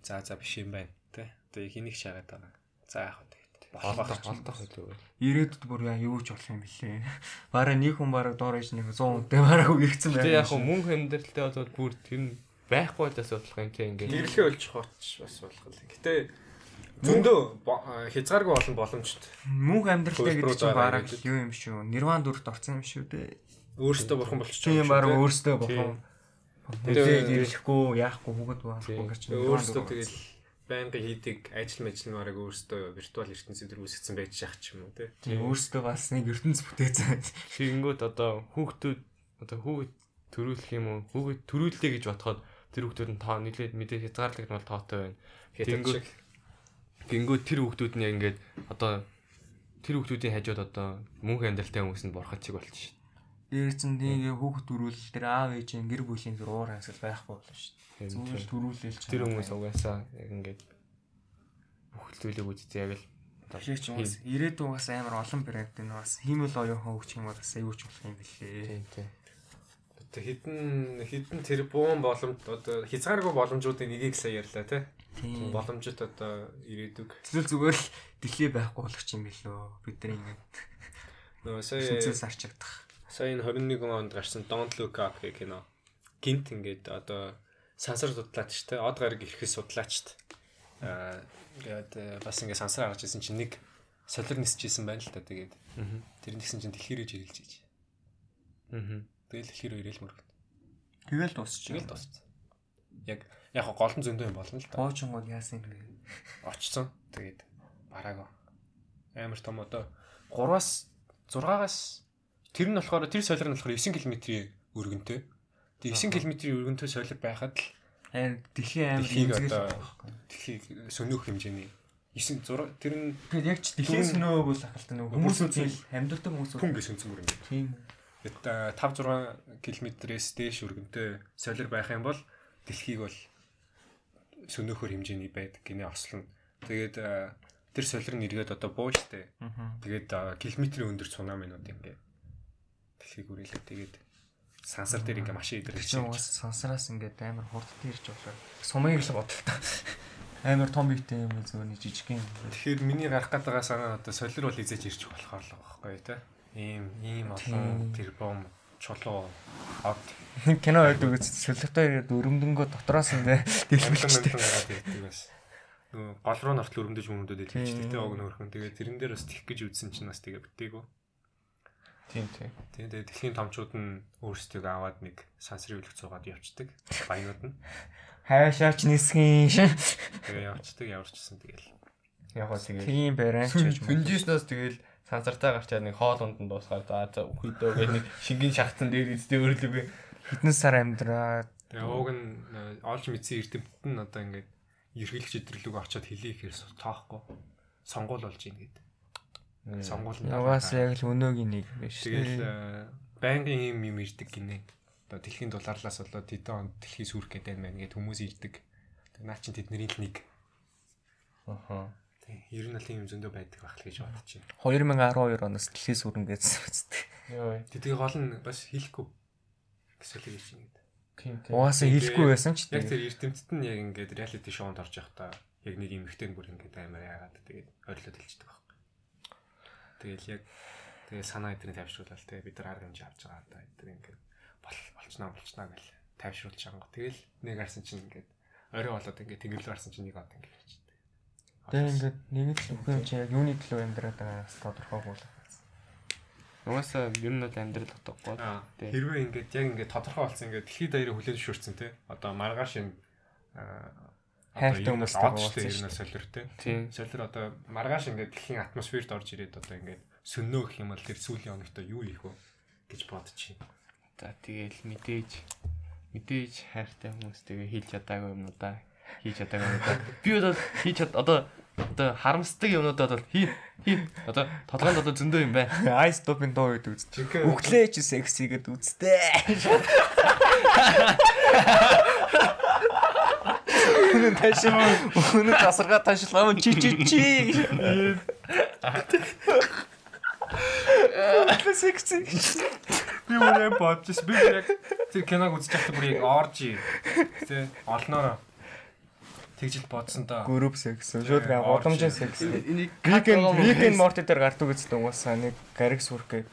за за биш юм байна тий. Одоо хэнийг шаагаад байгаа. За яах вэ олдох олдох үү. Ирээдүйд бүр яа юу ч болох юм бэлээ. (laughs) Бараа нэг хүн бараг доор иж нэг 100 хүнтэй бараг үргэцсэн байна. Яг мөн хэмдэрэлтэй болоод бүр тэр нь байхгүй л болох юм тийм ингээд. Гэрлэхээ олж хоч бас болох л. Гэтэ зөндөө хязгааргүй олон боломжтой. Мөнх амьдралтай гэдэг чинь бараг юу юм шүү. Нирван дүрт орсон юм шүү дээ. Өөрөөсөө бурхан болчих. Тийм бараг өөрөөсөө бурхан. Тэгээд ирэхгүй яахгүй хүүхэд байна. Өөрөөсөө тэгэл байнга хийдэг ажил мэжлмаарыг өөрсдөө виртуал ертөнцийн төр үүсгэсэн байж шах ч юм уу тий. Тийм өөрсдөө бас нэг ертөнц бүтээсэн. Тэгэнгүүт одоо хүүхдүүд одоо хүүхэд төрүүлэх юм уу? Хүүхэд төрүүллээ гэж бодоход тэр хүүхдүүд нь тоо нэлээд мэдээ хязгаарлалт нь бол тоотой байна. Тэгэнгүүт Гингүү тэр хүүхдүүд нь ингээд одоо тэр хүүхдүүдийн хажууд одоо мөнх амьдралтай хүмүүс нь борхот чиг болчих. Дээрцэн тийм хүүхд төрүүл тэр аав ээжийн гэр бүлийн зүр уур амьсгал байхгүй болно шин. Зүгээр төрүүлээл ч. Тэр хүмүүс угаасаа яг ингээд бүх зүйлийг үзтээ яг л Тэгэж бас ирээдүйн бас амар олон брэнд энэ бас хиймэл оюухан хөгжих юм бас аюуч болох юм билээ. Тийм тийм. Одоо хідэн хідэн тэрбум боломж одоо хязгааргүй боломжуудын нэгийг сая ярьлаа тий. Боломжит одоо ирээдүг. Зүйл зүгээр л дэлхий байхгүй болох юм билөө бидний ингэ. Нөө сая зүйлс арчигдах. Сая энэ 21 онд гарсан Don't Look Up гэх кино. Гинт ингээд одоо сансар судлаач те од гараг ирэхээс судлаачт аа тэгээд бас ингээ сансар гарч ирсэн чинь нэг солир нисчихсэн байна л та тэгээд. Тэр нэгсэн чинь дэлхийрээ жигэлж ийж. Аа тэгэл дэлхийрээ ирээл мөргөд тэгэл дуусчих. Тэгэл дууссан яг яг голон зөндөө юм болно л та. Гоочонгод яасан юм очсон. Тэгээд барааг амар том одоо 3-аас 6-аас тэр нь болохоор тэр солир нь болохоор 9 км-ийн өргөнтэй Тэгээ 9 км-ийн өргөнтэй солир байхад л дэлхийн аймаг одоо дэлхийг сөнөөх хэмжээний 9 6 тэр нь тэгээд яг ч дэлхийн сөнөө бол ахалтай нөгөө хүмүүсийн амьддаг хүмүүс хүн гэж мөр юм. Тийм. 5 6 км-ээс дээш өргөнтэй солир байх юм бол дэлхийг бол сөнөөхөр хэмжээний байдаг гинэ ослно. Тэгээд тэр солир нь эргээд одоо буу штэ. Тэгээд километрийн өндөр цунаминууд ингээ дэлхийг үргэлээ тэгээд сансар дээр ингээ машин Тэр идэрч чинь уус сансараас ингээд амар хурдтай ирж байгаа. Сумыг л бодлоо. (laughs) Амар том биетэй юм зөв нэг жижиг юм. Тэгэхээр миний гарах байгаа санаа одоо солир бол хизээж ирчих болохоор л байхгүй тий. Ийм ийм олон Тийм. тэрбом чулуу Нэг (laughs) кино байдаг үз солиотой ирээд өрөмдөнгөө дотроос ингээ дэлбэлчтэй. гараад ирдэг бас. Гол руу нортол өрөмдөж өрөмдөд чинь тий ог нөрхөн. Тэгээд тэрэн дээр бас тих гэж үзсэн чинь бас тэгээ битээгүй. Тийм тийм. Тийм тэгээд дэлхийн томчууд нь өөрсдөө аваад нэг сансрын үлгц цугаад явцдаг. Баянууд нь. Хайшаач нисгэн шин. Тэгээ явцдаг яварчсан тэгэл. Яг гоо тэгээд Тийм барайч гэж юм. Финжиснаас тэгэл сансартаа гарчаад нэг хоол унданд дуусгаар за үхийдөө гэх нэг шингэн шахацсан дээр эзтэй өрлөг Хэдэн сар амьдраад Тэгээ ууг нь э, олж мэдсэн эрдэмтэд нь одоо ингээд ерхийлэгч идэрлүүг очиод хэлээ ихээр тоохгүй. Сонгуул болж ийн гэдэг. Сонгуул нь яваас яг л өнөөгийн нэг юм биш. Тэгэл э, байнгын юм юм ирдэг гинэ. Одоо дэлхийн дулаарлаас болоод тэдэн он дэлхий сүрх гэдэг юм байна гэд хүмүүс ирдэг. Тэгээ наа чин тэдний л нэг. Аха. Тэг. Ер нь л тийм юм зөндөө байдаг байх л гэж бодож байна. 2012 оноос дэлхийс сүрэн гэсэн үстэй. Йой. Тэдний гол нь бас хэлэхгүй. Гэсэн л гэж байна гэдэг. Тийм тийм. Угаасаа хэлэхгүй байсан ч Яг тийм. тэр эрдэмтэд нь яг ингээд реалити шоунд орж явахдаа яг нэг эмэгтэй нь бүр ингээд амар яагаад тэгээд ойрлоод хэлчихдэг байхгүй. Тэгэл яг тэгэл санаа эдрийг тавьшруулаад те бид нар арга хэмжээ авч байгаа да эдгээр ингээд бол болчнаа болчнаа гэл тавьшруулж ангу. Тэгэл нэг харсан чинь ингээд орой болоод ингээд тэгэлгүй харсан чинь нэг од ингээд хэлчихдэг. Тэгээ ингээд нэг л юм чи яг юуны төлөө амьдраад байгаагаас тодорхойгүй л. Угаасаа ер нь бол амьдрал утгагүй. Хэрвээ ингээд яг ингээд тодорхой болсон ингээд дэлхийд даяараа хүлэн зөвшөөрсөн те одоо маргааш энэ аа Хайртай штэ уулзсан ер шүү нь солир те. Тийм. Солир одоо маргааш ингээд дэлхийн атмосферт орж ирээд одоо ингээд сөннөө гэх юм бол тэр сүүлийн оногтой юу ийх вэ гэж бодчихъя. За тэгэл мэдээж мэдээж хайртай хүмүүс тэгээ хийж чадаагүй юмнуудаа хийж чадаагүй юмнуудаа би бол хийж чад одоо одоо харамсдаг юмнуудад бол хий хий одоо толгойд одоо зөндөө юм байна. (laughs) Айс допын дуу гэдэг үст. Жинхэнэ Өглөөч секси гэдэг үстэй. (laughs) Үнэн таш. Үнэн тасарга ташлаа чи чи чи. Секси. би өөрөө бодож би яг тэр киног үзэж байхдаа бүр яг орж ий. Тэ олноороо тэгжил бодсон доо. Групп секс. Шууд га годомжин секс. Энийг Викенд викенд морти дээр гардаг үздэг угаасаа нэг гариг сүрх гэдэг.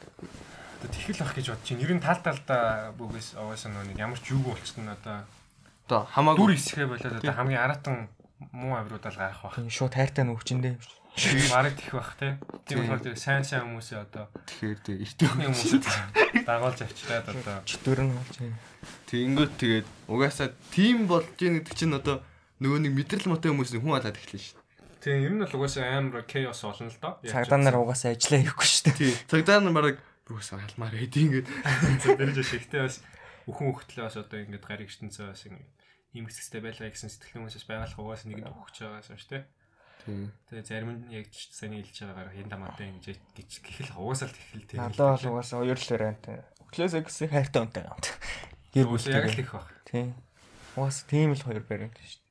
Тэхэл ах гэж бодож чинь. Ер нь тал талдаа бүгээс угаасаа нэг ямар ч юу болчихсон одоо одоо дүр хамаагүй исхэ болоод одоо хамгийн аратан муу авируудаар гарах. Тийм шууд хайртай нөхчөндөө. Бараг тэх бах те. Тийм болохоор тэр сайн сайн хүмүүсээ одоо тэгэхээр тэг эртний тийм хүмүүсээ дагуулж авчираад одоо Чөтгөр нь болж байна. Тэнгөт тэгээд угаасаа тим болж ийн гэдэг чинь одоо нөгөө нэг мэдрэл мотой хүмүүс хүн алаад эхлэн шүү тийм ер нь бол угаасаа амар chaos болно л доо. Цагдаа нар угаасаа ажиллаа хийхгүй шүү дээ. Тий. Цагдаа нар бараг угаасаа алмаар хэдий ингээд дэрж шигтэй бас үхэн хөхтлээ бас одоо ингээд гариг штэнцээ бас ингээд ийм хэсэгтэй байлаа гэсэн сэтгэл хүмүүсээс байгалах угаасаа нэгэнд өгч байгаас шүү дээ. Тэгээ зарим нь яг сайн хэлж байгаагаар хэн дамаатай ингэж гэж гихэл угаасаа л тэхэл тийм. Надад бол угаасаа хоёр л вариант. Өглөөс экс хайртай үнтэй юм. Гэр Угаасаа яг л их баг. Тийм. Угаасаа тийм л хоёр вариант шүү дээ.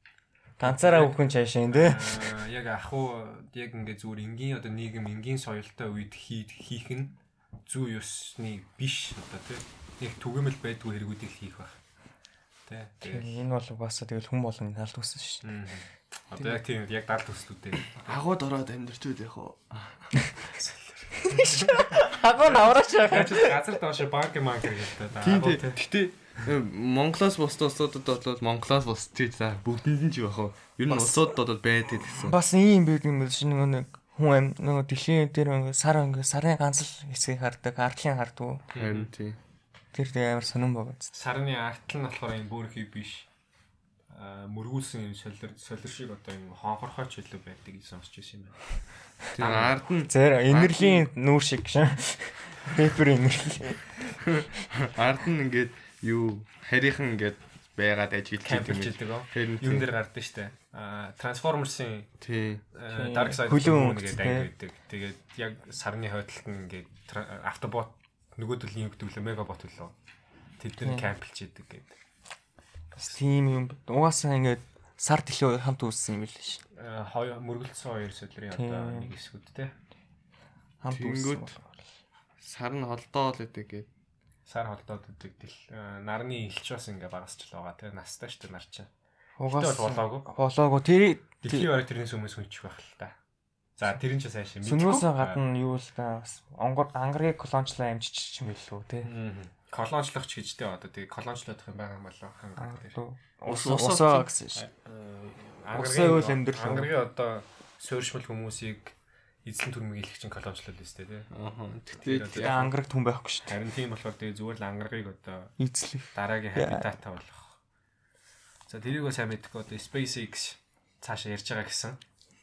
Ганцаараа үхэн чаашаа энэ. Аа, яг ах уу яг ингээд зүгээр энгийн одоо нийгэм энгийн соёлтой үед хийх нь зүү ёсны биш одоо тий. Нэг түгээмэл байдгүй хэрэгүүдийг хийх баг. Тий. Тэгээ. Энэ бол угаасаа тэгэл хүн болгоны талд үсэн шүү. Одоо яг тийм яг далд төслүүдээ. Агууд ороод амьдрч үү яг уу. (laughs) Агуу навраач яах. Ч газар доош банк манк гэдэг та. Тийм тий. Гэтэ э, Монголоос бусд улсуудад бол Монголоос бус тий за бүгдэнд нь ч байх уу. Ер нь улсуудад бол байдаг гэсэн. Бас ийм байдаг юм биш нөгөө нэг хүн ам нөгөө дэлхийн дээр сар ингээ сарын ганц л хэсгийг хардаг, ардлын хардаг. Харин тий. Тэр амар сонирн байгаа. Сарны артл нь болохоор юм бүрхий биш. Аа мөргүүлсэн юм солир солир шиг одоо юм хонхорхой ч илүү байдаг гэж сонсч байсан юм байна. Тэр ард нь Зэр энерлийн нүүр шиг шин. Пепер энерги. ард нь ингээд юу харийнхан ингээд байгаад идэг оо. Харин Юун дээр гардаг штэ. Аа Transformers-ын тий. Dark Side Хөлөө гэдэг анги байдаг. Тэгээд яг сарны хойдолд нь ингээд тра- автобот нөгөө төлөв юм гэдэг лээ мегабот төлөө. Тэд нар кампилж идэг гэдэг. Бас тийм юм. Угаасаа ингээд сар хоёр хамт үүссэн юм билээ шин. Э, хоёр мөргөлдсөн хоёр сөдрийн одоо нэг хэсгүүд те. Хамт үүссэн. Сар нь холдоол гэдэг гээд Сар холдоод өгдөг дэл э, нарны илч бас ингээ багасч л байгаа те. Настай дээ нар чинь. Угаас Тэгтээ бол болоогүй. болоогүй. Тэр Дэлхийн орой тэрнээс өмнөөс хүнчих байх л та. За тэр нь ч сайн шин. сүнөөс гадна юу л та бас онгор ангарыг колончлаа амжиж юм билүү те. колончлох ч гэжтэй одоо тэгээ колончлох юм байгаа юм болоо хангах дээр. Ус Ус- усаа гэсэн шин. Усаа үйл амьдрал. Ангаргийн одоо суурьшмал хүмүүсийг эзлэн төрмөг илэх чинь колончлол өстэй. Тэр Тэгтээ Тэгээ ангараг түн байхгүй шүү дээ. Харин тийм болохоор тэгээ зүгээр л ангаргийг одоо Эзлэх. дараагийн хабитатаа болох. За тэрийг сайн мэдэхгүй одоо SpaceX цаашаа ярьж байгаа гэсэн.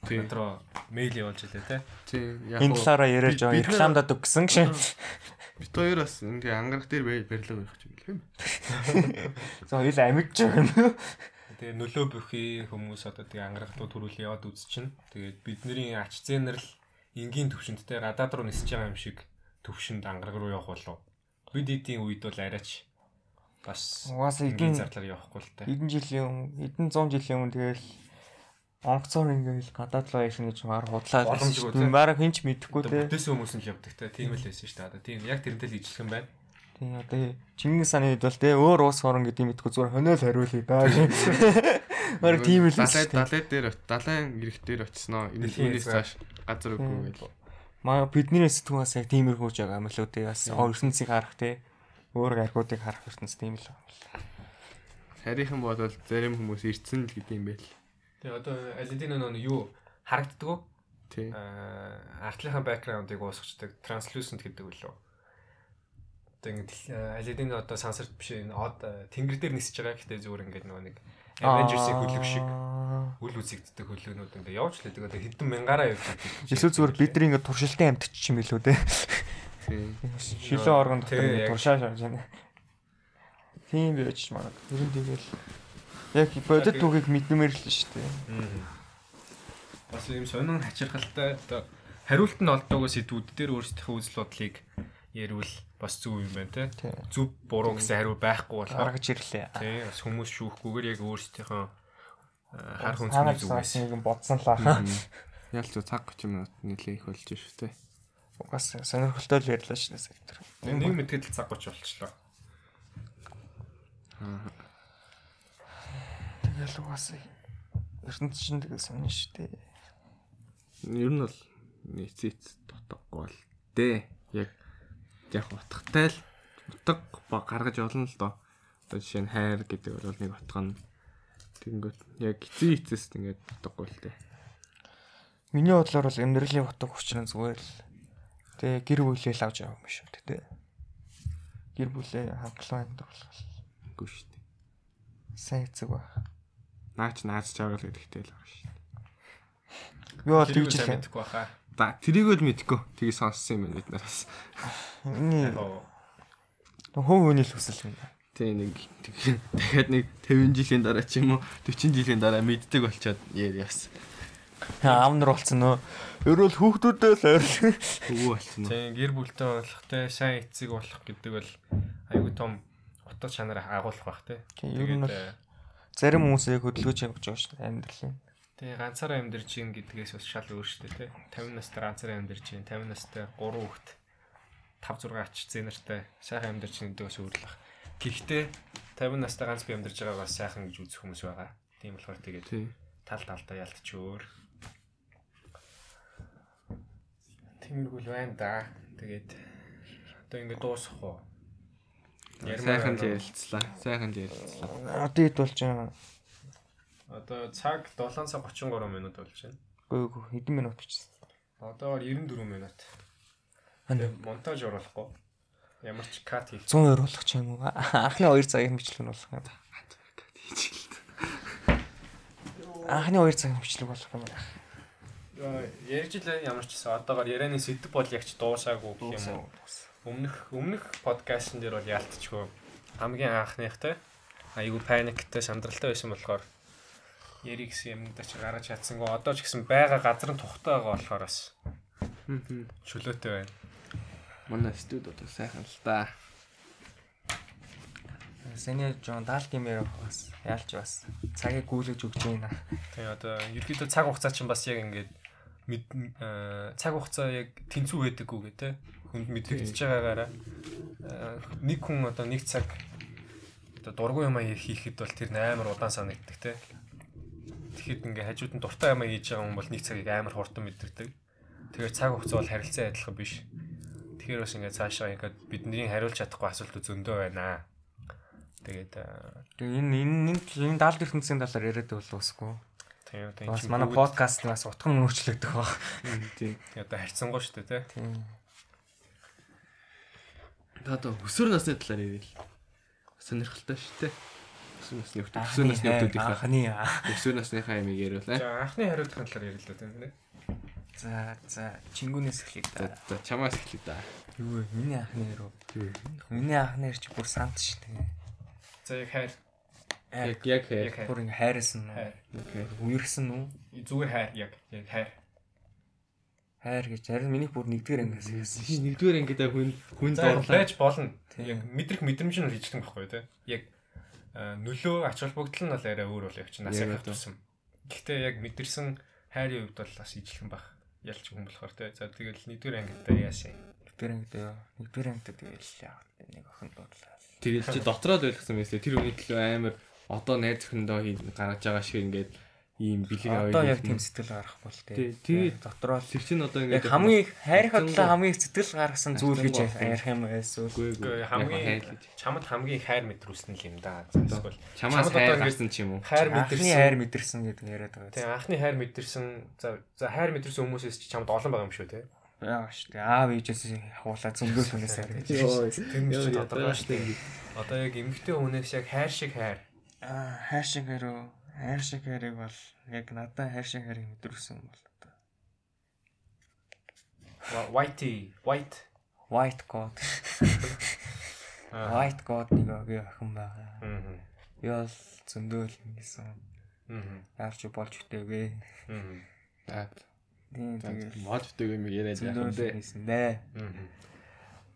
Тийм. Өдрөө мэйл явуулж илээ тий. тийм яг Энэ талаараа яриад бид- байгаа бид нар- рекламадад өгсөн шин. бит хоёр бас ингээ ангараг дээр барилга байх юм билээ. За хоёул амигж байгаа юм. Тэгээ нөлөө бүхий хүмүүс одоо тэгээ ангарахтуу төрүүл яваад үзчихнэ. Тэгээд бидний ач зээнэр л энгийн төвшөндтэй гадаад руу нисэж байгаа юм шиг төвшөнд ангараг руу явах болов. Бид эдийн үед бол арайч бас Угаасаа эдийн зардлаар явахгүй л та. эдэн жилийн өмнө, эдэн 100 жилийн өмнө тэгэл онгоцоор ингээл гадаад руу яшин гэж маар худлаа. Бараг хинч мэдэхгүй те. бүтээсэн хүмүүс нь л явдаг те. Тийм л байсан шүү дээ. Одоо тийм яг тэрнтэй л ижилхэн байна. Тийм одоо Чингис хааны хэд бол те өөр уус орон гэдэг юм мэдгүй зүгээр хонол хариулъя даа. Бараг тийм л дээ. далай дээр далайн ирэх дээр очсноо. Энэ түүнээс цааш газар үгүй гэл. Маа бидний сэтгүүн бас яг тиймэрхүү жаг лөө те. Бас ертөнцийг харах те. Өөр гаргуудыг харах ертөнц тийм л байна. Харийнхан бол зарим хүмүүс ирцэн л гэдэг юм байл. Тэгээ одоо алидин нөө юу харагддаг Тий. аа артлынхаа бэкграундыг уусгачдаг translucent гэдэг үлээ. Одоо ингэ алидин одоо сансарт биш энэ од тэнгэр дээр нисэж байгаа гэхдээ зүгээр ингээд нөгөө нэг Avengers-ийн хөлөг шиг үл үзэгддэг хөлөөнүүд ингээд явж л байдаг. Одоо хэдэн мянгаараа явж байдаг. Эсвэл зүгээр бидний ингээд туршилтын амьтч юм билүү те. Тий. Шилэн оргон дотор яг. туршааж авч байна. Тийм байж магад. Ер нь тэгэл яг бодит түүхийг мэднэмэр л шүү дээ. Бас юм сонин хачирхалтай одоо хариулт нь олдоогүй сэдвүүд дээр өөрсдийнхөө үзэл бодлыг ярил бас зөв юм байна те. Зөв буруу гэсэн хариу байхгүй болохоор Гаргаж ирлээ. тий бас хүмүүс шүүхгүйгээр яг өөрсдийнхөө аа, хар хүнсний зүгээс нэг бодсон л аа. Ялч цаг 30 минут нэлээ их болж шүү дээ. Угаас сонирхолтой л ярьлаа шнэ сектор. нэг мэдгэдэл цаг 30 болчлоо. Тэгэл угаас ертөнц чинь тэгэл сонин шүү дээ. Ер нь бол нийцээц дутаггүй л дээ. Яг яг утгатай л утга ба гаргаж олно л доо. Одоо жишээ нь хайр гэдэг бол нэг утга нь тэгэнгүүт яг эцсийн эцэст ингээд дутаггүй л дээ. Миний бодлоор бол амьдралын утга учир нь зүгээр л тэгээ гэр бүлээ л авч явах юм шүү дээ. Гэр бүлээ хангалуун амьдруулах Үгүй шүү дээ. сайн эцэг ба. Наач нааж чаавал гэдэгтэй л байгаа шүү дээ. Би бол тэгж хэлээ. мэдэхгүй баха. За тэрийг л мэдгүй. Тгий сонссон юм байна бид нараас. Миний Oo. хөө хөөний л хүсэл юм. Тэ нэг тэг- дахиад нэг 50 жилийн дараа ч юм уу 40 жилийн дараа мэддэг болчоод яар яс. Аав нар болсон нөө. Ерөөл хүүхдүүдээ л ойр. Өвөө болсон уу? Тийм гэр бүлтэй болох те сайн эцэг болох гэдэг бол аюу тум утга чанар агуулах бах те. Тийм, ер нь бол- Тэгээд, э, Зарим хүмүүсийг хөдөлгөөж явж байгаа шүү дээ амьдралын. Тэгээ ганцаараа амьдарч ийн гэдгээс бас шал өөр шүү дээ те. 50 настай ганцаараа амьдарч ийн 50 настай 3 хүүхэд 5 6 ач зэнэртэй сайхан амьдарч ийн гэдэг бас өөрлөх. Гэхдээ 50 настай ганц би амьдарч байгааг бас сайхан гэж үзэх хүмүүс байгаа. Тийм болохоор тэгээд Тий. тал талдаа ялтчөөр. Тиймэрхүү л байна да. Тэгээд одоо ингэ дуусах уу? Сайхан л ярилцлаа. Сайхан л ярилцлаа. Одоо хэд болж байгаа? Одоо цаг 7 цаг 33 минут болж байна. Үгүй үгүй хэдэн минут бичсэн. Одоо 94 минут. Монтаж оруулахгүй. Ямар ч кат хийх. 100 оруулах ч юм уу? Анхны 2 цагийн бичлэг болох юм. Анхны 2 цагийн бичлэг болох юм байна. Ярьж илээ ямар ч гэсэн одоогоор ярианы сэдв бол яг ч дуусаагүй гэх юм уу. Өмнөх өмнөх подкастн дээр бол яалтчгүй хамгийн анхныхтай айгу паниктай сандралтай байсан болохоор яри гэсэн юмдаа ч гаргаж чадсангүй одоо ч гэсэн байгаа газар нь тухтай байгаа болохоор бас чөлөөтэй байна. Манай студ одоо сайхан л да. Сэний жоон даалт юмэр бас яалч бас цагийг гүйлгэж өгч байна. Тэгээ одоо ерөөдөө цаг хугацаа чинь бас яг ингээд мэд цаг хугацаа яг тэнцүү байдаггүй гэ тэ хүнд мэдрэгдэж байгаагаараа э, нэг хүн одоо нэг цаг одоо дургүй юм хийхэд бол тэр амар удаан санагддаг тэ тэгэхэд ингээ хажууд нь дуртай юм хийж байгаа хүн бол нэг цагийг амар хурдан мэдэрдэг тэгэхээр цаг хугацаа бол харилцан адилхан биш тэгэхээр бас ингээ цаашаа ингээ бидний хариулж чадахгүй асуултууд зөндөө байна тэгээд э, энэ энэ энэ даалт ертөнцийн талаар яриад бол усгүй. тийм одоо Бас манай подкаст нь бас утган өөрчлөгдөх баг. Тийм. одоо харьцангуй шүү дээ Тийм. Та одоо өсвөр насны талаар ярил. Сонирхолтой шүү дээ. Өсвөр насны хүмүүс өсвөр насны хүмүүсийнхээ анхны өсвөр насныхаа ямиг яриулаа. за анхны хариултын талаар ярил л да тийм за за чингүнээс эхлэе да. за чамаас эхлэе да. Юу вэ? Миний анхны яруу. Миний анхны ярь чи бүр сант шүү дээ. за яг хайр Яг яг хайр Бүр ингээ хайрсан Окей. Үерсэн үү? зүгээр хайр яг яг хайр Хайр гэж харин миний бүр нэгдүгээр ангиас хэлсэн шүү. Нэгдүгээр ангидаа хүн хүн За дуурлаа. байж болно. Тийм. Яг мэдрэх мэдрэмж нь хийжлэн байхгүй тий. Яг нөлөө ач холбогдол нь бол арай өөр бол явчих. Нас Яг тусам. Гэхдээ яг мэдэрсэн хайрын хувьд бол бас ижилхэн бах. Ялч хүн болохоор тий. За тэгэл нэгдүгээр ангидаа яасан. Нэгдүгээр ангид яа. Нэгдүгээр ангид тэгэл. Нэг охин дуурлаа. Тэгэл чи дотроо л ойлгосон мэт тэр хүний төлөө амар одоо найз зөвхөндөө хий гаргаж байгаа шиг ингээд ийм бэлэг аваад. Одоо яг тийм сэтгэл гарахгүй л Тий, тий. тэгээд- дотроо Тэр чинь одоо ингээд хамгийн хайрын Хайрцангуй- хадлаа хамгийн их сэтгэл гаргасан зүйл гэж ярих юм байсан. Үгүй хамгийн чамд хамгийн хайр мэдрүүлсэн л юм да. Эсвэл чамаас хайр гарсан ч юм уу. хайр мэдэрсэн хайр мэдэрсэн гэдэг яриад байгаа. Тэгээ анхны хайр мэдэрсэн за за хайр мэдэрсэн хүмүүсээс ч чамд олон байгаа юм шүү тий. Яа шүү дээ. Аав ээжээс хавуулаа зөндөл хүнээс хайр гэж. Тэр нь ч тодорхой шүү дээ. Одоо яг эмгтэй хүнээс яг хайр шиг хайр. Аа хайр шиг хайр уу? Хайр шиг хайрыг бол яг надад хайр шиг хайрыг мэдрүүлсэн бол одоо Whitey, white. White God. Аа. White God нэг охин байгаа. Мм. Би бол зөндөл ингэсэн. Мм. Яарч болж үтэйгээ. Мм. За Тийм тэгэл мод өдөг юм яриад яах вэ? хийсэн дээ. Мм.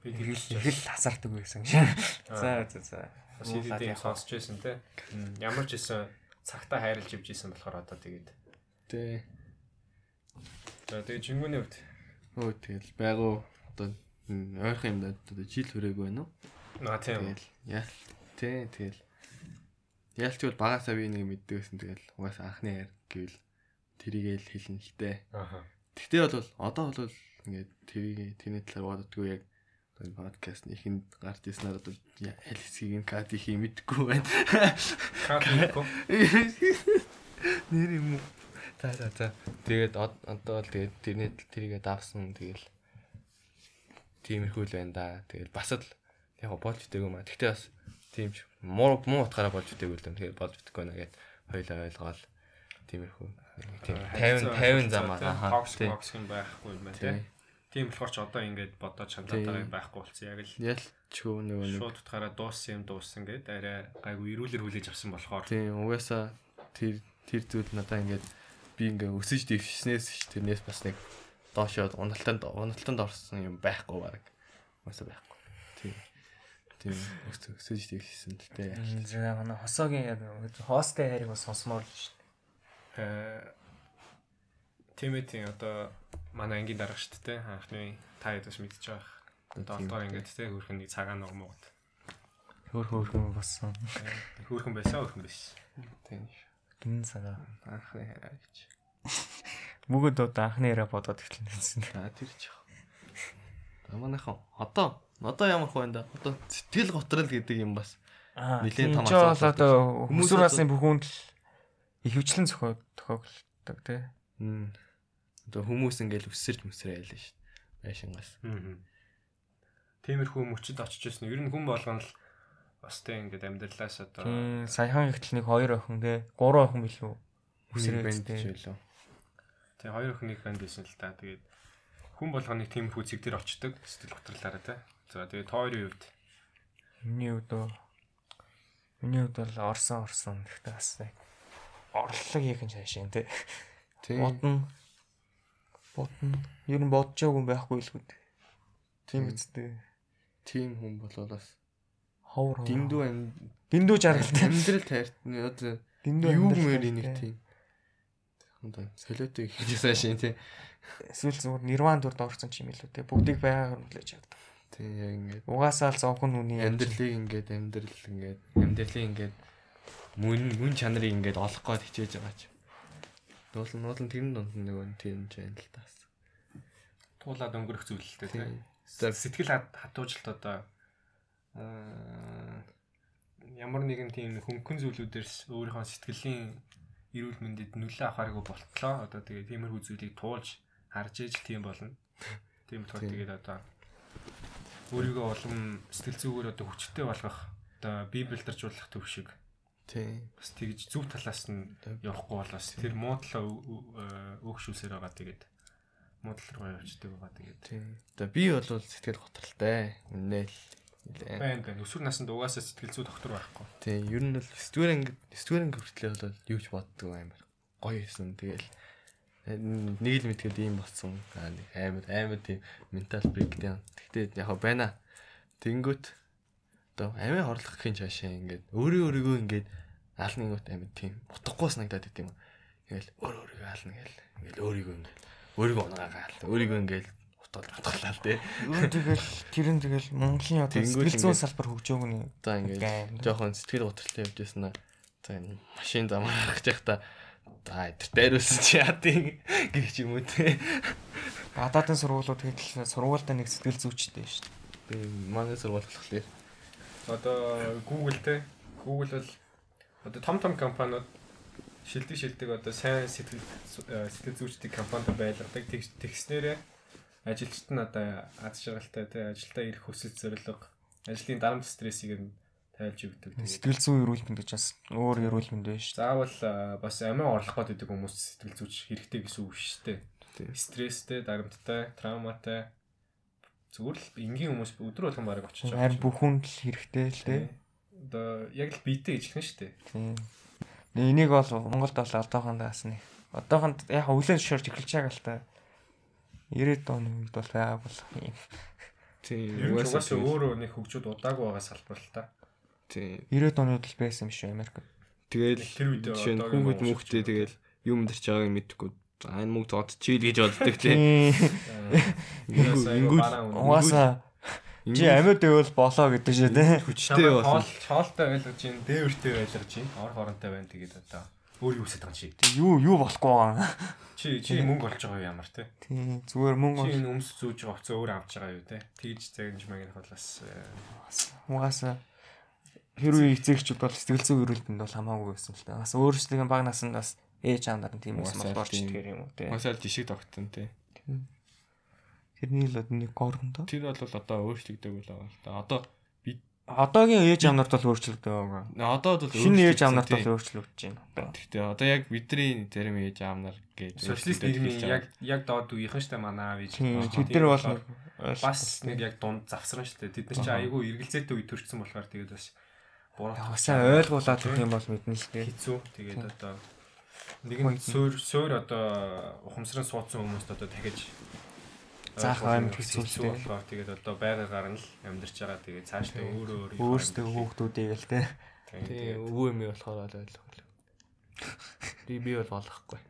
Би Тэгэл тэгэл тэгэл хасардаг байсан. За за за. бас идэм сонсч байсан те. Ямар ч исэн цагтаа хайрлж ивж исэн болохоор одоо тэгээд. Тэ. За тэгээд жингүүний хувьд Өө тэгэл байгуу одоо ойрхон юм да одоо жил хүрээгүй байна уу? наа тийм. Тэгэл яа. Тэ тэгэл. Яалч бол багасаа би нэг мэддэг байсан тэгэл угаасаа анхны хайр гэвэл тэрийгэл хэлнэ л дээ. Аха. Тэгтээ бол одоо бол ингээд тэрийг тэрний талаар боддгоо яг энэ подкаст нэхэнд гарч ирснээр одоо я- аль хэсгийг нь кат их юм мэдгүй байна. Капико. Нэр юм уу? За за за. Тэгээд од- одоо л тэгээд тэрний тэрийгээ давсан тэгэл тиймэрхүү л байна да. Тэгэл бас л яг болж идэв юм а. Тэгтээ бас тийм ч муу муу утгаараа болж идэв л юм. Тэгээд болж идэхгүй нэ гэд хоёлаа ойлгоол тиймэрхүү. Тийм 50 50 замаа. Аха. Токсик токсик байхгүй юм байна те. Тийм болохоор ч одоо ингээд бодоод чамдаа байхгүй болсон. Яг л Ялчгүй нөгөө нэг шууд утгаараа дууссан юм дууссан гэд арай гайгүй ирүүлэр хүлээж авсан болохоор Тийм угаасаа тэр тэр зүйл надаа ингээд би ингээ өсөж дэвшснээс ш тэрнээс бас нэг доошоод уналтанд уналтанд орсон юм байхгүй баг. Угаасаа байхгүй. Тийм. Тийм өсөж өсөж дэвшсэн л дээ. За манай хосоогийн яг хоостой хайрыг бас сонсомоор л шүү дээ. э Тимэтийн одоо манай ангийн дарга шүү дээ те. анхны та хэд бас мэдчихэж байгаа. Одоо олдоор ингээд те хөрхөн нэг цагаан нуг муугад. Хөөр хөөрхөн болсон. Хөрхөн байсан хөрхөн байсан. Тийм. Гин цагаа. Анхны хараа гэж. Бүгд одоо анхны яраа бодоод эхлэнсэн. За тэр ч яах. Манайхан одоо одоо ямар энэ да. Одоо сэтгэл готрол гэдэг юм бас Аа, Нилийн том тийм асуудал одоо Хүмүүс хүмүүсийн одоо- бүхэнд л ихэвчлэн зохио тохиолдог тий. м одоо хүмүүс ингээл өсөрч мөсрэй ялаа шүү. Байшингаас. Аа. Тиймэрхүү мөчөд очиж ирсэн. Ер нь хүн болгоно л бас тэ ингээд амьдралаас одоо саяхан ихтэл нэг хоёр охин тий. Гурван охин билүү. Үсрээ Үсрээ бэнд тий. ч байлаа. тэг хоёр охиныг банд байсан л та. Тэгээд хүн болгоны тиймэрхүү зэг дээр очдог сэтгэл готрлаараа тэ. За тэгээд тойрын хувьд Миний дөө Миний хувьд бол орсон орсон гэхдээ бас яг орлог хийх нь шаашин тий. Тийм. Бодно. Бодно. Ер нь бодож байгаагүй байхгүй л гүд. Тийм үстэй. Тим хүн бол бас Ховор. дэндүү ам Дэндүү жаргалтай. Амьдрал тайртны одоо Дэндүү юу тайртай. нэг тийм. Одоо солиотой хийж сайшин тий. Эсвэл зүгээр нирван дүрд орсон ч юм илүү те. Бүгдийг байгаар хүлээж авдаг. Тий яг ингээд Угаасаа л зовхон үний амьдралыг ингээд амьдрал ингээд амьдралыг ингээд мөн мөн чанарыг ингээд олох гээд хичээж байгаа ч. Нуулан нуулан тэрэн донд нөгөө тийм ч байна л таас. Туулаад өнгөрөх зүйлтэй Тийм. Сэтгэл хат- хатуужилт одоо ямар нэгэн тийм хөнгөн зүйлүүдээс өөрийнхөө сэтгэлийн эрүүл мэндэд нөлөө авахааргүй болтлоо. Одоо тэгээ тиймэрхүү зүйлийг туулж харж ээж тийм болно. Тийм болохоор тэгээд одоо өөрийгөө улам сэтгэл зүгээр одоо хүчтэй болгох одоо библиэлдэржуулах төв шиг Тий. бас тэгж зөв талаас нь явахгүй бол бас тэр муу талаа өөгшүүлсээр байгаа тэгээд муу тал руу явчихдаг байгаа тэгээд Тий. За би бол сэтгэл готролтой. Үнэ л. нэлээ. байна байна. Өсвөр наснд угаасаа сэтгэл зүй доктор байхгүй. Тий, ер нь бол студент анги студент хүртлээ бол юу ч боддог амар. Гоё юмсан. Тэгэл нэг л мэдгээд ийм болсон. Аа, нэг амар амар тийм ментал брейкдаун. Тэгтээ яг байна. Тэнгүүт одоо амиа хорлох гэхин чаашаа ингээд өөрөө өөрийгөө ингээд аална гот амар тийм утгагүй санагдаад байт юм. Ингээл өөр өөрийгөө аална гээл. Ингээл өөрийгөө ингээд өөрийгөө унгаагаал. Өөрийгөө ингээд утгал утгалаа л тий. Юу тэгэл тэр нь тэгэл Монголын одоо сэтгэл зүйн салбар хөгжөөгний За ингээд Гайм. жоохон сэтгэл готролтой явж байсан аа. За энэ машин замаар гаргаж явахдаа за эдэр дайруулсан чи яадын гэх юм уу те. гадаадын сургуулиуд тэгэл сургуультай нэг сэтгэл зүйчтэй шүү дээ. Би манай сургууль болохоор Одоо Google те Google бол одоо том том компаниуд шилдэг шилдэг одоо сайн сэтгэл э, сэтгэл зүйчдийн компанид байлгадаг Тэгс- тэгснээрээ ажилчид нь одоо аз жаргалтай те ажилдаа ирэх хүсэл зорилго ажлын дарамт стрессийг нь тайлж өгдөг. Сэтгэл зүйн эрүүл мэнд гэж бас өөр эрүүл мэнд шүү заавал э, бас амиа орлох гэдэг хүмүүс сэтгэл зүйч хэрэгтэй гэсэн үг шүү дээ. Стресстэй, дарамттай, травматай зүгээр л энгийн хүмүүс өдөр болгон бараг очиж дээ. Харин бүх хүн л хэрэгтэй л дээ. Одоо яг л биетэй хэлнэ шүү дээ. Тийм. Энийг бол Монголд бол одоохондоос нэг одоохонд яг өглөө шорж эхэлж байгаа л та. 90-ад оны үед бол байгааг бол юм. тийм угаасаа өөрөө нэг хөгжүүд удаагүй байгаа салбар л та. тийм 90-ад оны үед л байсан юм шүү Америк. тэгэл Тэр үед хүүхэд шилжүүлдэг. тэгэл юм дэрч байгааг мэдхгүй за энэ мөнгө зодчихъя л гэж боддог (laughs) те. Угаасаа чи амьд байвал болоо гэдэг шүү дээ. хүчтэй Хоол болсон. хоолтой байлгаж чинь, дээвэртэй байлгаж чинь, ор хоронтой байна тэгээд одоо өөр юу хүсэж байгаа юм шиг. Юу юу болохгүй байгаа. Чи чи мөнгө олж байгаа юу ямар те? Тийм зүгээр мөнгө Чи энэ өмс зүүж байгаа хувцас өөр авч байгаа юу те? Тэгж загнаж магнах бол бас э, угаасаа хэрвээ эцэгчүүд бол сэтгэл зүйн эрүүл мэнд бол хамаагүй байсан л та. Бас өөрсдийн баг насанд бас ээж аав нар нь тийм ч тийм. тэгэхээр юм уу те. Масаал жишээ тогтсон те. Тэрний л нэг горн доо. Тэр бол одоо өөрчлөгдөг л байгаа л та. Одоо Одоогийн ээж аав нарт бол өөрчлөгдөж байгаа. одоо бол Шинэ ээж аав өөрчлөгдсөн, нарт тий. бол өөрчлөгдөж байна. Гэхдээ одоо яг бидний зарим ээж аав нар гэж социалист нийгмийн яг яг доод үеийнхэн штэ манай аав ээж. Тэд нар бол нэг бас нэг яг дунд завсран штэ. Тэд нар чи айгүй эргэлзээтэй үед төрчихсөн болохоор тэгээд бас буруу Ясаа ойлгуулаад гэх юм бол мэднэ л дээ. хэцүү. Тэгээд одоо нэгэн суур суур одоо ухамсаран суудсан хүмүүст одоо дахиж Заах нь хэцүү л дээ. болохоор тэгээд одоо байгагаар нь л амьдарч байгаа. Тэгээд цаашдаа өөрөө өөрөө Өөрсдөө хүүхдүүдийг л те. тий өвөө эмээ болохоор бол ойлгох. Би би бол болохгүй. (laughs)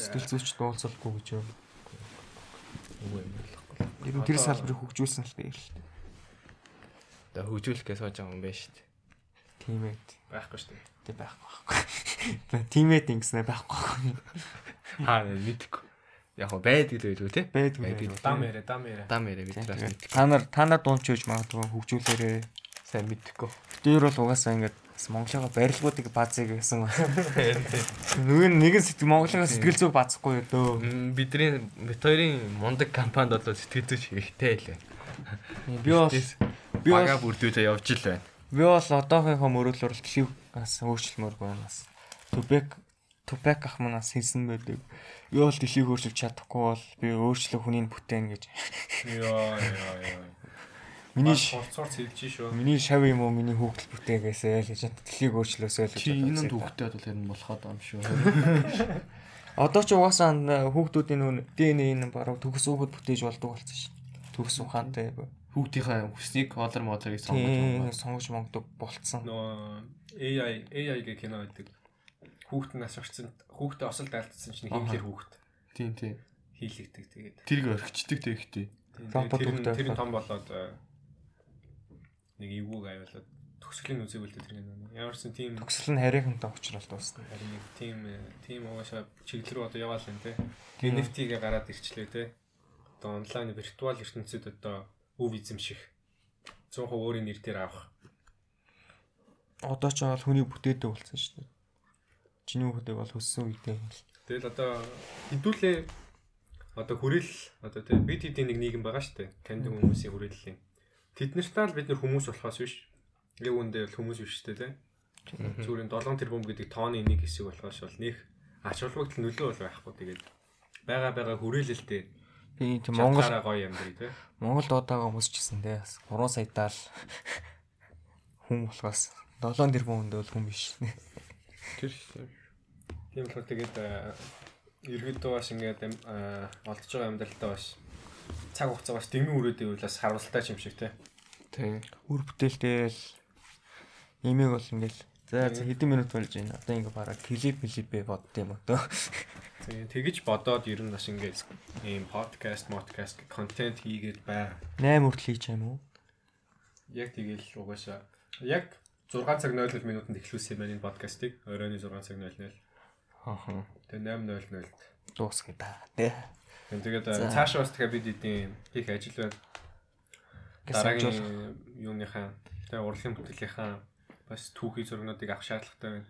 Сэтгэл зүйч дуулцалгүй гэж юм. Өвөө эмээ болохгүй. Ер нь тэр салбарыг хөгжүүлсэн л дээ. Одоо хөгжүүлэхгээ сууж байгаа юм байна шүү дээ. Тимэт. байхгүй штэ. Тэ байхгүй байхгүй. (laughs) Тимэт ингэснэ байхгүй байхгүй. Хаа мэдхгүй. Яг гоо байдаг л байлгүй те. Байдаг. Дам яриа, дам яриа. Дам яриа бид бас мэдхгүй. Та нар та нар дуунч хийж магадгүй хөгжүүлээрээ. Сайн мэдхгүй. Тэр бол угаасаа ингээд Монголын барилгуудыг базыг гэсэн байна. Нөгөө нэгэн сэтгэл Монголын сэтгэл зүйг базахгүй дөө. Бидний хоёрын мундаг компанид бол сэтгэл зүйч хэрэгтэй лээ. Би бол би бол Бага бүрдүүлээ явж ил байна. би бол одоохийнхоо мөрөглөөр л тхив бас өөрчлөлмөр байна бас. Түбек Түбек ах манаас хэлсэн байдаг. Би бол дэлхийг өөрчилж чадахгүй бол би өөрчлөх хүнийг бүтээн гэж. Йоо ёо ёо. Миний сурцуур хэлж шүү. миний шав юм уу миний хүүхдэл бүтээгээсэй л гэж дэлхийг өөрчлөөсэй л гэж. Чи энэ донд хөвгтэй бол харин болоход юм шүү. (laughs) Одоо ч угаасаа хүүхдүүдийн нүүн ДНХ-ийн баруун төгс хүүхэд бүтээж болдог болсон шин. Төгс ухаантай. хүүхдийнхээ хүснийг олор модрыг сонгож сонгож монгдог болцсон. Нөгөө AI AI гэх кино байдаг. Хүүхэд нь асуурсан хүүхдээ осолд айлтсан чинь хэмлэр хүүхэд Тийм тийм. хийлэгдэг тэгээд. Тэрийг орхичдаг тэгэхтэй. Тийм, Робот Тэр нь том болоод э, нэг эвгүүг аюулаад төгсгөлийн үлдээ тэр кино. Ямарсан тийм Төгсөл нь харийнхантай уучрал дуусна. харин нэг тийм э, тийм угаашаа чиглэл рүү одоо яваал энэ те. NFT-гээ гараад ирчлээ те. Одоо онлайн виртуал ертөнцид одоо өв эзэмших 100% өөрийн нэр дээр авах. Одоо ч бол хүний бүтээдэг болсон шүү дээ. Чиний хүүхдээ бол хөссөн үедээ юм л. Тэгэл одоо хэдүүлээ одоо хүрэл одоо те бид хэдийн нэг нийгэм байгаа шүү дээ. Таньдаг хүмүүсийн хүрээллийн. Тэд нартаа л бид нэр хүмүүс болохоос биш. Яг үндэ л хүмүүс биш шүү дээ те. Зүгээр 7 тэрбум гэдэг тооны нэг хэсэг болохоос бол нэх ач холбогдол нөлөө бол байхгүй тэгээд бага бага хүрээлэлтэй тийм Монгол гоё амьдрий те. Монголд одоогоо өсчихсэн дээ. 3 саядаал (laughs) хүн болохоос 7 тэрбум хүнд бол хүн биш. Тэр Тийм болохоор тэгээд э, ерөөдөө бас ингээд э, олдож байгаа амьдралтаа бас цаг хугацаа бас дэмий үрээд ивэл бас харуултай юм шиг те. тийм. Үр бүтээлтэй л имийг бол ингээл за за хэдэн минут болж байна. Одоо ингээ бараг клип клипээ бодд юм одоо. Тийм тэгэж бодоод ер нь бас ингээд ийм подкаст, модкаст контент хийгээд бай. 8 хүртэл хийж юм уу? Яг тэгэл угаашаа яг 6 цаг 00 минутанд эхлүүлсэн юм байна энэ подкастыг. Оройн 6 цаг 00. Ааха. Тэгээ 8:00 Дуусгая да. Тэ. Тэгээд цаашаа бас тэгэхээр бид эдийн хийх ажил байна. Дараагийн юуныхаа тэгээ урлагийн бүтээлийнхаа бас түүхий зургнуудыг авах шаардлагатай байна.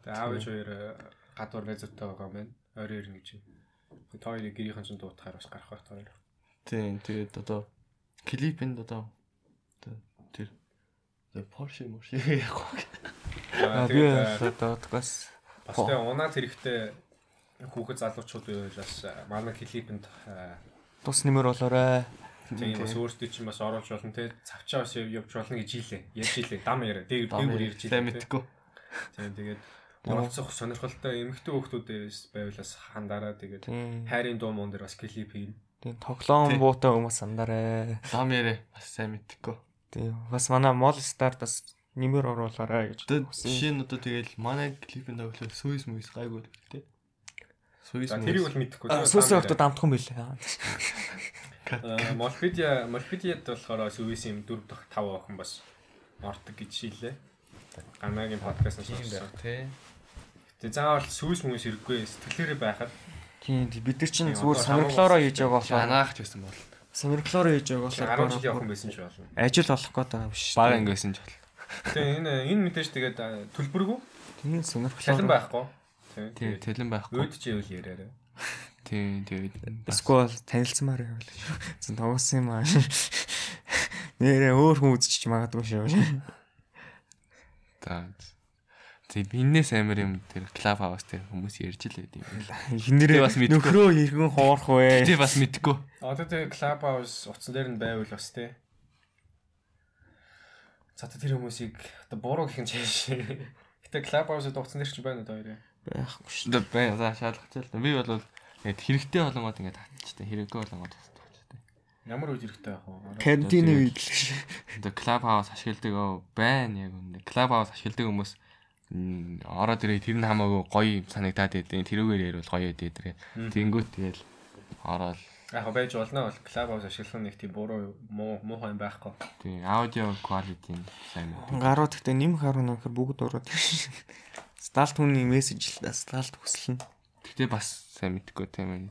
Тэгээ аав ээж хоёр э, гадуур байзуутай байгаа юм байна. Орой ирнэ гэж. Тэгээ та хоёрыг гэрийнхэн чинь дуутахаар бас гарах байх та хоёр. Тийм. Тэгээд одоо клипэнд одоо тэр Porsche мөрш яг гоо. Аа Тэгээд одоо бас бас тэгээ унаад хэрэгтэй хүүхэд залуучууд байвал бас э, манай клипэнд тус нэмэр болоорой. тийм бас өөртөө чинь бас оруулж болно те цавчаа бас явж болно гэж хэлээ. Ярьж хэлээ. Дам яриа. Дээр дээр ярьж хэлээ. мэдгүй. Тийм тэгээд оролцох сонирхолтой эмэгтэй хүүхдүүдээс байвал бас хандараа тэгээд хайрын дуу муун дээр бас клип хийн. Тийм тоглоом буутай хүмүүс андараа. Дам ярэ бас сайн мэдгүй. Тийм. Бас манай Mall Star бас нэмэр оруулаарай гэж. Жишээ нь одоо тэгэл манай клипэнд тоглох Swiss Movies гайгүй л тий. Swiss За тэрийг бол мэдэхгүй. А, Сүүсээ өгдө дамтхан билээ. Молпедиа Молпедиад болохоор сүүс юм 4 дахь 5 охин бас ордог гэж шийдлээ. Ганагийн подкастнаас Тийм сонссон. байх тий. Тэгээ заавал сүүс мөс хэрэггүй сэтгэлээрээ байхад Тийм бид нар чинь зүгээр сонирхлоороо хийж байгаа болохоор Анаах ч байсан бол. Сонирхлоороо хийж байгаа 10 жилийн болохоор охин байсан ч болно. ажил олох гээд байгаа юм биш. Баг ангисэн ч бол. Тэгээ энэ энэ мэдээж тэгээд төлбөргүй Тийм шалан сонирхлоо. байхгүй. Тийм, тэлэн байхгүй. Өөд чи ивэл яриараа. Тийм, тэгээд Эсвэл танилцмаар байвал. Зэн тоглосон юм аа. Нэрээ өөр хүн үзчих магадгүй шүү. та. Тэг биннээс амар юм тэр клуб хаус тэр хүмүүс ярьж л байд юм байна. Эхнэрээ бас мэдгүй. нөхрөө иргэн хоорох вэ. Тэ бас мэдгүй. Одоо тэгээ клуб хаус утсан дээр нь байвал бас тий. За тэ тэр хүмүүсийг одоо буруу гэх юм чааш. Гэтэ клуб хаусд утсан дээр ч байна одоо хоёроо. байхгүй шүү. Одоо бай за шаардлагатай л да. Би бол яг хэрэгтэй болгоод ингээд татчихтай. Хэрэггүй болгоод татчихтай. Ямар үйл хэрэгтэй байх вэ? Кантины үед л шүү. Одоо клуб хаус ашигладаг оо байна яг үнэ. Клуб хаус ашигладаг хүмүүс ороод ирээ тэр нь хамаагүй гоё санагдаад байдیں۔ Тэрүүгээр ярил гоё байдیں۔ Тэр. Тэнгүүт тэгэл ороод яг байж болно бол клабхаус ашиглах нэг тийм буруу муу муухай юм байхгүй. Тийм, аудио quality сайн байна. Гарууд гэхдээ нэм харуу нөхөр бүгд ороод сталт хүний мессеж л сталт хүсэлнэ. Гэтэ бас сайн мэдгэв тийм байна.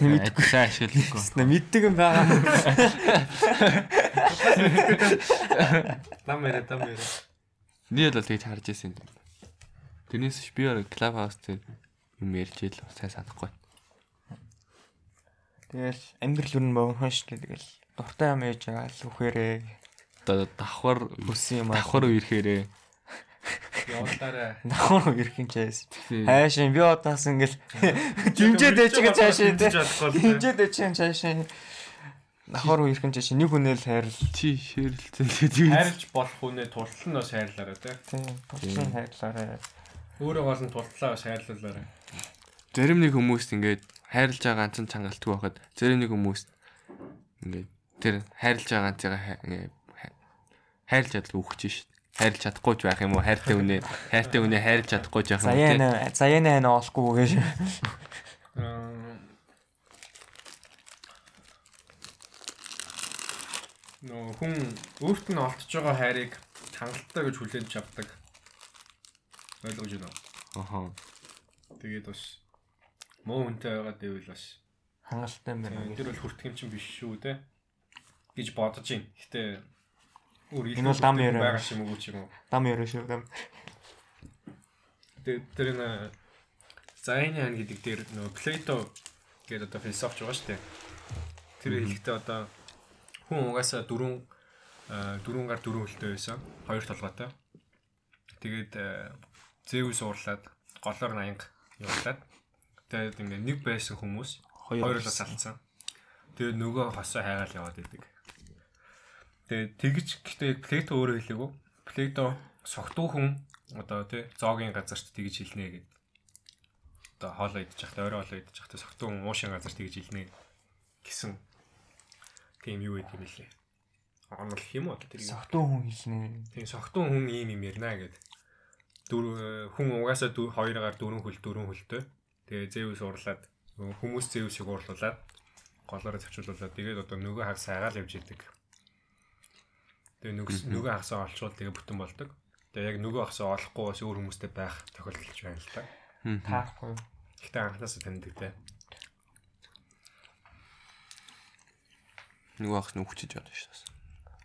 Мэдгүй сайн ашиглахгүй. Мэддэг юм байгаа. Намэрэ тамэрэ. Би бол тэгж харж ирсэн. Тэрнээс ш би өөр клуб хаус дээр юм ярьж ийл сайн санахгүй. Тэгэл амьдрал юу богино шүү дээ. Тэгэл дуртай юм яаж байгаа л үхээрээ Одоо давхар хүссэн юм аа. давхар үерхээрээ Явуулаарай. Давхар юм чээс. Хайшин би одоос ингээл дэмжээд (laughs) цаашаа тий. Дэмжиж Дэмжээд байгаа цаашаа. Давхар ирэх юм чаашаа нэг хүнэл хайрл. чи ширэлцэн тэгээд Хайрлж болох үнэ турлал нь бас хайрлаарай тий. Тийм. Туслан хайрлаарай. Өөрөө гол нь турлалаа бас хайрлуулаарай. зарим нэг хүмүүст ингээд хайрлаж байгаа ганцхан чангалт байхад зарим нэг хүмүүст ингээд тэр хайрлаж байгаа ганцыгаа хайрлаж чадлаа үхэж шít. Хайрлаж чадахгүй ч байх юм уу? Хайртай үнэ, хайртай үнэ хайрлаж чадахгүй ч байх юм уу? Заяа заяа нэ олохгүй гэж. Нөө хүн өөрт нь олдож байгаа хайрыг хангалттай гэж хүлээж авдаг. Ойлгож байна уу? Аха. Тэгээд бас муу хүнтэй байгаа дэвэл бас Хангалттай юм байна. дэр бол хүртгэм чинь биш шүү дээ гэж бодож байна. Гэтэ өөр дам яриа. байгаа юм уу ч юм уу. Дам яруу шүү дам. Тэгээд тэр нэ Зайнан гэдэг дээр нөгөө Плейто гэдэг одоо философч байгаа шүү дээ. Тэр хэлэхдээ одоо хүн угаасаа дөрвөн э, дөрвөн гар дөрвөн хөлтэй байсан. Хоёр толгойтой. Тэгээд э, Зэвс уурлаад голоор нь аянга явуулаад тэгээд ингээ нэг байсан хүмүүс хоёрлоо салцсан. Тэгээд нөгөө хосоо хайгаал яваад идэг. Тэгээд тэгж гэхдээ Плейто өөрөө хэлээгүү. Плейто согтуу хүн одоо тий зоогийн газарт тэгж хэлнэ гэдэг. Одоо хоолоо идчих захтай орой хоолоо идчих захтай согтуу хүн уушин газарт тэгж хэлнэ гэсэн тийм юу гэдэг юм лээ. Онол юм уу одоо тэр юм. Согтуу хүн хэлнэ. Тийм согтуу хүн ийм юм ярина гэдэг. Дөрв хүн угаасаа хоёроор дөрвөн хөл дөрвөн хөлтэй. Тэгээ зэвс уурлаад нөгөө хүмүүс зэвсийг уурлуулад голоороо зочиулуулаад тэгээд одоо нөгөө хагас хайгаал явж идэг. Тэгээ нөгөөс нөгөө хагасаа олчвал тэгээ бүтэн болдог. Тэгээ яг нөгөө хагасаа олохгүй бас өөр хүмүүстэй байх тохиолдолч байна л та. Таахгүй. Гэхдээ анханасаа таньдаг те. Нөгөө ахс нь үхчихэж байна шүү дээ.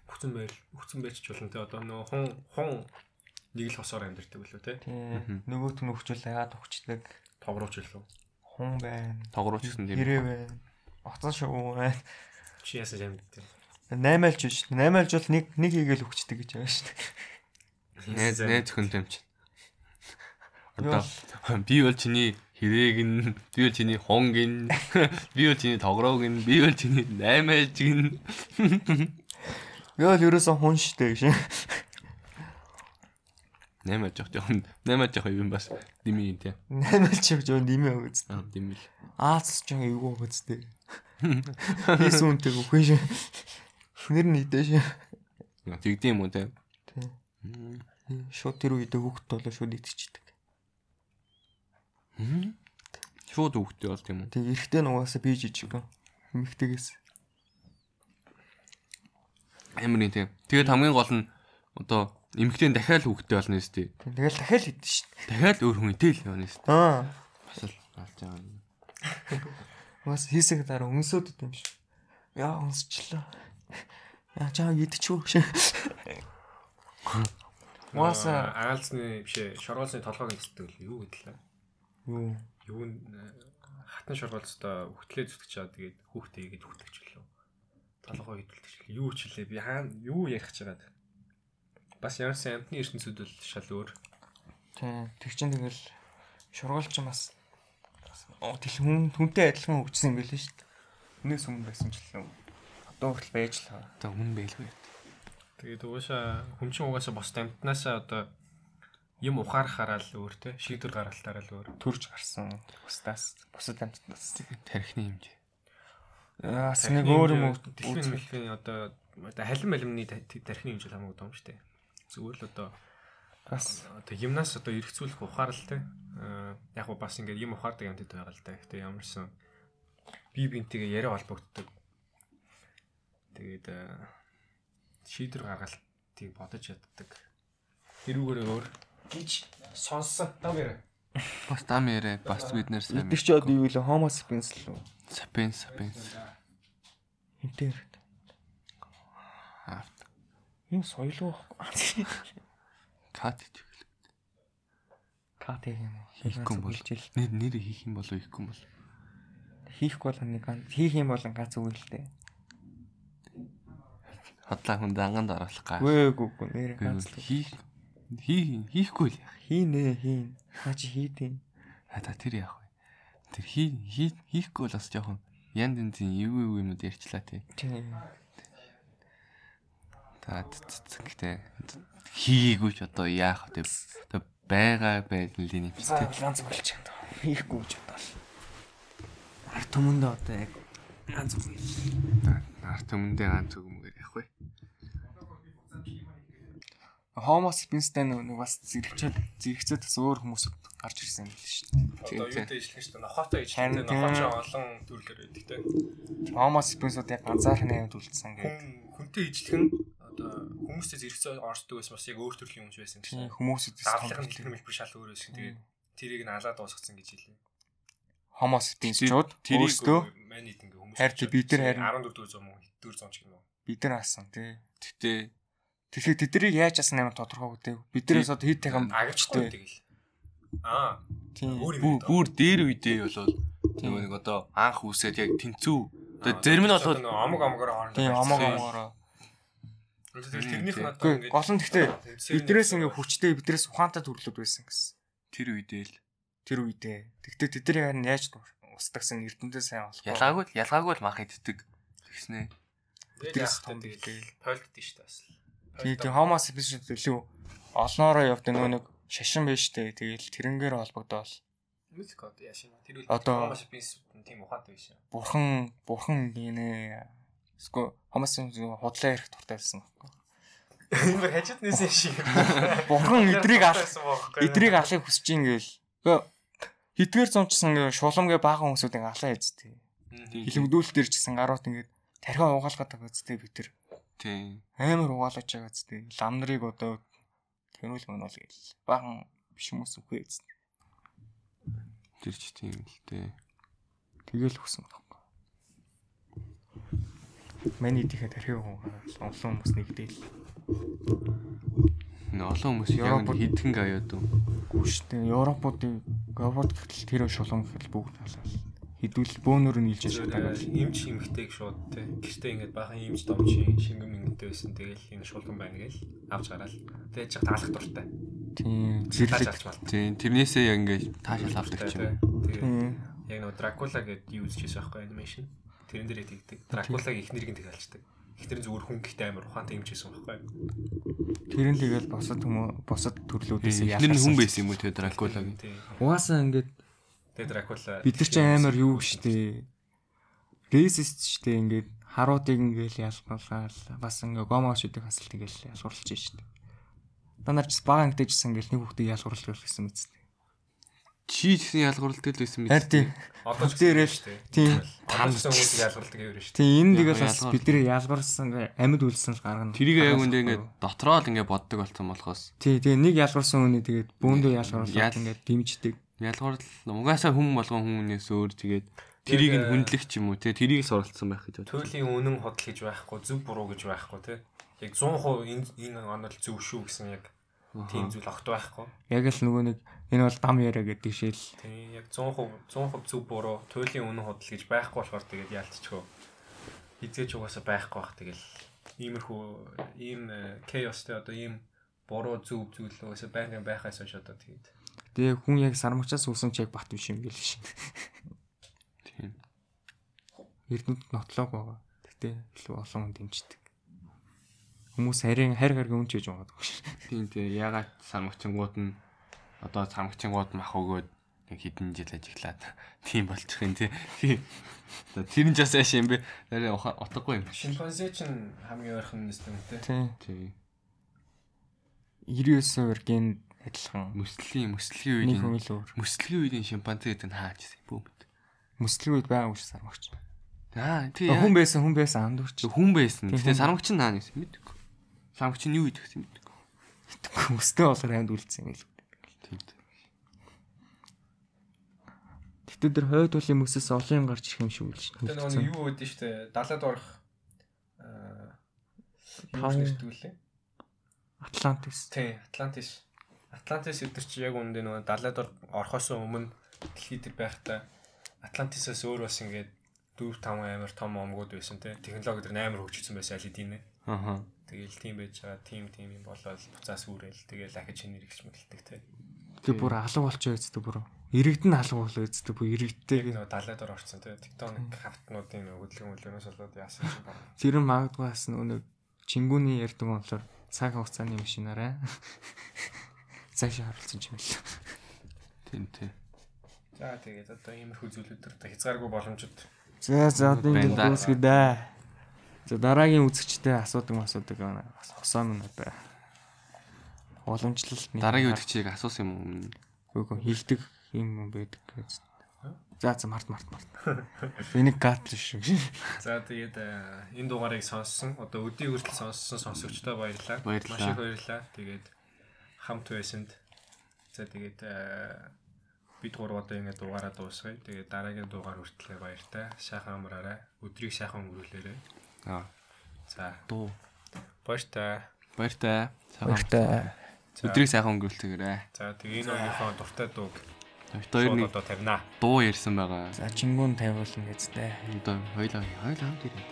Хүцэн байл хүцэн байж ч болно те. Одоо нөгөө хун хун нэг л хосоор амьдэрдэг билүү те. Нөгөөт нь өгчүүл яагаад өгчдөг? Тогрооч илүү. Хун байна. Тогрооч гэсэн тийм. Хэрэг байна. Оцон шүү байна. Чи ясаж амьддаг. 8айлч биш. 8айлч бол нэг нэг хийгээл өгчдөг гэж байгаа шүү дээ. Найз найз хүн юм чинь. Одоо би бол чиний хэрээг нь би бол чиний хонг нь би бол чиний тогроог нь би бол чиний наймааж нь Яа л ерөөсөн хүн штэ гэж. наймааж явах жоохон наймааж явах юм бас дими тий. 8айлч яг жоо нэмээ өгөөц. Аа дими л. Аац ч эйгүү өгөөцтэй. Бис үнтэй үгүй шээ. Шүнэр нь идэж шээ. Тэгдэм юм уу. Тий. Шууд тэр үед өгөхт болоо шууд идчихдэг. Шууд үгтэй бол тийм үү. Тэг эрэхтэй нугасаа би жижиг. Мэгтэйгээс. Амарын тий. Тэгээд хамгийн гол нь одоо эмгтэн дахиад үгтэй болно шүү дээ. Тэгэл дахиад идэж шít. Дахиад өөр хүнтэй л явна шүү дээ. Аа. Бас л алж байгаа юм. Бас хийсэг дараа өнсөд идэм ш. Яа өнсчлээ. Яа чаа идчихв шээ. Маса аалзны бишээ шоргоолсны толгойг эсдэг л юу гэдлээ. Юу Юу н хатан шоргоолцтой хөтлөө зүтгэж чаа тэгээд хүүхдээ игээд хөтлөж лөө. Толгой хөдөлдөж юу ч хэлээ би хаа юу ярих гэж байгаад. Бас ямарсан амтны ертөнцид бол шал өөр. тий тэг чин тэгэл шургуулч юм бас оо тэл хүн хүнтэй адилхан хөгжсөн юм билээ шүү дээ. Хүнээс өмнө байсан ч л одоо хүртэл байж л байгаа. Одоо хүн байлгүй. Тэгээд угаасаа хүн чинь угаасаа бос амтнаасаа одоо юм ухаарахаараа л өөр те шийдвэр гаргалтаараа л өөр. төрж гарсан бусдаас бусад амьтнаас. Тархины хэмжээ. Яас нэг өөр юм мэлхийн одоо одоо халин малимны тархины хэмжээ хамаагүй дом штэ. Зүгээр л одоо бас одоо юмнаас одоо эргцүүлэх ухааралтай. Аа яг го бас ингээд юм ухаардаг юмтай байгаа л да. Гэтэ ямарсан би бинтгээ яриа холбогддог. Тэгээд шийдвэр гаргалтыг бодож яддаг. Тэрүүгээр өөр гэж сонссон. Дам яриа. Бас дам ярэ. Бас бид нэр сайн. идэх чод юу вэ? Homo sapiens л үү? Сапенс сапенс. Хинтэр. Аа. Энэ соёлоо. Кат гэж. Кат юм. Хийхгүй юм бол нэр нэр хийх юм болов хийхгүй юм бол. хийхгүй бол нэг хийх юм бол ганц үг л дээ. Хотлаа хүн данганд оруулах га. Гүй гүй гүй нэр ганц л. Хийх хий хийхгүй л яах. Хийнэ хийн. Хаа чи хийдیں۔ А та тэр яах вэ? Тэр хий хий- хийхгүй бол бас жоохон ян дэнзин юу юу юмуд ярьчлаа тий. Та гэхдээ хийгээгүй ч одоо яах вэ? Одоо байгаа байдлын юм За тий. ганц болж байна. Хийхгүй гэж бодвол. Ард түмэндээ одоо яг ганц үг. Арт өмнөдөө ганц үгмээр явах вэ? Homo sapiens-тэй нэг бас зэрэгцээд зэрэгцээд бас өөр хүмүүс гарч ирсэн юм шүү дээ. Одоо юутай ижилхэн шүү дээ. Нохоотой Харин ижилхэн нохоо ч олон төрлөөр байдаг те. Homo sapiens-ууд яг ганцаархны юмд үлдсэн гэдэг. хүнтэй ижилхэн одоо хүмүүстэй зэрэгцээ оршдог байсан бас яг өөр төрлийн юм байсан гэсэн. хүмүүсүүдээс Давлага том хэлбэр мэлбэр шал өөр байсан. Тэгээд тэрийг нь алаад дуусгацсан гэж хэлээ. Homo sapiens-чууд өөрсдөө мань ингээ хүмүүс Харин бид нар харин 14 дэх зам уу 4 зам ч юм уу. бид нар асан тий. Тэгтээ Тэгэхээр тэднийг яаж асан амар тодорхойгүй дээ. Биднээс одоо хэд дахин агчтай тэгэл. Аа тийм юм бүр дээр үедээ болол нөгөө нэг одоо анх үсээд яг тэнцүү. Одоо зарим нь болоод амаг амгаар хоорондоо. тийм омог омогороо. Тэрнийх нь одоо Гэхдээ гол нь гэхдээ биднээс ингээ хүчтэй биднээс ухаантай төрлөд байсан гэсэн. тэр үедээ л Тэр үедээ. Тэгтээ тэдний харин яаж устгасан эрдэнэтэй сайн болох. ялгаагүй л ялгаагүй л мах иддэг. Тэгснэ. Биднээс том билээ. пойлдд шүү дээ бас. Тийм тийм Homo sapiens төлөв олноороо явдаг нөгөө нэг шашин байж тээ. Тэгэл тэрнгээр холбогдоод Мюзик код яаш юм. Тэр үл Homo sapiens тийм ухаантай биш. бурхан бурхан гинэ. Эсвэл Homo sapiens худлаа ярих дуртай байсан байхгүй. Энэ хажууд нээсэн шиг. Бурхан эдрийг алах Байсан байхгүй. эдрийг алахыг хүсэж ин гээл. Гэхдээ хитгэр зомчсон ингээ шуламгээ баахан хүмүүсүүд ингээ алаа яцтэй. Хилэмдүүлэлтэр ч гэсэн гарууд ингээ тархиа угаалгаад байгаа зүтэй бид тэр Тийм. амар угаалж байгаа зүтэй. Лам нарыг одоо тэнүүл мөн бол гээл. Баахан биш хүмүүс үгүй зүтэй. Тэр ч тийм л дээ. Тэгэл хүсэн байхгүй. Миний тийхэ тархиа угаал олон хүмүүс нэгдээл. Нэ олон хүмүүс яг Европод- хидхэн гаяад уу. Гүштэй Европуудын Европод гэтэл тэр шулуун гэхэл бүгд алаа. Хідүүл бөөнөр нь илж шатаагаа. Имч имхтэйг шууд те. Гэртээ ингээд бахан имч домчин шингэн мингэнтэй байсан. Тэгэл энэ шулган байна гээл авч гараал. Тэгээд жиг таалах дуртай. Тийм зэрлэг. Тийм. Тэрнээсээ яг ингээд таашаал авдаг ч юм. Тийм. яг нөгөө Дракула гэдэг юу үзчихсэн байхгүй анимашн. Тэрэн дээр тэгдэг. Дракулагийг их нэрийг тэг алчдаг. Ихтер зүгээр хүн гэхдээ амар ухаантай юм чийсэн байхгүй. Тэр нь тэгэл босод хүмүүс босод төрлүүдээс Эхнэр нь хүн байсан юм уу тэгээ Дракулагийн. Тийм. Угаасаа ингээд Тэгээд Дракула бид нар ч амар юу штэ. Рейсист штэ ингээд харуудыг ингээл ялгуулаад бас ингээ гомошүүдийг хасалт ингээл ялгуурлаж штэ. Танаар ч баг ангидажсэн ингээл нэг хүүхдийг ялгуурлах гэсэн мэт. Чи гэсэн ялгуурлалт л байсан мэт. Харин тийм. одоо ч л- штэ. тийм. Там хүмүүсийг ялгардаг юм дээ. Тийм энэ тэгэл бас ялгуул. бидний ялгарсан амьд үлдсэн л гаргана. Тэрийг яг үндэ ингээд дотроо л ингээд боддог болсон болохоос Тий, тэгээ нэг ялгарсан хүний тэгээд бөөндөө Ял- ялгаруулаад ингээд дэмждэг. ялгуурлал угаасаа хүн болгон хүмүүнээс өөр тэгээд тэрийг нь хүндлэх ч юм уу те тэрийг суралцсан байх гэж боддог. Туйлын үнэн худал гэж байхгүй, зөв буруу гэж байхгүй тий. Яг 100% энэ энэ онол зөв шүү гэсэн яг тийм зүйл огт байхгүй. Яг л нөгөө нэг энэ бол дам яриа гэдэг шил. Тийм яг 100% 100% зөв буруу туйлын үнэн худал гэж байхгүй болохоор тэгээд яалтчихөө. Хизээч угаасаа байхгүй бах тэгэл иймэрхүү ийм chaosтэй одоо ийм буруу зөв зүйл угаасаа байнгын байхаас хойш одоо тэгээд Тэгээ хүн яг сармагчаас үүсэн ч яг бат биш юм гээл шин. Тийм. Эрдэнэт нотлог байгаа. Гэтэ илүү олон хүн дэмждэг. Хүмүүс харин хайр гариг үнч гэж байгаа. Тийм тийм ягаад сармагчингууд нь одоо сармагчингууд мах өгөөд нэг хідэн жил ажиглаад (laughs) тийм болчих юм тий. Тэр нь жас яаш юм бэ? Тэр утгагүй юм. шимпанзе ч хамгийн ойрхон нэстэмтэй. Тийм. Тийм. 99% ген адилхан. Мөслийн мөслийн Нэг үеийн хүн л өөр. мөслийн үеийн шимпанзе гэдэг нь хааж ирсэн бүү мэд. Мөслийн үед байгаагүй ш сармагч. Аа тий. Хүн байсан хүн байсан андуурч. хүн байсан. Гэтэ сармагч нь наа гэсэн мэдээгүй. Сармагч нь юу идэх гэсэн мэдээгүй. Мөстэй болохоор амьд үлдсэн юм л. Тийм. Гэтэ тэр хойд уулын мөсөөс олон юм гарч ирэх юм шиг үлж Тэгээ нөгөө нэг юу үүдэн штэ далаад орох аа юу Тав. нэртгүүлээ. Атлантис. Тийм, Атлантис. Атлантис өдөр чи яг үндэ нөгөө далаад ор- орохоос өмнө дэлхий дээр байхдаа Атлантисаас өөр бас ингээд 4 5 амар том омгууд байсан те. Технологи дээр амар хөгжсөн байсан аль хэдийн нэ. Аха. Тэгэл тийм байж байгаа, тийм тийм юм болоод буцаас үүрэл тэгэл ахиж шинээр ихч мэдлдэг те. Тэг бүр алга болчихоо үздэг бүр. Иргэдэн алга болоо үздэг бүр иргэдтэй. нөгөө далаад ор орсон те. Тектоник хавтнуудын хөдөлгөөн мөлөөс болоод яасан юм байна. Тэр нь магадгүй бас нөгөө чингүүний ярддаг болохоор цаг хугацааны машинаараа цаашаа харалцсан юм л. Тийм тийм. За тэгээд одоо иймэрхүү зүйлүүд төр хязгааргүй боломжууд За за одоо ингэ дуусгая да. За дараагийн үзэгчтэй асуудаг асуудаг хосоо минь одоо уламжлалт Дараагийн үдгчийг асуусан юм уу өмнө? үгүй хилдэг юм юм байдаг гэж. За за март март март. Энийг кат шүү. За тэгээд э, энэ дугаарыг сонссон. Одоо өдний хүртэл сонссон сонсогчдоо баярлалаа. Баярлалаа. Маш их баярлалаа. Тэгээд хамт байсанд. За тэгээд э, бид гурав одоо ингэ дугаараа дуусгая. Тэгээд дараагийн дугаар хүртэл баяртай. Сайхан амраарай. Өдрийг сайхан өнгөрүүлээрэй. Аа. За Дуу. баяртай. Баяртай. Баяртай. Өдрийг сайхан өнгөрүүлтэйгээрэй. За тэгээд энэ өнөөхөө дуртай дууг Хоёр нэг одоо тавина. дуу ярьсан байгаа. За чингүүн тавиулна гэжтэй. Одоо хоёлаа хоёлаа хамт ирээ.